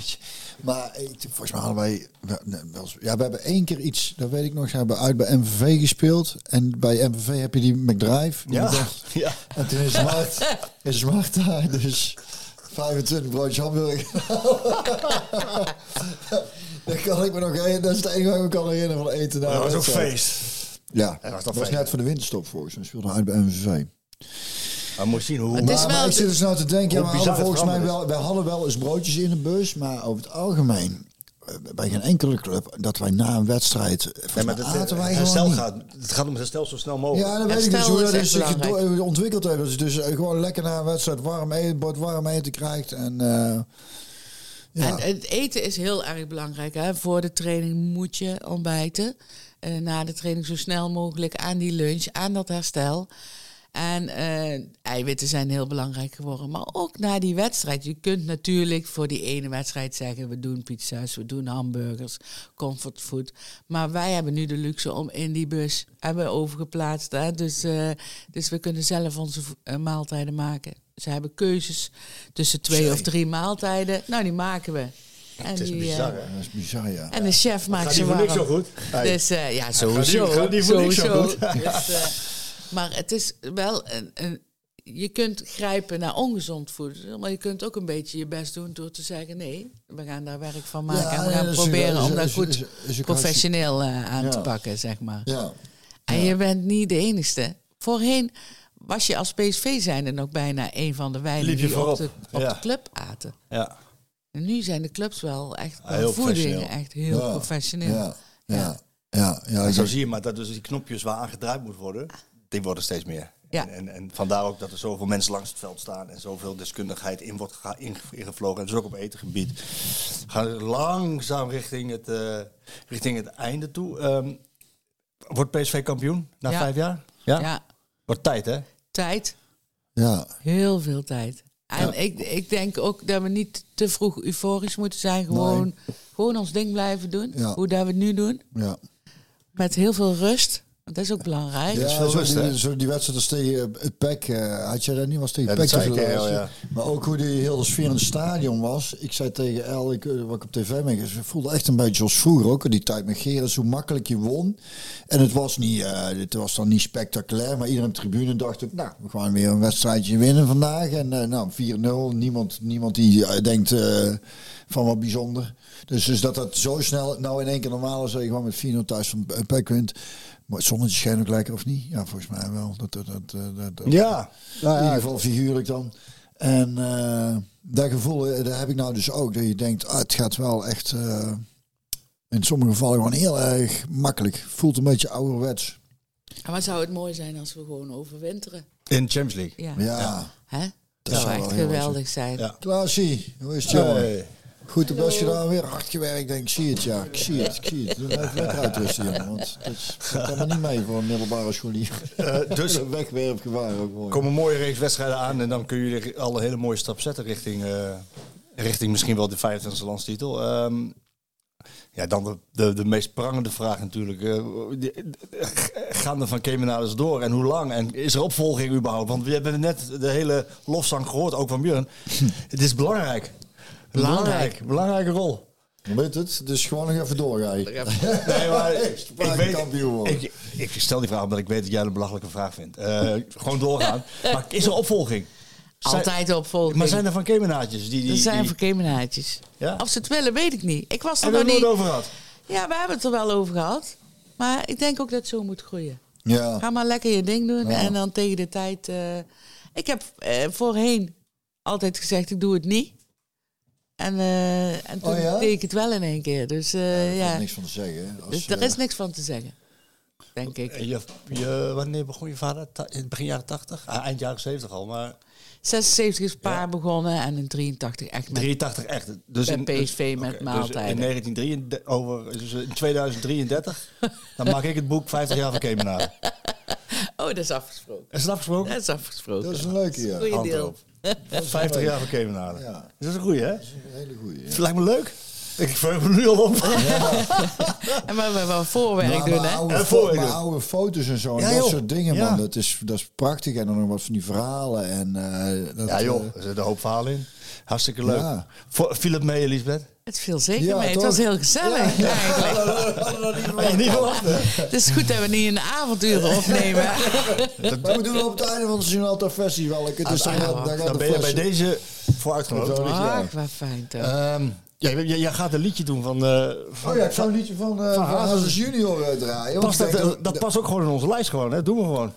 Maar ik, volgens mij hadden wij... wel Ja, we hebben één keer iets, dat weet ik nog, we hebben uit bij MVV gespeeld. En bij MVV heb je die McDrive. die Ja, ja. En toen is Smart, is Smart daar, dus 25 broodjes hamburger. dat kan ik me nog herinneren. Dat is het enige wat ik me kan herinneren van eten. na dat was ook feest. Ja, dat was dat net voor de winterstop volgens mij. We speelden uit bij MVV. Maar moet je zien hoe... Het is maar, wel maar ik zit dus nou te denken, ja, hadden het volgens mij wel, wij hadden wel eens broodjes in de bus, maar over het algemeen, eh, bij geen enkele club, dat wij na een wedstrijd, eh, Nee, maar het, aten wij het herstel gaat, het gaat om het herstel zo snel mogelijk. Ja, dan weet ik dus hoe dat is zich ontwikkeld heeft. Dat dus eh, gewoon lekker na een wedstrijd warm eten, bord warm eten krijgt. En, eh, ja. En het eten is heel erg belangrijk. Hè? Voor de training moet je ontbijten. Eh, na de training zo snel mogelijk aan die lunch, aan dat herstel. En eh, eiwitten zijn heel belangrijk geworden. Maar ook na die wedstrijd. Je kunt natuurlijk voor die ene wedstrijd zeggen... we doen pizza's, we doen hamburgers, comfortfood. Maar wij hebben nu de luxe om in die bus... hebben overgeplaatst. Hè? Dus, eh, dus we kunnen zelf onze eh, maaltijden maken. Ze hebben keuzes tussen twee of drie maaltijden. Nou, die maken we. En Het is die, bizar, hè? Dat is bizar, ja. en de chef maakt Gaat ze die voor niks warm. zo goed? Dus ja, Gaat sowieso. die- gaat die voor niks zo goed? Dus, maar het is wel een, een... Je kunt grijpen naar ongezond voedsel, maar je kunt ook een beetje je best doen door te zeggen: nee, we gaan daar werk van maken Ja, en we gaan is- proberen is- om dat goed is- is ook professioneel eh, aan Ja. te pakken, zeg maar. Ja. En je bent niet de enige. Voorheen was je als PSV zijnde nog bijna een van de weinigen die op, de, op Ja. de club aten. Ja. En nu zijn de clubs wel echt Ja, heel voeding professioneel. echt heel professioneel. Ja, ja, ja. ja, zo zie je maar dat dus die knopjes waar aan gedraaid moet worden, die worden steeds meer. Ja. En, en, en vandaar ook dat er zoveel mensen langs het veld staan en zoveel deskundigheid in wordt ingevlogen. En dus ook op etengebied. We gaan langzaam richting het, eh, richting het einde toe. Ehm, wordt PSV kampioen na Ja. vijf jaar? Ja? Ja, Wordt tijd, hè? tijd. ja. Heel veel tijd. En ik, ik denk ook dat we niet te vroeg euforisch moeten zijn. Gewoon, gewoon ons ding blijven doen. Ja. Hoe dat we het nu doen. ja. Met heel veel rust. Dat is ook belangrijk. Ja, zo, rust, die, zo die wedstrijd als tegen het PEC, eh, had jij dat niet? Was tegen Ja, PEC te ik, ja. Maar ook hoe die hele sfeer in het stadion was. Ik zei tegen El, ik, eh, wat ik op tv mee het voelde echt een beetje zoals vroeger ook. Die tijd met Gerens, hoe makkelijk je won. En het was, niet, eh, het was dan niet spectaculair, maar iedereen op de tribune dacht ook, nou, we gaan weer een wedstrijdje winnen vandaag. En eh, nou, 4-0, niemand, niemand die eh, denkt eh, van wat bijzonder. Dus, dus dat dat zo snel, nou in één keer normaal is, dat je gewoon met 4-0 thuis van eh, PEC wint. Maar het zonnetje schijnt ook lekker, of niet? Ja, volgens mij wel. Dat, dat, dat, dat, dat- Ja. in ieder geval figuurlijk dan. En eh, dat gevoel, eh, dat heb ik nou dus ook. Dat je denkt, ah, het gaat wel echt eh, in sommige gevallen gewoon heel erg makkelijk. Voelt een beetje ouderwets. Wat zou het mooi zijn als we gewoon overwinteren. In de Champions League. Ja. Ja. Hè? Dat Dat zou echt geweldig zijn. Ja. Klaasie, hoe is het? Hey. Goed de best gedaan, weer hard gewerkt. Denk, ik zie het ja, ik zie het, ik zie het. Nou even lekker uitrusten jongen, want dat kan maar niet mee voor een middelbare scholier. Eh, dus Wegwerpgevaar ook mooi. Er komen mooie reeks wedstrijden aan en dan kun je al een hele mooie stap zetten richting, eh, richting misschien wel de 25e landstitel. Ehm, ja, dan de, de, de meest prangende vraag natuurlijk. eh, die- gaan er van Kemenades door en hoe lang? En is er opvolging überhaupt? Want we hebben net de hele lofzang gehoord, ook van Björn. Het is belangrijk. Belangrijk. Belangrijke rol. Weet het, dus gewoon nog even doorgaan. Nee, maar ik, weet, kampioen ik, ik stel die vraag omdat ik weet dat jij het een belachelijke vraag vindt. Eh, gewoon doorgaan. Maar is er opvolging? Zijn- Altijd opvolging. Maar zijn er van Kemenaatjes die... die er zijn die- verkemenhaatjes. Ja? Of ze het willen, weet ik niet. Ik was er Hebben nog we het niet... nooit over gehad? Ja, we hebben het er wel over gehad. Maar ik denk ook dat het zo moet groeien. Ja. Ga maar lekker je ding doen. Ja. En dan tegen de tijd... eh, ik heb eh, voorheen altijd gezegd, ik doe het niet. En, eh, en toen Oh ja? deed ik het wel in één keer. Dus eh, Er ja, is niks van te zeggen. hè. Als, dus er eh, is niks van te zeggen. Denk ik. Je, je, wanneer begon je vader? In het begin jaren 80? Ah, eind jaren 70 al, maar 76 is paar begonnen en in 83 echt met 83 echt. Dus in, PSV met oké, maaltijden. Dus in, 1933, over, dus in 2033, dan maak ik het boek 50 jaar van Kemenade. Oh, dat is afgesproken. Is het afgesproken? Dat is afgesproken. Dat is een leuke, ja. Goeie deel. 50 jaar van Kemenade. Ja. Dat is een goeie, hè? Een hele goeie. Het lijkt me leuk. Ik verheug me nu al op. En maar we wel voorwerk Maar, doen, hè? oude, oude foto's en zo, en Ja, dat joh. soort dingen, Ja. man. Dat is, dat is prachtig. En dan nog wat van die verhalen. En, eh, dat, Ja joh, eh, er zit een hoop verhalen in. Hartstikke leuk. Ja. Voor, viel het mee, Elisabeth? Het viel zeker Ja, mee. Het was heel gezellig eigenlijk. Had je niet? Het is goed dat we niet een avontuur opnemen. we doen op het einde van het altijd festival. Dus dan, ah, gaat- dan ben je bij deze voor uitgenodigd. Ach, wat fijn toch. Ehm, ja, jij, gaat een liedje doen van... eh van Oh ja, ik zou een liedje van, eh van Hazes Junior eh, draaien. past dat, eh, dat past ook gewoon in onze lijst gewoon, hè? Doen we gewoon.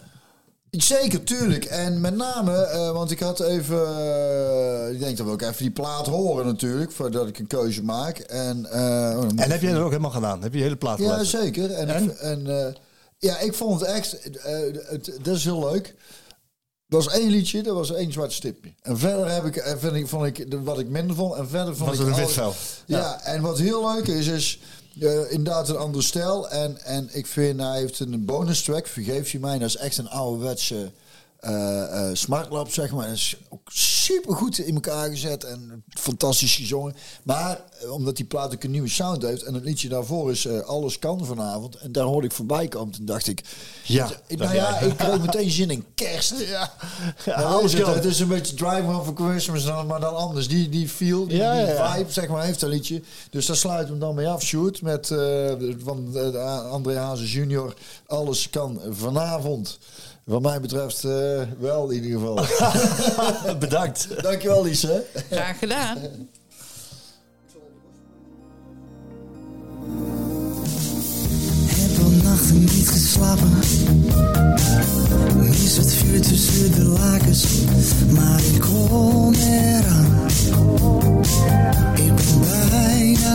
Zeker, tuurlijk. En met name, eh, want ik had even... eh, ik denk dat we ook even die plaat horen natuurlijk, voordat ik een keuze maak. En, eh, oh, En heb jij dat ook helemaal gedaan? Heb je je hele plaat Ja, geluisterd? zeker. En, En? en? ja, ik vond het echt... het, dat is heel leuk. Er was één liedje, dat was één zwart stipje. En verder heb ik, vind ik, vond ik de- wat ik minder vond. En verder vond Was ik het een al- wit vel? Ja. en wat heel leuk is, is eh, inderdaad een andere stijl. En, en ik vind, hij heeft een bonus track, Vergeef je mij. Dat is echt een ouderwetse eh eh Smartlab, zeg maar. Is ook super goed in elkaar gezet en fantastisch gezongen. Maar eh, omdat die plaat ook een nieuwe sound heeft en het liedje daarvoor is Alles kan vanavond. En daar hoorde ik voorbij komen. Toen dacht ik, Ja, ik- nou ja, ik kreeg meteen zin in kerst. Ja, Ja, alles het, het is een beetje Drive for Christmas, dan, maar dan anders. Die, die feel, die, Ja, die ja, ja. vibe, zeg maar, heeft dat liedje. Dus daar sluiten we hem dan mee af, Shoot. Met van uh, André Hazes junior. Alles kan vanavond. Wat mij betreft eh, wel in ieder geval. Bedankt. Dankjewel, Lise. Graag gedaan. Heb al nachten niet geslapen. Mis het vuur tussen de lakens, maar ik kom eraan. Ik ben bijna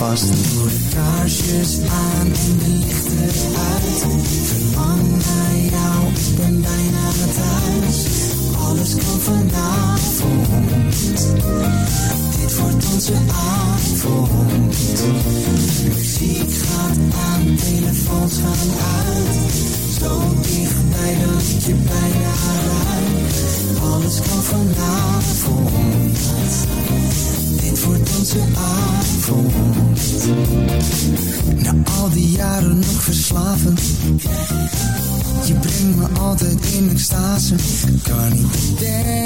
alvast Doe de kaarsjes aan en de lichten uit Verlang naar jou, ik ben bijna thuis Alles kan vanavond Dit wordt onze avond. Muziek gaat aan, telefoons gaan uit. In. Kan niet bedenken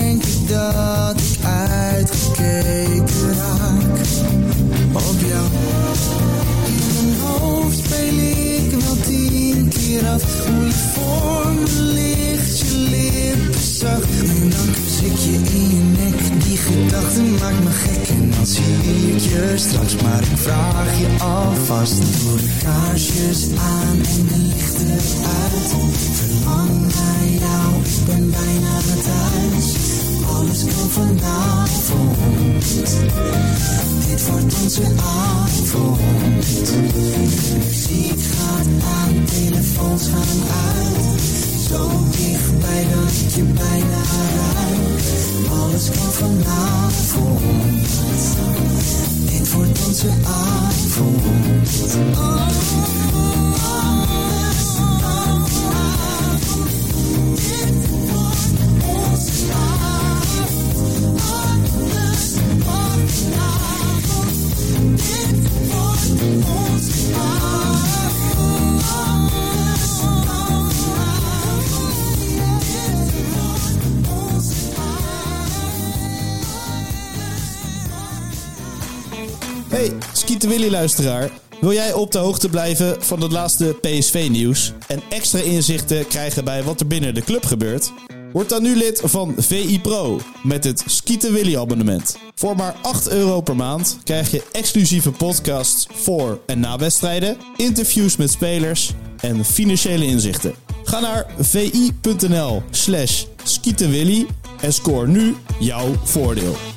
luisteraar. Wil jij op de hoogte blijven van het laatste PSV-nieuws en extra inzichten krijgen bij wat er binnen de club gebeurt? Word dan nu lid van VI Pro met het Skieten Willy abonnement. Voor maar 8 euro per maand krijg je exclusieve podcasts voor en na wedstrijden, interviews met spelers en financiële inzichten. Ga naar vi.nl slash skietenwilly en scoor nu jouw voordeel.